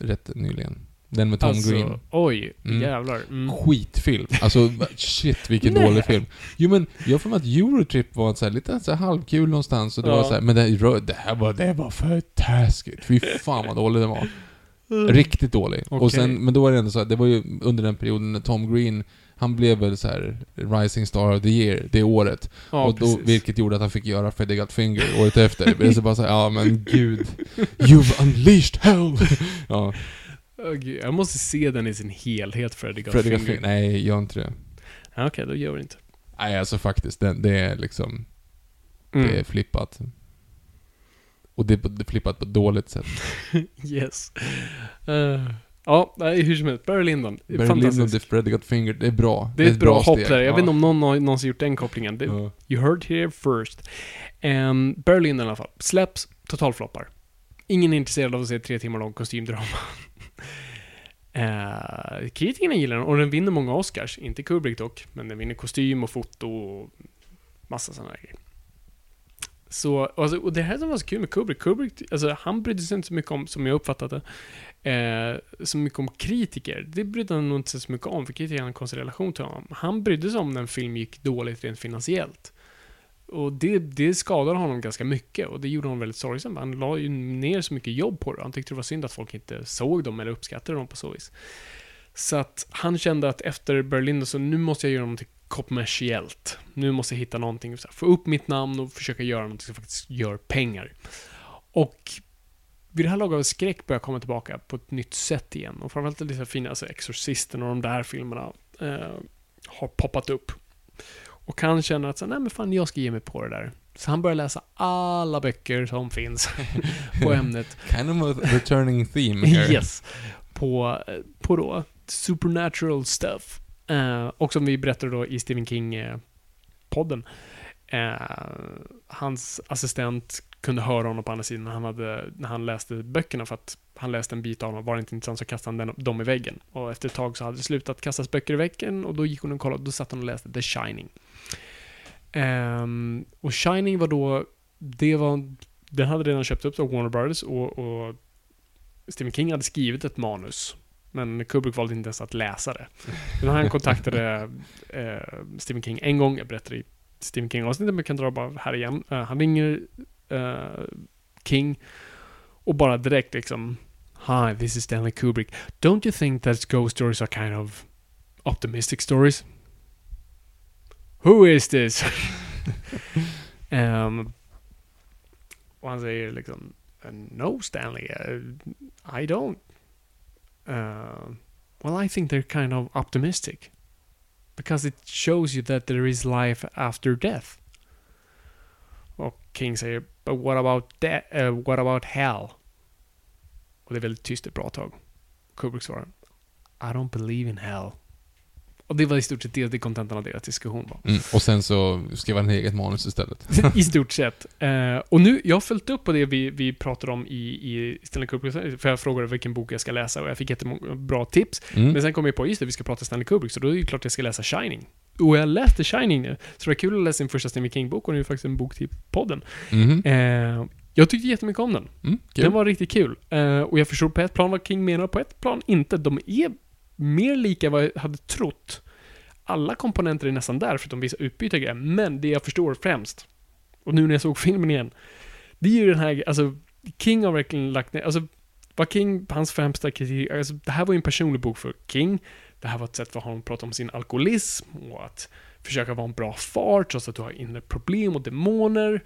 Rätt nyligen. Den med Tom alltså, Green. oj, Mm. jävlar. Mm. Skitfilm. Alltså shit vilken dålig film. Jo men, jag för mig att Eurotrip var så här, lite så här halvkul någonstans och det Ja. var så här, men det, här- det här var, det var för taskigt. Fy fan vad dålig den var. Riktigt dålig. Och Okej. sen, men då var det ändå så här, det var ju under den perioden när Tom Green, han blev väl så här Rising Star of the Year det året. Ja, och då, precis. vilket gjorde att han fick göra Freddy Got Finger året efter. Det är så bara så här, ja men gud. You've unleashed hell! ja, gud, jag måste se den i sin helhet, Freddy Got Freddy Got Finger. Finger. Nej, gör inte det. Okej, då gör vi inte. Nej, alltså faktiskt, det, det är liksom... Mm. Det är flippat. Och det är, flippat på ett dåligt sätt. yes. Eh, ja, nej, hur som helst. Barry Lyndon. Barry Fantastiskt. Lyndon, The Freddy Got Finger, det är bra. Det är ett bra, hopp där. Jag Ja. vet inte om någon har någonsin gjort den kopplingen. Det, Ja. You heard here first. Um, Barry Lyndon i alla fall. Släpps, totalfloppar. Ingen är intresserad av att se tre timmar lång kostymdrama. Uh, kritikerna gillar den och den vinner många Oscars. Inte Kubrick dock, men den vinner kostym och foto och massa sådana grejer. Så, alltså, och det här som var så kul med Kubrick, Kubrick, alltså han brydde sig inte så mycket om, som jag uppfattade eh, så mycket om kritiker. Det brydde han nog inte så mycket om, för kritikerna hade en konstig relation till honom. Han brydde sig om när en film gick dåligt rent finansiellt. Och det, det skadade honom ganska mycket och det gjorde honom väldigt sorgsen. Han la ju ner så mycket jobb på det. Han tyckte det var synd att folk inte såg dem eller uppskattade dem på så vis. Så att han kände att efter Berlin så nu måste jag göra någonting kommersiellt. Nu måste jag hitta någonting, så här, få upp mitt namn och försöka göra någonting som faktiskt gör pengar. Och vid det här laget av skräck börjar komma tillbaka på ett nytt sätt igen. Och framförallt här fina, alltså Exorcisten och de där filmerna eh, har poppat upp. Och han känner att så, nej men fan, jag ska ge mig på det där. Så han börjar läsa alla böcker som finns på ämnet. Kind of a returning theme here. Yes. På, eh, på då supernatural stuff. Eh, och som vi berättade då i Stephen King-podden. Eh, hans assistent kunde höra honom på andra sidan när han, hade, när han läste böckerna för att han läste en bit av dem. Var det inte intressant så kastade han den, dem i väggen. Och efter ett tag så hade det slutat kastas böcker i väggen och då gick hon och kollade. Då satt hon och läste The Shining. Ehm, och Shining var då, det var, den hade redan köpt upp av Warner Brothers och, och Stephen King hade skrivit ett manus. Men Kubrick valde inte ens att läsa det. Men han kontaktade eh, Stephen King en gång, jag berättade i Stephen King-avsnittet, men jag kan dra bara här igen. Eh, han ringer eh, King och bara direkt liksom Hi, this is Stanley Kubrick. Don't you think that ghost stories are kind of optimistic stories? Who is this? Ehm, och han säger liksom No Stanley, uh, I don't. Uh, well, I think they're kind of optimistic. Because it shows you that there is life after death. Och King säger But what about, uh, what about hell? Och det är väldigt tyst ett bra tag. Kubrick svarar I don't believe in hell. Och det var i stort sett det, det kontentan av deras diskussion var. Mm. Och sen så skrev han eget manus istället. I stort sett. Eh, och nu, jag har följt upp på det vi, vi pratade om i, i Stanley Kubrick, för jag frågade vilken bok jag ska läsa och jag fick jättebra tips. Mm. Men sen kom jag på, just det, vi ska prata Stanley Kubrick, så då är det ju klart jag ska läsa Shining. och jag läste Shining nu, så det var kul att läsa sin första Stephen King-bok och det är ju faktiskt en bok till podden. Mhm. Eh, jag tyckte jättemycket om den. Mm, kul. Den var riktigt kul. Eh, och jag förstod på ett plan vad King menar, på ett plan inte. De är mer lika vad jag hade trott. Alla komponenter är nästan där, förutom vissa utbytare. Men det jag förstår främst, och nu när jag såg filmen igen, det är ju den här, alltså, King har verkligen lagt ner, alltså, vad King, hans främsta kritik, alltså, det här var ju en personlig bok för King. Det här var ett sätt för honom att prata om sin alkoholism och att försöka vara en bra far trots att du har inre problem och demoner.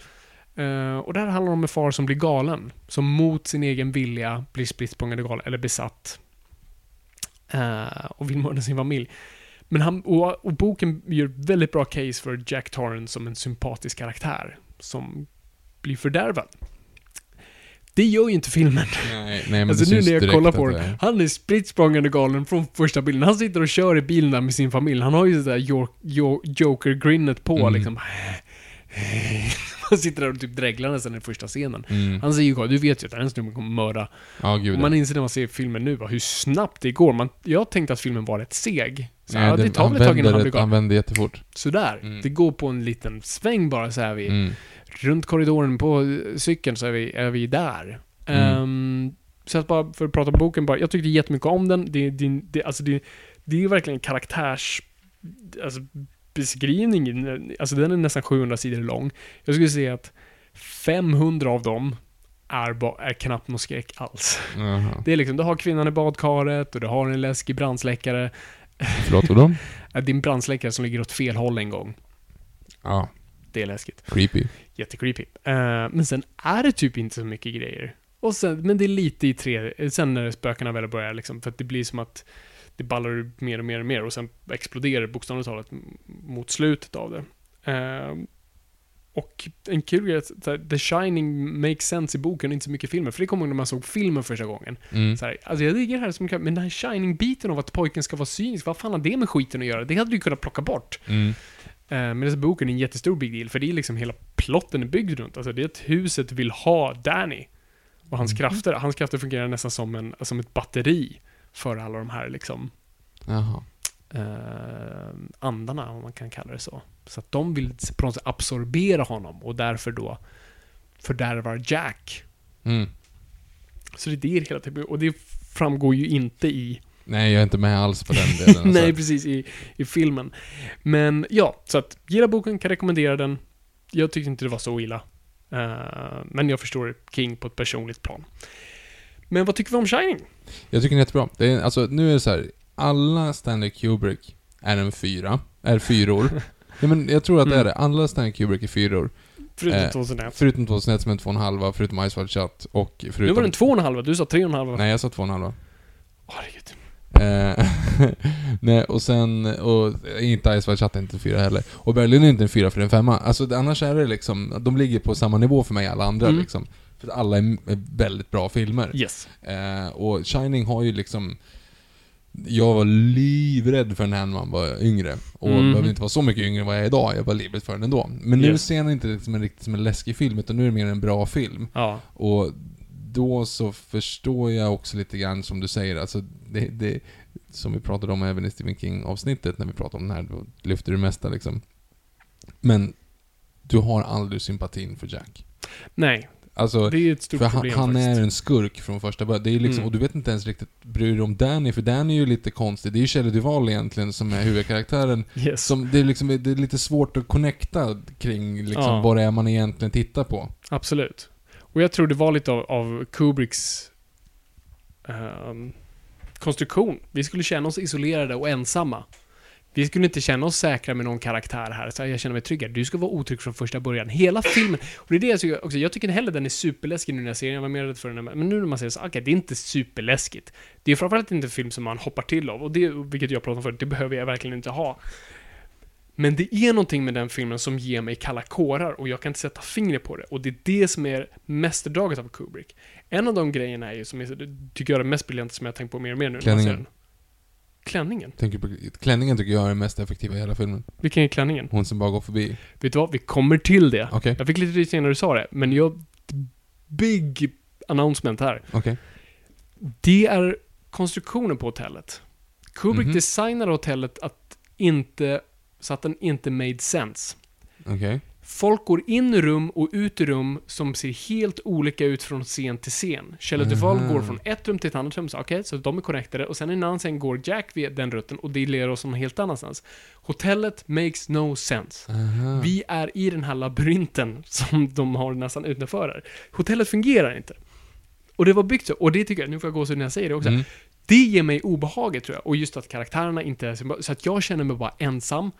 Uh, och det här handlar om en far som blir galen. Som mot sin egen vilja blir spritt galen, eller besatt. Eh, och vill mörda sin familj. Men han, och, och boken gör väldigt bra case för Jack Torrance som en sympatisk karaktär. Som blir fördärvad. Det gör ju inte filmen. Nej, nej, men Alltså nu när jag kollar på den, han är spritt galen från första bilden. Han sitter och kör i bilen där med sin familj. Han har ju det där Joker-grinnet på Mm. liksom. Han sitter där och typ dreglar nästan i första scenen. Mm. Han säger ju du vet ju att den här snubben kommer mörda. Ja, gud man inser när man ser filmen nu hur snabbt det går. Man, jag tänkte att filmen var rätt seg. Så Nej, ja, det tar väl ett tag innan han blir rätt- Han galen. vänder jättefort. Sådär. Mm. Det går på en liten sväng bara så är vi. Mm. Runt korridoren på eh, cykeln så är vi, är vi där. Mm. Ehm, så att bara för att prata om boken bara, jag tyckte jättemycket om den. Det, det, det, alltså det, det är verkligen en karaktärs... Alltså beskrivning, alltså den är nästan 700 sidor lång. Jag skulle säga att 500 av dem är, ba, är knappt någon skräck alls. Jaha. Det är liksom, du har kvinnan i badkaret och du har en läskig brandsläckare. Förlåt, vadå? Äh, en brandsläckare som ligger åt fel håll en gång. Ja, Det är läskigt. creepy. Jättecreepy. Uh, men sen är det typ inte så mycket grejer. Och sen, men det är lite i tre, sen när spökena väl börjar liksom, för att det blir som att det ballar ur mer och mer och mer och sen exploderar bokstavligt talat mot slutet av det. Eh, och en kul grej är att The Shining makes sense i boken och inte så mycket i filmen. För det kommer när man såg filmen första gången. Mm. Så här, alltså jag det här som kan, men den här Shining-biten av att pojken ska vara cynisk, vad fan har det med skiten att göra? Det hade du kunnat plocka bort. Mm. Eh, Medan boken är en jättestor big deal, för det är liksom hela plotten är byggd runt. Alltså det är att huset vill ha Danny. Och hans krafter, hans krafter fungerar nästan som, en, som ett batteri för alla de här liksom eh, andarna, om man kan kalla det så. Så att de vill på något sätt absorbera honom och därför då fördärvar Jack. Mm. Så det är det hela tiden, och det framgår ju inte i Nej, jag är inte med alls på den delen. Alltså. Nej, precis, i, i filmen. Men ja, så att gilla boken, kan rekommendera den. Jag tyckte inte det var så illa. Eh, men jag förstår King på ett personligt plan. Men vad tycker vi om Shining? Jag tycker den är jättebra. Det är, alltså, nu är det så här. alla Stanley Kubrick är en fyra. Är fyror. ja, men jag tror att det är Mm. det. Alla Stanley Kubrick är fyror. Förutom Eh, 2001. Förutom 2001 som är en två och en halva, förutom Ice Wide Shut och förutom... Nu var den två och en halva, du sa tre och en halva. Nej, jag sa två och en halva. Herregud. Eh, Nej, och sen, och inte Ice Shut är inte en fyra heller. Och Berlin är inte en fyra för en femma. Alltså det- annars är det liksom, de ligger på samma nivå för mig alla andra Mm. liksom. För att alla är, väldigt bra filmer. Yes. Eh, och Shining har ju liksom... Jag var livrädd för den här när man var yngre. Och Mhm. behöver inte vara så mycket yngre än vad jag är idag. Jag var livrädd för den ändå. Men nu Yes. ser den inte liksom en riktigt som en läskig film, utan nu är det mer en bra film. Ja. Och då så förstår jag också lite grann som du säger, alltså det, det som vi pratade om även i Stephen King-avsnittet när vi pratade om den här, då lyfter du det mesta liksom. Men du har aldrig sympatin för Jack. Nej, Alltså, det är ett stort för han, problem han faktiskt. är en skurk från första början. Det är liksom, Mm. Och du vet inte ens riktigt, bryr dig om Danny, för Danny är ju lite konstig. Det är ju Shelley Duvall egentligen som är huvudkaraktären. Yes. Som, det, är liksom, det är lite svårt att connecta kring liksom, Ja. vad det är man egentligen tittar på. Absolut. Och jag tror det var lite av, av Kubricks ehm, konstruktion. Vi skulle känna oss isolerade och ensamma. Vi skulle inte känna oss säkra med någon karaktär här. Så jag känner mig trygg här. Du ska vara otrygg från första början. Hela filmen. Och det är det jag tycker också. Jag tycker inte heller den är superläskig nu när jag ser den. Jag var mer rädd för den. Men nu när man ser det så, okej, det är inte superläskigt. Det är framförallt inte en film som man hoppar till av. Och det, vilket jag pratade om förut, det behöver jag verkligen inte ha. Men det är någonting med den filmen som ger mig kalla kårar och jag kan inte sätta fingret på det. Och det är det som är mästerdraget av Kubrick. En av de grejerna är ju, som jag tycker jag är det mest briljanta som jag har tänkt på mer och mer nu Klänningen. Klänningen? Tänker på, klänningen tycker jag är den mest effektiva i hela filmen. Vilken är klänningen? Hon som bara går förbi. Vet du vad? Vi kommer till det. Okej, Jag fick lite rysningar när du sa det, men jag... Big announcement här. okej. Det är konstruktionen på hotellet. Kubrick Mhm. designade hotellet att inte så att den inte made sense. Okej. Folk går in i rum och ut i rum som ser helt olika ut från scen till scen. Shelley Duvall Aha. går från ett rum till ett annat rum, så okej, så de är connectade, och sen i en annan scen går Jack vid den rutten och det leder oss någon helt annanstans. Hotellet makes no sense. Aha. Vi är i den här labyrinten som de har nästan utanför här. Hotellet fungerar inte. Och det var byggt så, och det tycker jag, nu får jag gå så när jag säger det också. Mm. Det ger mig obehaget tror jag, och just att karaktärerna inte är så att jag känner mig bara ensam.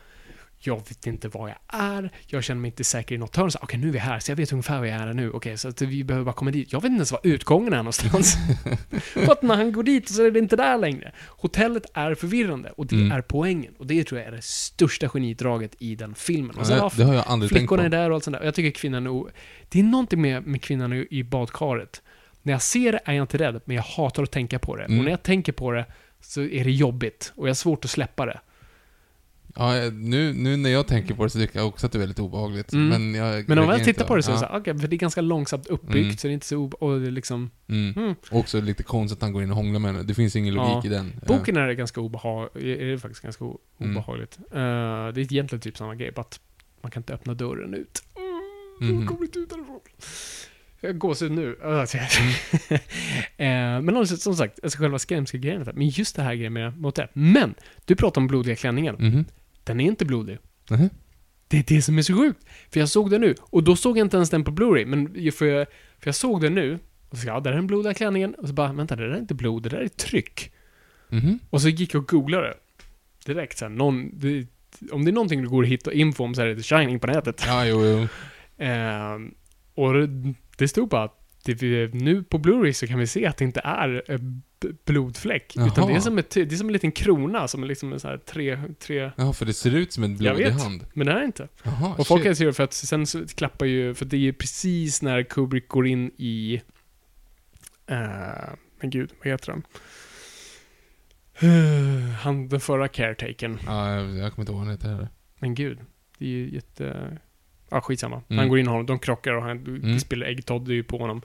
Jag vet inte var jag är, jag känner mig inte säker i något hörn. Okej, nu är vi här, så jag vet ungefär var jag är nu. Okej, så att vi behöver bara komma dit. Jag vet inte ens var utgången är någonstans. För att när han går dit så är det inte där längre. Hotellet är förvirrande, och det Mm. är poängen. Och det tror jag är det största genidraget i den filmen. Och sen Ja, det har jag aldrig tänkt Flickorna på. är där och allt sånt där. Och Jag tycker kvinnan är. Det är någonting med, med kvinnan i, i badkaret. När jag ser det är jag inte rädd, men jag hatar att tänka på det. Mm. Och när jag tänker på det så är det jobbigt. Och jag har svårt att släppa det. Ja, nu, nu när jag tänker på det så tycker jag också att det är väldigt obehagligt. Mm. Men, jag Men om jag tittar på det så är det Ja. så här, okej, för det är ganska långsamt uppbyggt, Mm. så det är inte så ob- och det är liksom... Mm. Mm. Också lite konstigt att han går in och hånglar med henne. Det finns ingen logik Ja. i den. Boken är ganska obehagligt, är det faktiskt ganska Mm. obehagligt. Eh, det är egentligen typ samma grej, bara att man kan inte öppna dörren ut. Mhm. Jag kommer inte ut därifrån. Jag gåshud nu. Jag- eh, men alltså, som sagt, alltså själva skrämselgrejen, men just det här grejen med motel. Men, du pratar om blodiga klänningen. Mhm. Den är inte blodig. Mhm. Det är det som är så sjukt. För jag såg den nu, och då såg jag inte ens den på Blu-ray, men för jag, för jag såg den nu, och så ja, där är den blodiga klänningen, och så bara, vänta, det där är inte blod, det där är tryck. Mhm. Och så gick jag och googlade direkt så här, någon, det, om det är någonting du går och hittar info om så är det The Shining på nätet. Ja, jo, jo. Ehm, och det- det stod bara att vi- nu på Blu-ray så kan vi se att det inte är eh, blodfläck. Utan Jaha. det är, som ett, det är som en liten krona, som är liksom en så här tre, tre Ja, för det ser ut som en blodig vet, hand. men det är inte. Jaha, Och folk shit. se det för att sen så klappar ju, för det är ju precis när Kubrick går in i, eh, men gud, vad heter han? Eh, han, den förra caretakern. Ja, jag, jag kommer inte ihåg vad han heter heller. Men gud, det är ju jätte... Ja, skitsamma. Mm. Han går in och honom, de krockar och han Mm. spiller äggtoddy på honom.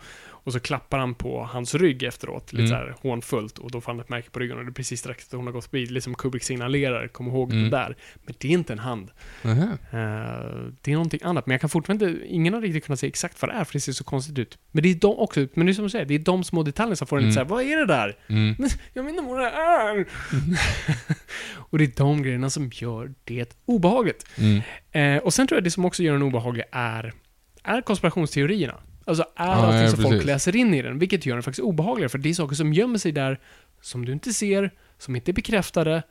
Och så klappar han på hans rygg efteråt, lite Mm. så här hånfullt. Och då får han ett märke på ryggen och det är precis strax att hon har gått förbi. Liksom Kubrick signalerar, kom ihåg Mm. det där. Men det är inte en hand. Eh, det är någonting annat. Men jag kan fortfarande inte, ingen har riktigt kunnat se exakt vad det är, för det ser så konstigt ut. Men det är de också, men det är som du säger, det är de små detaljerna som får en Mm. lite såhär, vad är det där? Mm. Jag vet inte vad det är. och det är de grejerna som gör det obehagligt. Mm. Eh, och sen tror jag det som också gör den obehaglig är, är konspirationsteorierna. Alltså är Ja, allting ja, som folk läser in i den, vilket gör den faktiskt obehagligare, för det är saker som gömmer sig där, som du inte ser, som inte är bekräftade,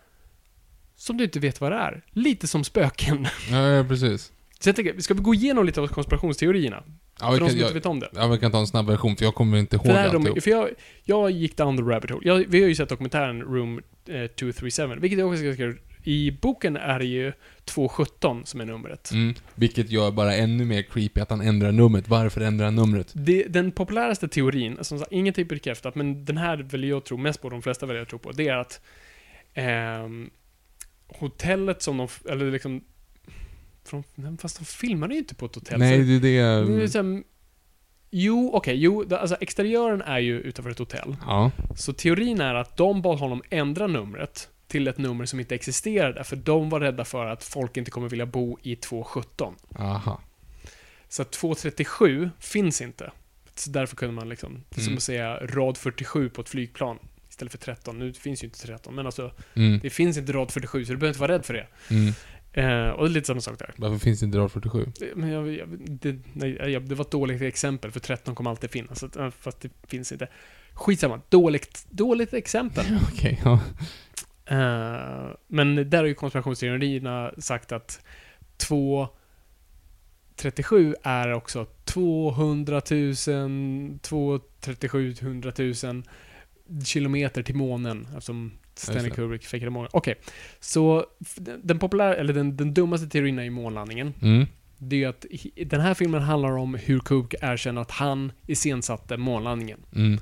som du inte vet vad det är. Lite som spöken. Ja, ja, precis. Så jag tänker, ska vi gå igenom lite av konspirationsteorierna? Ja, för de som jag, inte vet om det. ja, vi kan ta en snabb version, för jag kommer inte ihåg är alltihop. de, för jag, jag gick down the rabbit hole. Jag, vi har ju sett dokumentären Room eh, 237, vilket jag också ska skriva. I boken är det ju 217 som är numret. Mm. Vilket gör bara ännu mer creepy att han ändrar numret. Varför ändrar han numret? Det, den populäraste teorin, som sagt, ingenting är bekräftat, men den här väljer jag tro mest på, de flesta väljer jag tro på, det är att ehm, hotellet som de, eller liksom, nej, fast de filmade ju inte på ett hotell. Nej, så, det är det är det... liksom, jo, okej, jo, det- alltså exteriören är ju utanför ett hotell. Ja. Så teorin är att de bad honom ändra numret till ett nummer som inte existerade, för de var rädda för att folk inte kommer vilja bo i 217. Aha. Så att 237 finns inte. Så därför kunde man liksom, det är som Mm. att säga rad 47 på ett flygplan istället för 13. Nu finns ju inte 13, men alltså Mm. det finns inte rad 47 så du behöver inte vara rädd för det. Mm. Eh, och det är lite samma sak där. Varför finns det inte rad 47? Det- Men jag, jag, det, nej, jag, det var ett dåligt exempel, för 13 kommer alltid finnas. Eh, fast det finns inte. Skitsamma, dåligt, dåligt exempel. Okej, ja. Eh, men där har ju konspirationsteorierna sagt att 237 är också 200 000, 237 100 000 kilometer till månen. Eftersom Stanley. Kubrick fejkade månen. Okej, så f- den populära, eller den, den dummaste teorin är ju månlandningen. Mm. Det är ju att den här filmen handlar om hur Kubrick erkänner att han iscensatte månlandningen Mm.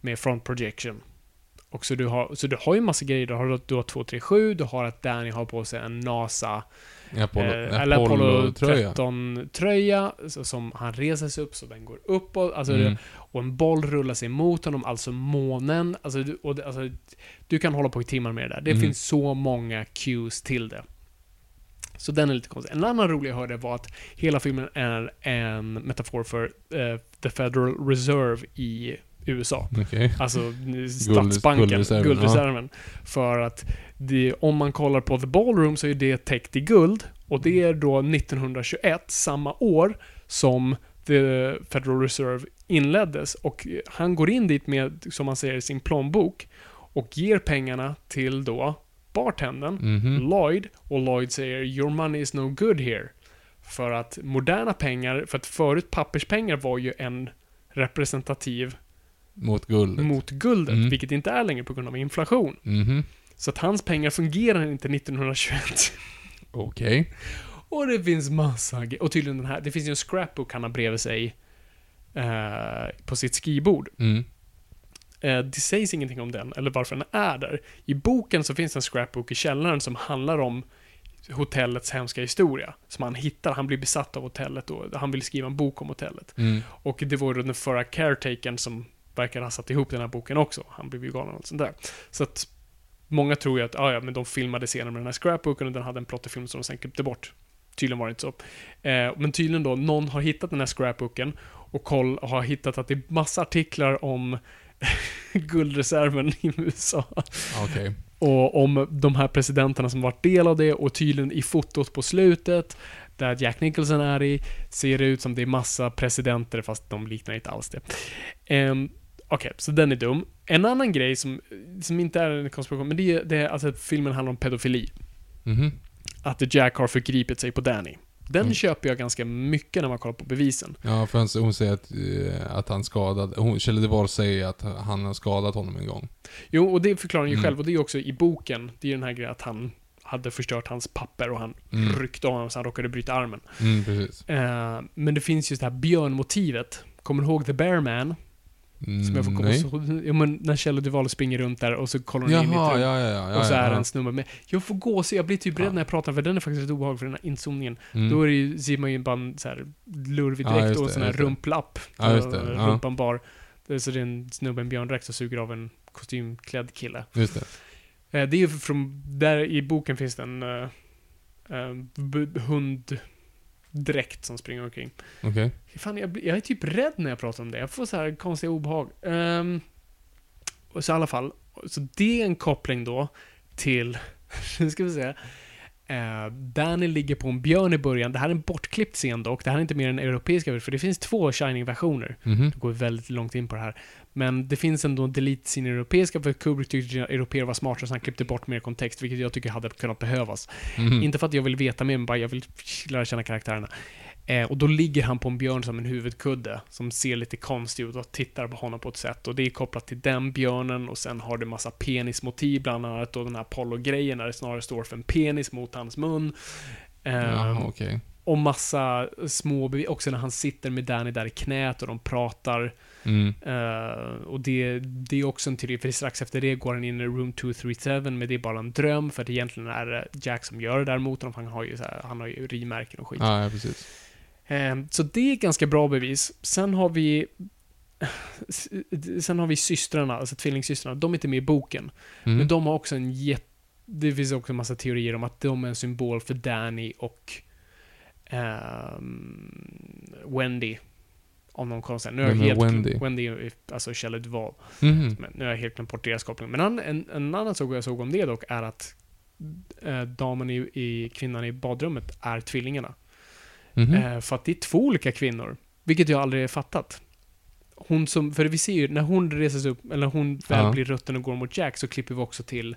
med front projection. Och så du har, så du har ju massa grejer. Du har, du har 237, du har att Danny har på sig en NASA Apollo, eh, eller Apollo Apollo-tröja. 13-tröja som han reser sig upp så den går uppåt. Alltså Mm. det, och en boll rullar sig mot honom, alltså månen. Alltså, du- och alltså, du kan hålla på i timmar med det där. Det Mm. finns så många cues till det. Så den är lite konstig. En annan rolig jag hörde var att hela filmen är en metafor för eh, The Federal Reserve i USA. Okej. Alltså statsbanken, guldreserven, guldreserven. För att det, om man kollar på The Ballroom så är det täckt i guld. Och det är då 1921, samma år som The Federal Reserve inleddes. Och han går in dit med, som man säger, sin plånbok och ger pengarna till då bartendern, Mhm. Lloyd, och Lloyd säger “Your money is no good here”. För att moderna pengar, för att förut papperspengar var ju en representativ Mot guldet. mot guldet, Mm. vilket inte är längre på grund av inflation. Mhm. Så att hans pengar fungerar inte 1921. Okej. Och det finns massa Och tydligen den här, det finns ju en scrapbook han har bredvid sig eh, på sitt skrivbord. Mm. Eh, det sägs ingenting om den, eller varför den är där. I boken så finns en scrapbook i källaren som handlar om hotellets hemska historia. Som han hittar, han blir besatt av hotellet och han vill skriva en bok om hotellet. Mm. Och det var den förra caretakern som verkar ha satt ihop den här boken också. Han blev ju galen och sånt där. Så att många tror ju att, ah, ja, men de filmade scenen med den här scrapbooken och den hade en plott i film som de sen klippte bort. Tydligen var det inte så. Eh, men tydligen då, någon har hittat den här scrapbooken och koll, har hittat att det är massa artiklar om guldreserven i USA. Okej. Och om de här presidenterna som varit del av det och tydligen i fotot på slutet där Jack Nicholson är i, ser det ut som det är massa presidenter fast de liknar inte alls det. Um, Okej, så den är dum. En annan grej som, som inte är en konspiration, men det är, det är alltså att filmen handlar om pedofili. Mhm. Att Jack har förgripit sig på Danny. Den Mm. köper jag ganska mycket när man kollar på bevisen. Ja, för hon säger att, eh, att han skadade... Hon, Kjell Duvall säger att han har skadat honom en gång. Jo, och det förklarar han ju Mm. själv och det är också i boken. Det är ju den här grejen att han hade förstört hans papper och han Mm. ryckte av honom så han råkade bryta armen. Mm. Eh, men det finns ju det här björnmotivet. Kommer du ihåg The Bear Man? Mm, Som jag får nej. så, ja, men när Kjell Duvall springer runt där och så kollar hon in i ett Jaha, rum. ja, ja, ja. ja och så är ja, en snubbe med. Jag får gå så jag blir typ rädd när jag pratar för den är faktiskt lite obehaglig för den här inzoomningen. Mm. Då är det ju, ser man ju bara en så här lurvig Ja, dräkt just och det, sån här just det. rumplapp. Ja, just det, Eh, ja. Rumpan bar. Det är Så det är en snubbe i en björndräkt som suger av en kostymklädd kille. Just det. Eh, Det är ju från, där i boken finns det en uh, uh, hunddräkt som springer omkring. Okej. Fan, jag, jag är typ rädd när jag pratar om det. Jag får så här konstiga obehag. Um, så i alla fall, så det är en koppling då till, nu ska vi se. Uh, Danny ligger på en björn i början. Det här är en bortklippt scen dock. Det här är inte mer än europeiska, för det finns två Shining-versioner. Mhm. Det går väldigt långt in på det här. Men det finns ändå en delete sin europeiska, för Kubrick tyckte att europeer var smartare, så han klippte bort mer kontext, vilket jag tycker hade kunnat behövas. Mhm. Inte för att jag vill veta mer, men bara jag vill lära känna karaktärerna. Eh, och då ligger han på en björn som en huvudkudde, som ser lite konstig ut och tittar på honom på ett sätt. Och det är kopplat till den björnen och sen har det massa penismotiv, bland annat och den här Apollo-grejen där det snarare står för en penis mot hans mun. Eh, Jaha, okej. och massa små bevis, också när han sitter med Danny där i knät och de pratar. Mm. Eh, och det, det är också en teori, för strax efter det går han in i Room 237, men det är bara en dröm, för att egentligen är det Jack som gör det där mot honom, han har ju, så här, han har ju rimärken och skit. Ja, ja, precis. Eh, så det är ganska bra bevis. Sen har vi Sen har vi systrarna, alltså tvillingsystrarna, de är inte med i boken. Mm. Men de har också en jätte... Det finns också en massa teorier om att de är en symbol för Danny och ehm, Wendy. Om någon konstig. Nu är jag helt Wendy? Wendy alltså Shelley Duvall. Mhm. Men nu har jag helt glömt bort deras koppling. Men en, en, en annan sak jag såg om det dock är att eh, damen i, i kvinnan i badrummet är tvillingarna. Mhm. Eh, för att det är två olika kvinnor. Vilket jag aldrig har fattat. Hon som, för vi ser ju, när hon reser sig upp, eller hon väl Ja. blir rutten och går mot Jack, så klipper vi också till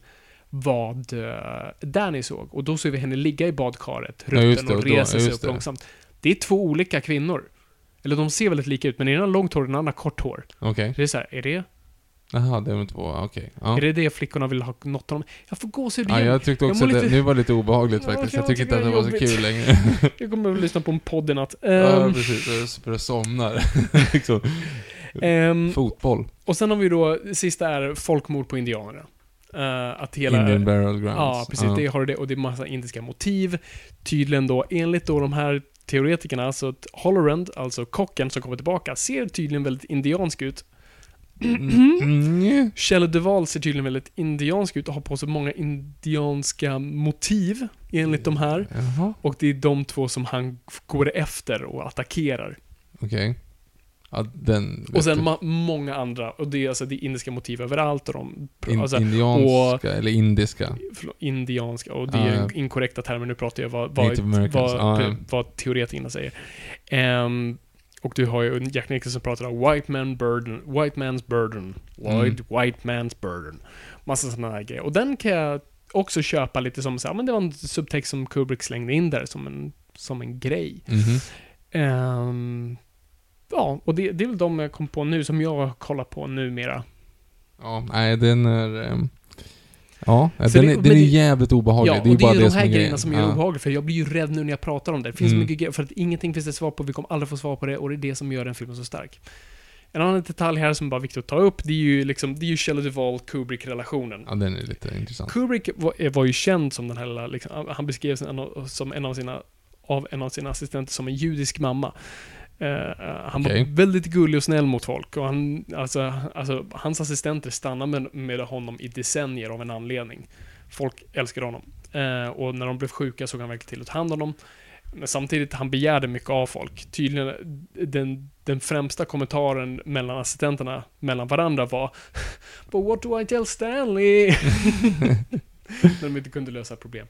vad uh, Danny såg. Och då ser vi henne ligga i badkaret, Ja, rutten det, och och resa sig upp långsamt. Det är två olika kvinnor. Eller de ser väldigt lika ut, men ena har långt hår och den andra kort hår. Okej. Det är så här, är det, Jaha, det är de två. Okej. Ja. är det det flickorna vill ha något av dem? Jag får gåshud Ja, igen. jag tyckte Jag också mår att det, lite- nu var det lite obehagligt Ja, faktiskt. jag Jag tycker inte att det var så kul längre. Jag kommer att lyssna på en podd i natt. ja, Ehm, precis. Jag börjar somna. liksom. ehm, Fotboll. Och sen har vi då, sista är folkmord på indianerna. Eh, att hela... Indian Burial Grounds. Ja, precis. Det har det och det är massa indiska motiv. Tydligen då, enligt då de här teoretikerna, så att Hollerand, alltså kocken som kommer tillbaka, ser tydligen väldigt indiansk ut. Mm. Shelley Duvall ser tydligen väldigt indiansk ut och har på sig många indianska motiv enligt de här. Jaha, Och det är de två som han går efter och attackerar. okej. Ja, den... Och sen ma- många andra. Och det är alltså det är indiska motiv överallt och de... In, alltså, indianska, eller indiska. indianska. Och det Ja, är inkorrekta termer. Nu pratar jag vad, vad, vad, Ja, ja. vad teoretikerna säger. Ehm, och du har ju Jack Nicholson som pratar om white man burden, white man's burden, white, white man's burden. Massa sådana här grejer. Och den kan jag också köpa lite som så här, men det var en subtext som Kubrick slängde in där som en, som en grej. Mhm. Ehm, ja, och det, det är väl de jag kom på nu som jag kollar på numera. Ja, nej den är... ehm, Ja, den, det- är, den är det- jävligt obehaglig. Ja, det är och det är bara ju det de här är grejerna som är ja. obehagliga, för jag blir ju rädd nu när jag pratar om det. Det finns Mm. mycket grejer, för att ingenting finns det svar på, vi kommer aldrig få svar på det, och det är det som gör den filmen så stark. En annan detalj här som bara är viktigt att ta upp, det är ju liksom, det är ju Shelley Duvall-Kubrick-relationen. Ja, den är lite intressant. Kubrick var, var ju känd som den här liksom, han beskrevs som en av sina, av en av sina assistenter som en judisk mamma. Eh, han Okej. var väldigt gullig och snäll mot folk och han, alltså, alltså, hans assistenter stannade med, med honom i decennier av en anledning. Folk älskade honom. Eh, och när de blev sjuka såg han verkligen till att ta hand om dem. Men samtidigt, han begärde mycket av folk. Tydligen, den, den främsta kommentaren mellan assistenterna, mellan varandra var But what do I tell Stanley? när de inte kunde lösa problem.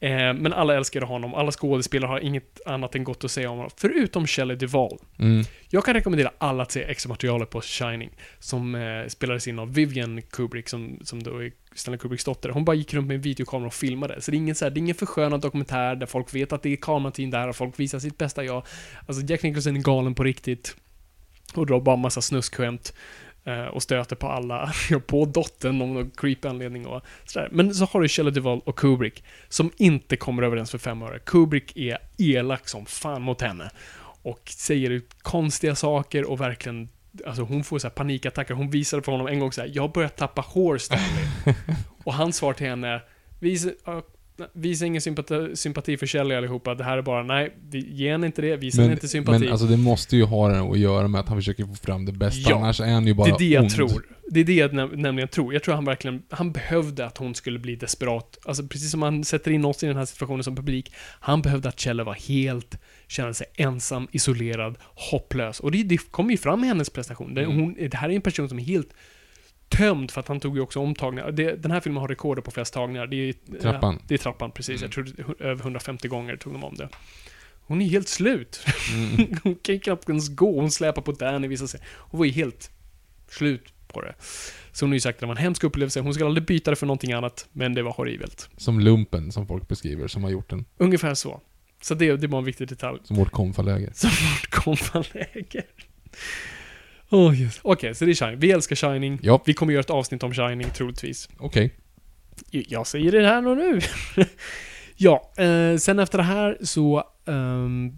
Eh, men alla älskade honom, alla skådespelare har inget annat än gott att säga om honom, förutom Shelley Duvall. Mm. Jag kan rekommendera alla att se extra-materialet på Shining, som eh, spelades in av Vivian Kubrick, som, som då är Stanley Kubricks dotter. Hon bara gick runt med en videokamera och filmade. Så det är ingen, så här, det är ingen förskönad dokumentär där folk vet att det är kamerateam där och folk visar sitt bästa jag. Alltså Jack Nicholson är galen på riktigt. Och drar bara massa snuskskämt. Eh, Och stöter på alla, på dottern om någon creepy anledning och sådär. Men så har du Shelley Duvall och Kubrick, som inte kommer överens för fem öre. Kubrick är elak som fan mot henne. Och säger ut konstiga saker och verkligen Alltså hon får så panikattacker. Hon visade för honom en gång så här, jag börjat tappa hår Stanley. och hans svar till henne, visa, ja, visa ingen sympati, sympati för Shelley allihopa. Det här är bara, nej, ge henne inte det, visa Men, inte sympati. men alltså det måste ju ha det att göra med att han försöker få fram det bästa, Ja, annars är han ju bara det är det jag ond. tror. Det är det jag näm- nämligen tror. Jag tror han verkligen, han behövde att hon skulle bli desperat. Alltså precis som han sätter in oss i den här situationen som publik. Han behövde att Kjelle var helt, kände sig ensam, isolerad, hopplös. Och det, det kommer ju fram i hennes prestation. Det, Mm. hon, det här är en person som är helt tömd för att han tog ju också omtagningar. Det, den här filmen har rekorder på flest tagningar. Det är, Trappan. Det är trappan, precis. Mm. Jag tror över 150 gånger tog de om det. Hon är helt slut. Mm. hon kan knappt ens gå. Hon släpar på Danny vissa sig. Hon var ju helt slut på det. Så hon har ju sagt att det var en hemsk upplevelse. Hon skulle aldrig byta det för någonting annat, men det var horribelt. Som lumpen, som folk beskriver, som har gjort den. Ungefär så. Så det, det var en viktig detalj. Som vårt konfaläge. Som vårt konfaläger. Oh, yes. Okej, så det är Shining. Vi älskar Shining. Ja. Vi kommer göra ett avsnitt om Shining, troligtvis. Okej. Jag säger det här och nu. ja, eh, sen efter det här så... ehm,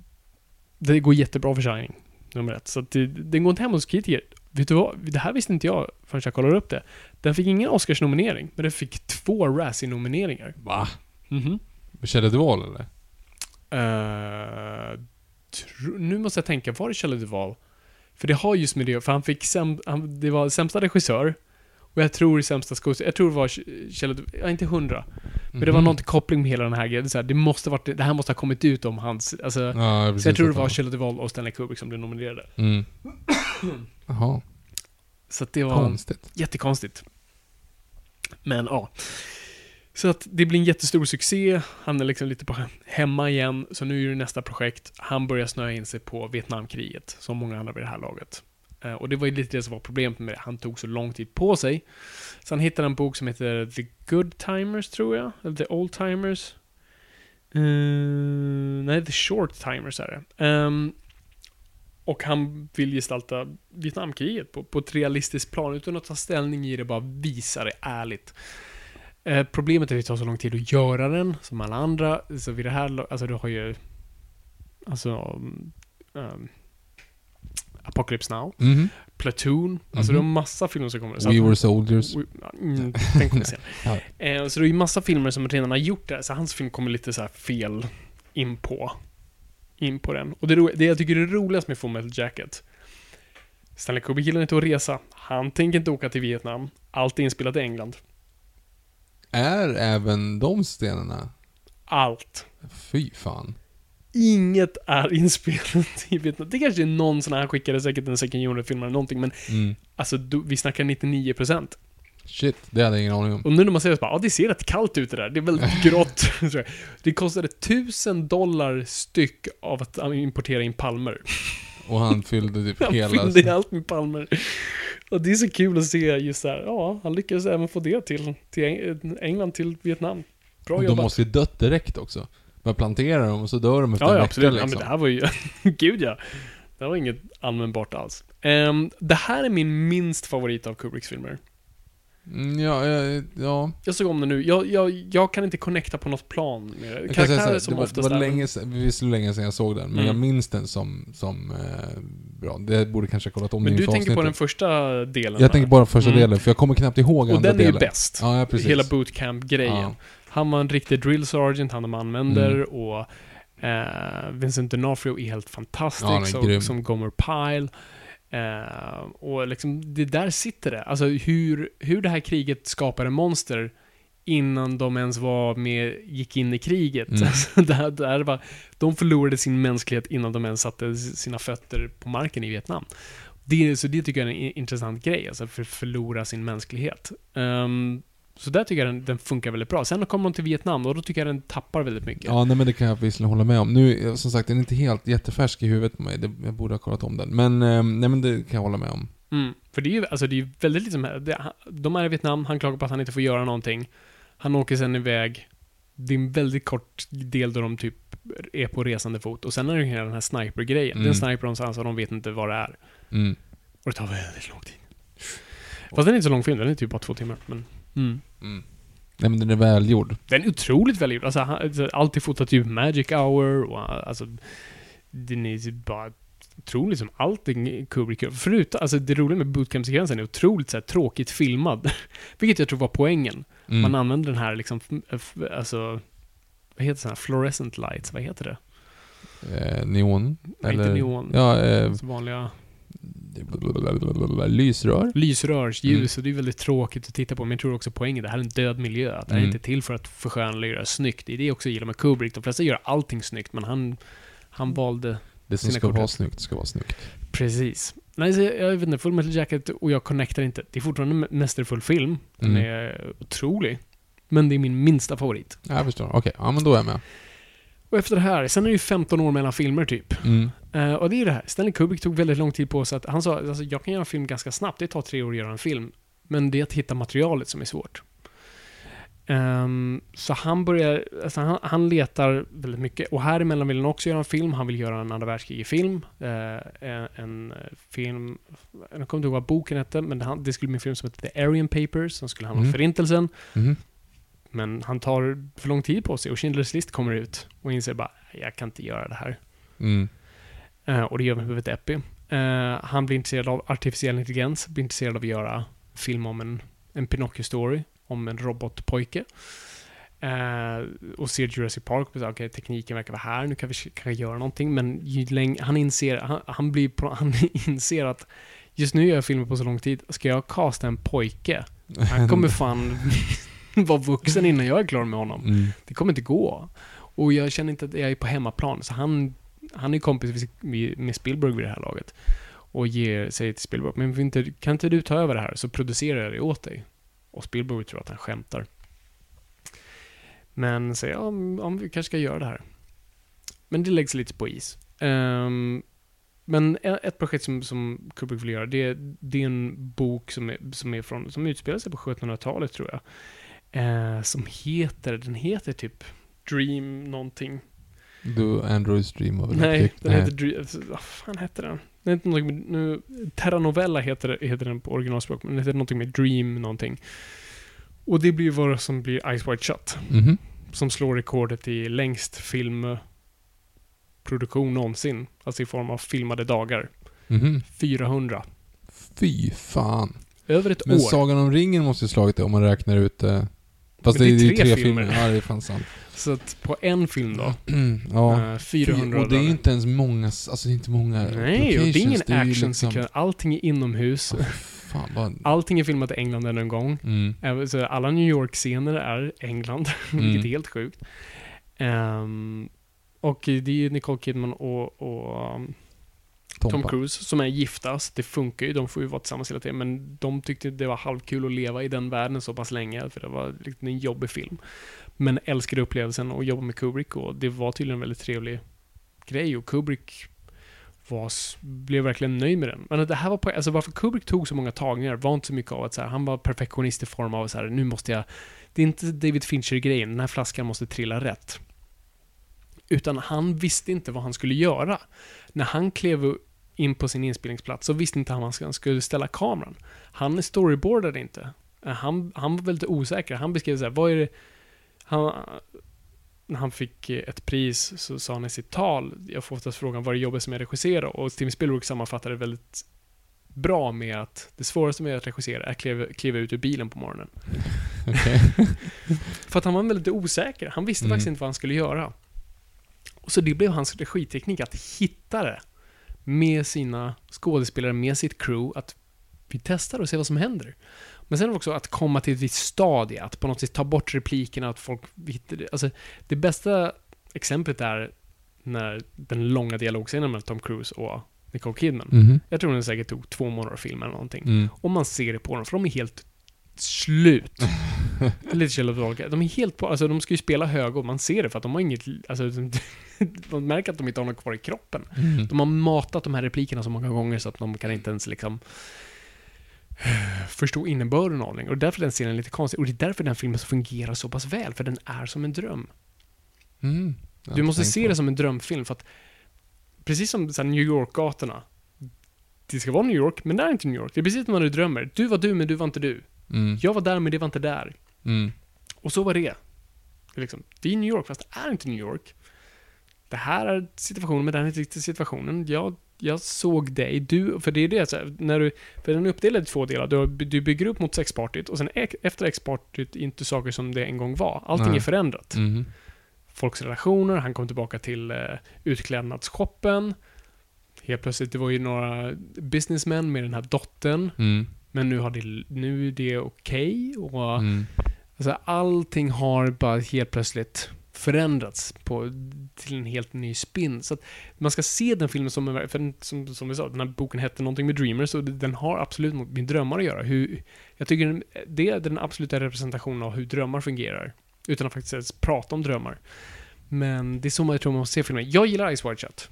det går jättebra för Shining, nummer ett. Så det, det går inte hem hos kritiker. Vet du vad? Det här visste inte jag förrän jag kollade upp det. Den fick ingen Oscars-nominering, men den fick två Razzie-nomineringar. Va? Mhm. Kjell Duvall eller? Tro, nu måste jag tänka, var det Shelley Duvall? För det har just med det för han fick säm, han, det var sämsta regissör och jag tror sämsta skådespelare, jag tror det var Duvall, ja, inte hundra. Men det var Mhm. någon koppling med hela den här grejen. Det, så här, det måste varit, det här måste ha kommit ut om hans, alltså, Ja, precis så jag tror det var Shelley Duvall och Stanley Kubrick som blev nominerade. Mm. Jaha, Så det var konstigt. jättekonstigt. Men ja. Så att det blir en jättestor succé. Han är liksom lite på hemma igen. Så nu är det nästa projekt. Han börjar snöa in sig på Vietnamkriget, som många andra vid det här laget. Eh, och det var ju lite det som var problemet med det. Han tog så lång tid på sig. Så han hittade en bok som heter The Good Timers, tror jag. Eller The Old Timers. Uh, nej, The Short Timers är det. Um, och han vill gestalta Vietnamkriget på, på ett realistiskt plan utan att ta ställning i det, bara visa det ärligt. Eh, problemet är att det tar så lång tid att göra den, som alla andra. Så vid det här alltså du har ju... Alltså... Um, Apocalypse Now, Mhm. Platoon, alltså Mhm. du har massa filmer som kommer. Så We att- were soldiers. We- Mm, den kommer sen. Ja. eh, så det är ju massa filmer som redan har gjort det, så hans film kommer lite så här fel in på, in på den. Och det, ro- det jag tycker är roligast med Full Metal Jacket, Stanley Kubrick gillar inte att resa. Han tänker inte åka till Vietnam. Allt är inspelat i England. Är även de scenerna? Allt. Fy fan. Inget är inspelat i Vietnam. Det kanske är någon sån här, han skickade säkert en second unit-film eller någonting, men Mm. alltså du, vi snackar 99%. Shit, det hade jag ingen aning om. Och nu när man ser det så bara, ja det ser rätt kallt ut det där. Det är väldigt grått. det kostade 1000 dollar styck av att importera in palmer. Och han fyllde typ Han hela... fyllde i allt med palmer. Och det är så kul att se just där. Ja, han lyckades även få det till, till Eng- England, till Vietnam. Bra de jobbat. måste ju dött direkt också. Man planterar dem och så dör de efter Ja, en ja vecka absolut. liksom. Ja, men det här var ju... Gud ja. Det var inget användbart alls. Ehm, det här är min minst favorit av Kubricks filmer. Mm, ja, ja, ja. Jag såg om det nu. Jag, jag, jag kan inte connecta på något plan med det. Jag Karaktärer här, som det var, det oftast var är... länge sedan, visst länge sedan jag såg den, men Mm. jag minns den som, som eh, bra. Det borde kanske ha kollat om Men du tänker på avsnittet. den första delen? Jag tänker bara första Mm. delen, för jag kommer knappt ihåg Och andra den är ju delen. bäst. Ja, precis. Hela bootcamp-grejen. Ja. Han var en riktig drill sergeant, han de använder Mm. och eh, Vincent D'Onofrio är helt fantastisk Ja, är som, som Gomer Pyle. Eh, och liksom, det där sitter det. Alltså hur, hur det här kriget skapade monster innan de ens var med, gick in i kriget. Mm. Alltså, det här var, de förlorade sin mänsklighet innan de ens satte sina fötter på marken i Vietnam. Det, så det tycker jag är en intressant grej, alltså för förlora sin mänsklighet. Ehm, så där tycker jag den, den funkar väldigt bra. Sen kommer de till Vietnam och då tycker jag den tappar väldigt mycket. Ja, nej men det kan jag visserligen hålla med om. Nu, som sagt, den är inte helt jättefärsk i huvudet på mig. Det, jag borde ha kollat om den. Men, eh, nej men det kan jag hålla med om. Mm. För det är ju alltså det är ju väldigt liksom, det, de är i Vietnam, han klagar på att han inte får göra någonting. Han åker sen iväg. Det är en väldigt kort del då de typ är på resande fot. Och sen är det ju hela den här sniper-grejen. Mm. Det är en sniper någonstans och de vet inte vad det är. Mm. Och det tar väldigt lång tid. Fast den är inte så lång film, den är typ bara två timmar. Men, mm. Mm. Nej men den är välgjord. Den är otroligt välgjord. Alltså, han- alltså, allt är fotat typ Magic Hour och alltså... Den är bara otroligt som allting Kubrick gör. Förutom, alltså det roliga med bootcamp-sekvensen är otroligt så här, tråkigt filmad. Vilket jag tror var poängen. Mm. Man använder den här liksom, alltså... Vad heter det? här? Fluorescent lights, vad heter det? Eh, neon? Nej, inte neon. Ja, eh, Så vanliga lysrör? lysrörsljus och det är väldigt tråkigt att titta på. Men jag tror också poängen, det här är en död miljö. Det här är Mm. inte till för att försköna eller göra snyggt. Det är det jag också gillar med Kubrick. De flesta gör allting snyggt, men han, han valde Det som ska vara snyggt ska vara snyggt. precis. Nej, så jag, jag vet inte, Full Metal Jacket och jag connectar inte. Det är fortfarande en mästerfull film. Den Mm. är otrolig. Men det är min minsta favorit. Ja, jag förstår. Okej, ja men då är jag med. Och efter det här, sen är det ju 15 år mellan filmer typ. Mm. Eh, och det är ju det här, Stanley Kubrick tog väldigt lång tid på sig att, han sa alltså, jag kan göra en film ganska snabbt, det tar tre år att göra en film. Men det är att hitta materialet som är svårt. Ehm, så han börjar, alltså han, han letar väldigt mycket. Och här emellan vill han också göra en film, han vill göra en andra världskrig-film. Uh, en, en eh, film, jag kommer inte ihåg vad boken hette, men det, det skulle bli en film som hette The Aryan Papers, som skulle handla om Mhm. förintelsen. Mhm. Men han tar för lång tid på sig och Schindler's list kommer ut och inser bara, jag kan inte göra det här. Mm. Eh, och det gör med huvudet Epi. Eh, han blir intresserad av artificiell intelligens, blir intresserad av att göra film om en, en Pinocchio-story, om en robotpojke. Eh, och ser Jurassic Park och säger okej, tekniken verkar vara här, nu kan vi kanske göra någonting. Men ju längre, han inser, han, han blir, han inser att just nu gör jag filmer på så lång tid, ska jag casta en pojke? Han kommer fan vara vuxen innan jag är klar med honom. Mm. Det kommer inte gå. Och jag känner inte att jag är på hemmaplan. Så han, han är kompis med- Spielberg vid det här laget. Och ger, säger till Spielberg, men inte, kan inte du ta över det här så producerar jag det åt dig. Och Spielberg tror att han skämtar. Men säger, ja, om, om vi kanske ska göra det här. Men det läggs lite på is. Ehm, men e- ett projekt som, som Kubrick vill göra, det, det är en bok som, är, som, är från, som utspelar sig på 1700-talet tror jag. Eh, som heter, den heter typ Dream någonting. Du, Androids Dream of Nej, Electric. den heter Dream, vad fan heter den? Den heter någonting med, nu, Terra Novella heter, heter den på originalspråk, men den heter någonting med Dream någonting. Och det blir vad som blir Ice White Shut. Mhm. Som slår rekordet i längst filmproduktion någonsin. Alltså i form av filmade dagar. Mhm. 400. Fy fan. Över ett Men år. Sagan om ringen måste ju slagit det om man räknar ut det. Fast Men det, är ju tre filmer. filmer. Ja, det är fan sant. Så att på en film då, ja. eh, 400 och det är dollar. inte ens många, alltså det är inte många Nej, och det är ingen ju actionsekvens. liksom- Allting är inomhus. Åh, fan, vad... Allting är filmat i England ännu en gång. Mm. Så alla New York-scener är England, Mm. vilket är helt sjukt. Ehm, och det är ju Nicole Kidman och, och um, Tom Tompa. Cruise som är gifta, så det funkar ju. De får ju vara tillsammans hela tiden. Men de tyckte det var halvkul att leva i den världen så pass länge, för det var liksom en jobbig film. Men älskade upplevelsen att jobba med Kubrick och det var tydligen en väldigt trevlig grej och Kubrick var, blev verkligen nöjd med den. Men det här var på, alltså varför Kubrick tog så många tagningar var inte så mycket av att så här, han var perfektionist i form av så här, nu måste jag, det är inte David Fincher-grejen, den här flaskan måste trilla rätt. Utan han visste inte vad han skulle göra. När han klev in på sin inspelningsplats så visste inte han var han skulle ställa kameran. Han storyboardade inte. Eh, Han, han var väldigt osäker. Han beskrev så här, vad är det... Han, när han fick eh, ett pris så sa han i sitt tal, jag får oftast frågan vad är det jobbigaste med att regissera? Och Steven Spielberg sammanfattade det väldigt bra med att det svåraste med att regissera är att kliva, kliva ut ur bilen på morgonen. Okej. För att han var väldigt osäker. Han visste Mm. faktiskt inte vad han skulle göra. Och så det blev hans regiteknik att hitta det med sina skådespelare, med sitt crew, att vi testar och ser vad som händer. Men sen också att komma till ett visst stadie, att på något sätt ta bort replikerna, att folk hittar det. Alltså, det bästa exemplet är när den långa dialogscenen mellan Tom Cruise och Nicole Kidman. Mhm. Jag tror den säkert tog två månader att filma eller någonting. Mm. Och man ser det på dem, för de är helt slut. Lite Dolga. De är helt på, alltså de ska ju spela höga och man ser det för att de har inget, alltså man märker att de inte har något kvar i kroppen. Mm. De har matat de här replikerna så många gånger så att de kan inte ens liksom förstå innebörden av den. Och därför är den scenen lite konstig. Och det är därför den filmen fungerar så pass väl, för den är som en dröm. Mm. Du måste se på det som en drömfilm för att precis som så New York-gatorna. Det ska vara New York, men det är inte New York. Det är precis som när du drömmer. Du var du, men du var inte du. Mm. Jag var där, men det var inte där. Mm. Och så var det. Liksom, det är New York, fast det är inte New York. Det här är situationen, men här är inte riktigt situationen. Jag, jag såg dig, du, för det är det, så här, när du, för den är uppdelad i två delar. Du, du bygger upp mot sexpartyt och sen ek- efter sexpartyt inte saker som det en gång var. Allting Nej. är förändrat. Mhm. Folks relationer, han kom tillbaka till eh, utklädnadsshoppen. Helt plötsligt, det var ju några businessmän med den här dottern. Mm. Men nu, har det, nu är det okej och Mm. Alltså allting har bara helt plötsligt förändrats på, till en helt ny spin. Så att man ska se den filmen som, en- för som, som vi sa, den här boken hette någonting med Dreamers och den har absolut med drömmar att göra. Hur, jag tycker det är den absoluta representationen av hur drömmar fungerar. Utan att faktiskt ens prata om drömmar. Men det är så man tror man måste se filmen. Jag gillar Ice Wide Shut.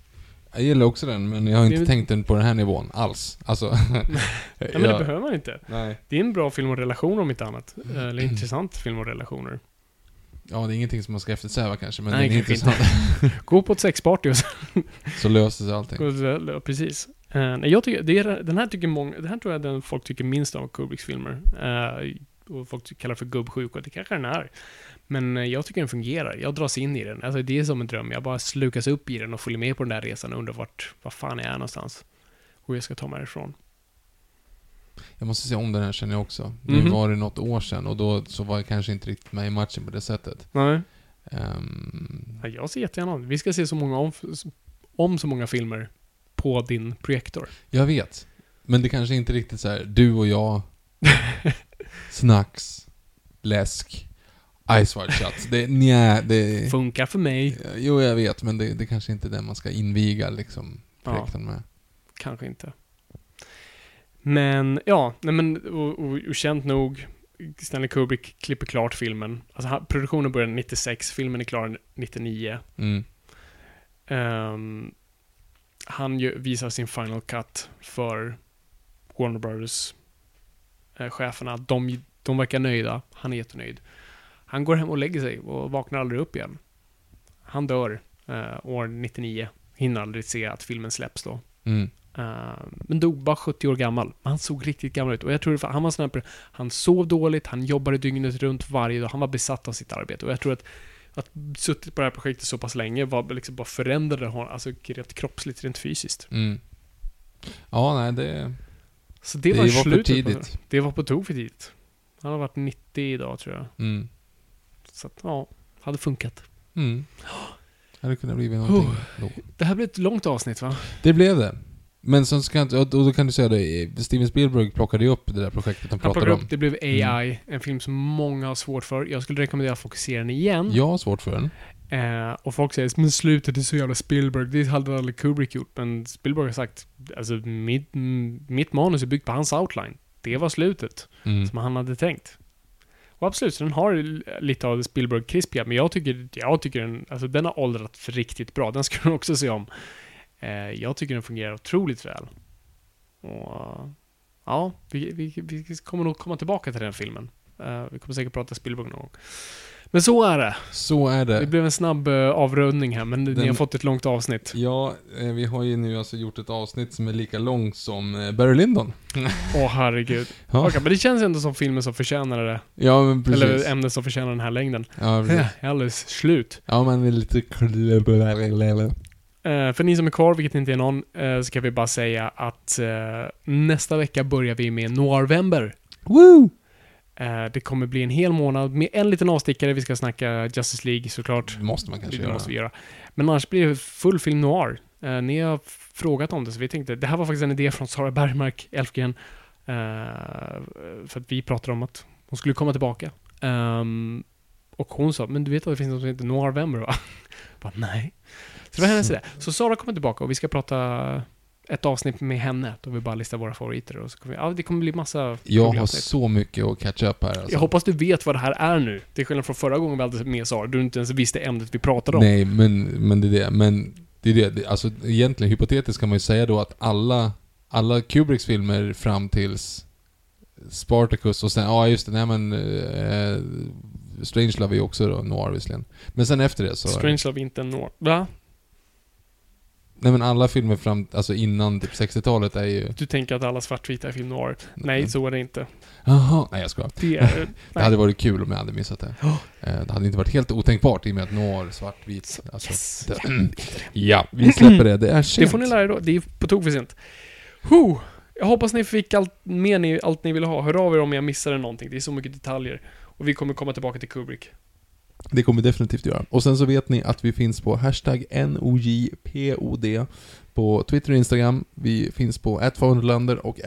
Jag gillar också den, men jag har inte Det tänkt den på den här nivån alls. Alltså... Nej, men det behöver man inte. Nej. Det är en bra film om relationer om inte annat. Eller intressant film om relationer. Ja, det är ingenting som man ska eftersträva kanske, men Nej, den är kanske intressant. Gå på ett sexparty och så Så löser sig allting. Ja, Precis. Nej, jag tycker, det är, den här tycker många, den här tror jag den folk tycker minst om Kubricks filmer. Eh, och folk kallar för gubbsjuk och det kanske den är. Men eh, jag tycker den fungerar. Jag dras in i den. Alltså det är som en dröm. Jag bara slukas upp i den och följer med på den där resan och undrar vart, vad fan jag är någonstans. Och jag ska ta mig härifrån. Jag måste se om den här känner jag också. Nu Mhm. var det något år sedan och då så var jag kanske inte riktigt med i matchen på det sättet. Nej. Ja, Jag ser jättegärna om. Vi ska se så många om, om så många filmer på din projektor. jag vet. Men det kanske inte riktigt så här. du och jag, snacks, läsk, Ice Wide Shut. Det, nja, det... Funkar för mig. Jo, jag vet, men det, det kanske inte är det man ska inviga liksom Ja. projekten med. Kanske inte. Men ja, nej men och, och, och känt nog. Stanley Kubrick klipper klart filmen. Alltså han, produktionen började 96, filmen är klar 99. Mm. Ehm, han ju, visar sin final cut för Warner Brothers eh, cheferna. De, de verkar nöjda. Han är jättenöjd. Han går hem och lägger sig och vaknar aldrig upp igen. Han dör eh, år 99. Hinner aldrig se att filmen släpps då. Mm. Eh, men dog bara 70 år gammal. Han såg riktigt gammal ut. Och jag tror att han var sån här, han sov dåligt, han jobbade dygnet runt varje dag. Han var besatt av sitt arbete. Och jag tror att att suttit på det här projektet så pass länge var liksom bara förändrade honom, alltså rent kroppsligt, rent fysiskt. Mm. Ja, nej, det... Så det, Det var var för slutet tidigt. det. Det var på tok för tidigt. Han har varit 90 idag tror jag. Mm. Så att, ja, hade funkat. Mm. Hade kunnat bli någonting. då. Det här blir ett långt avsnitt va? Det blev det. Men sen ska inte, och då kan du säga det, Steven Spielberg plockade ju upp det där projektet han Han pratade plockade om. upp, det blev AI, en film som många har svårt för. Jag skulle rekommendera att folk ser den igen. Jag har svårt för den. Eh, och folk säger men slutet är så jävla Spielberg, det hade aldrig Kubrick gjort. Men Spielberg har sagt, alltså mitt, mm, mitt manus är byggt på hans outline. Det var slutet Mm. som han hade tänkt. Och absolut, så den har lite av det Spielberg-krispiga, men jag tycker, jag tycker den, alltså den har åldrats riktigt bra. Den ska du också se om. Eh, jag tycker den fungerar otroligt väl. Och ja, vi, vi, vi kommer nog komma tillbaka till den filmen. Eh, vi kommer säkert prata Spielberg någon gång. Men så är det. Så är det. Det blev en snabb uh, avrundning här, men ni Den- har fått ett långt avsnitt. Ja, eh, vi har ju nu alltså gjort ett avsnitt som är lika långt som eh, Barry Lyndon. Åh herregud. Ja, Okej, men det känns ändå som filmen som förtjänar det. ja men precis. Eller ämnet som förtjänar den här längden. Ja, precis. Jag är alldeles slut. Ja, men det är lite... Eh, för ni som är kvar, vilket inte är någon, uh, ska vi bara säga att eh, nästa vecka börjar vi med Noirvember. Woo! Eh, det kommer bli en hel månad med en liten avstickare. Vi ska snacka Justice League såklart. Det måste man kanske Det göra. måste vi göra. Men annars blir det full film noir. Eh, ni har frågat om det, så vi tänkte, det här var faktiskt en idé från Sara Bergmark Elfgren. eh, för att vi pratade om att hon skulle komma tillbaka. Och hon sa, men du vet att det finns något som heter Noirvember va? Jag bara, nej. Så det var hennes idé. Så Sara kommer tillbaka och vi ska prata ett avsnitt med henne, då vi bara listar våra favoriter. Och så kommer vi, ja, det kommer bli massa Jag har avsnitt. så mycket att catch up här alltså. Jag hoppas du vet vad det här är nu. Till skillnad från förra gången vi hade med Sara, du inte ens visste ämnet vi pratade om. Nej, men, men det är det. Men det är det. Alltså egentligen, hypotetiskt kan man ju säga då att alla, alla Kubricks filmer fram tills Spartacus och sen, ja just det, nej men... Eh, Strangelove är ju också då noir visserligen. Men sen efter det så... Strangelove är inte en noir. Va? Nej men alla filmer fram, alltså innan typ 60-talet är ju... Du tänker att alla svartvita är film noir. Nej, Mm. så är det inte. Jaha, nej jag skojar. Det är... Det nej. hade varit kul om jag hade missat det. Eh, Det hade inte varit helt otänkbart i och med att noir, svartvit, alltså... Yes. det, ja, vi släpper det. Det är Det sent. får ni lära er då. Det är på tok för sent. Huh. Jag hoppas ni fick allt, med ni, allt ni ville ha. Hör av er om jag missade någonting. Det är så mycket detaljer. Och vi kommer komma tillbaka till Kubrick. Det kommer vi definitivt göra. Och sen så vet ni att vi finns på hashtag NOJPOD på Twitter och Instagram. Vi finns på @faunderlander och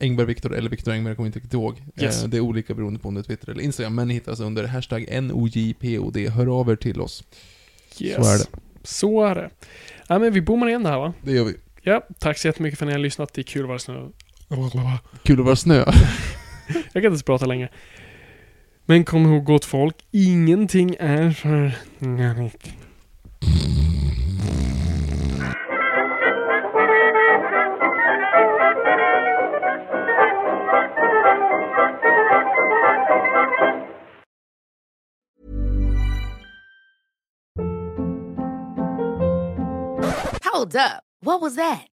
@engbergviktor eller Viktor Engberg, jag kommer inte riktigt ihåg. Yes. Eh, Det är olika beroende på om det är Twitter eller Instagram, men ni hittas under hashtag NOJPOD. Hör av er till oss. Yes. Så är det. Så är det. Ja, men vi bommar igen det här va? Det gör vi. Ja, tack så jättemycket för att ni har lyssnat. Det är kul att vara snö. Kul att vara snö. Jag kan inte ens prata längre. Men kom ihåg gott folk, ingenting är för... Hold up. What was that?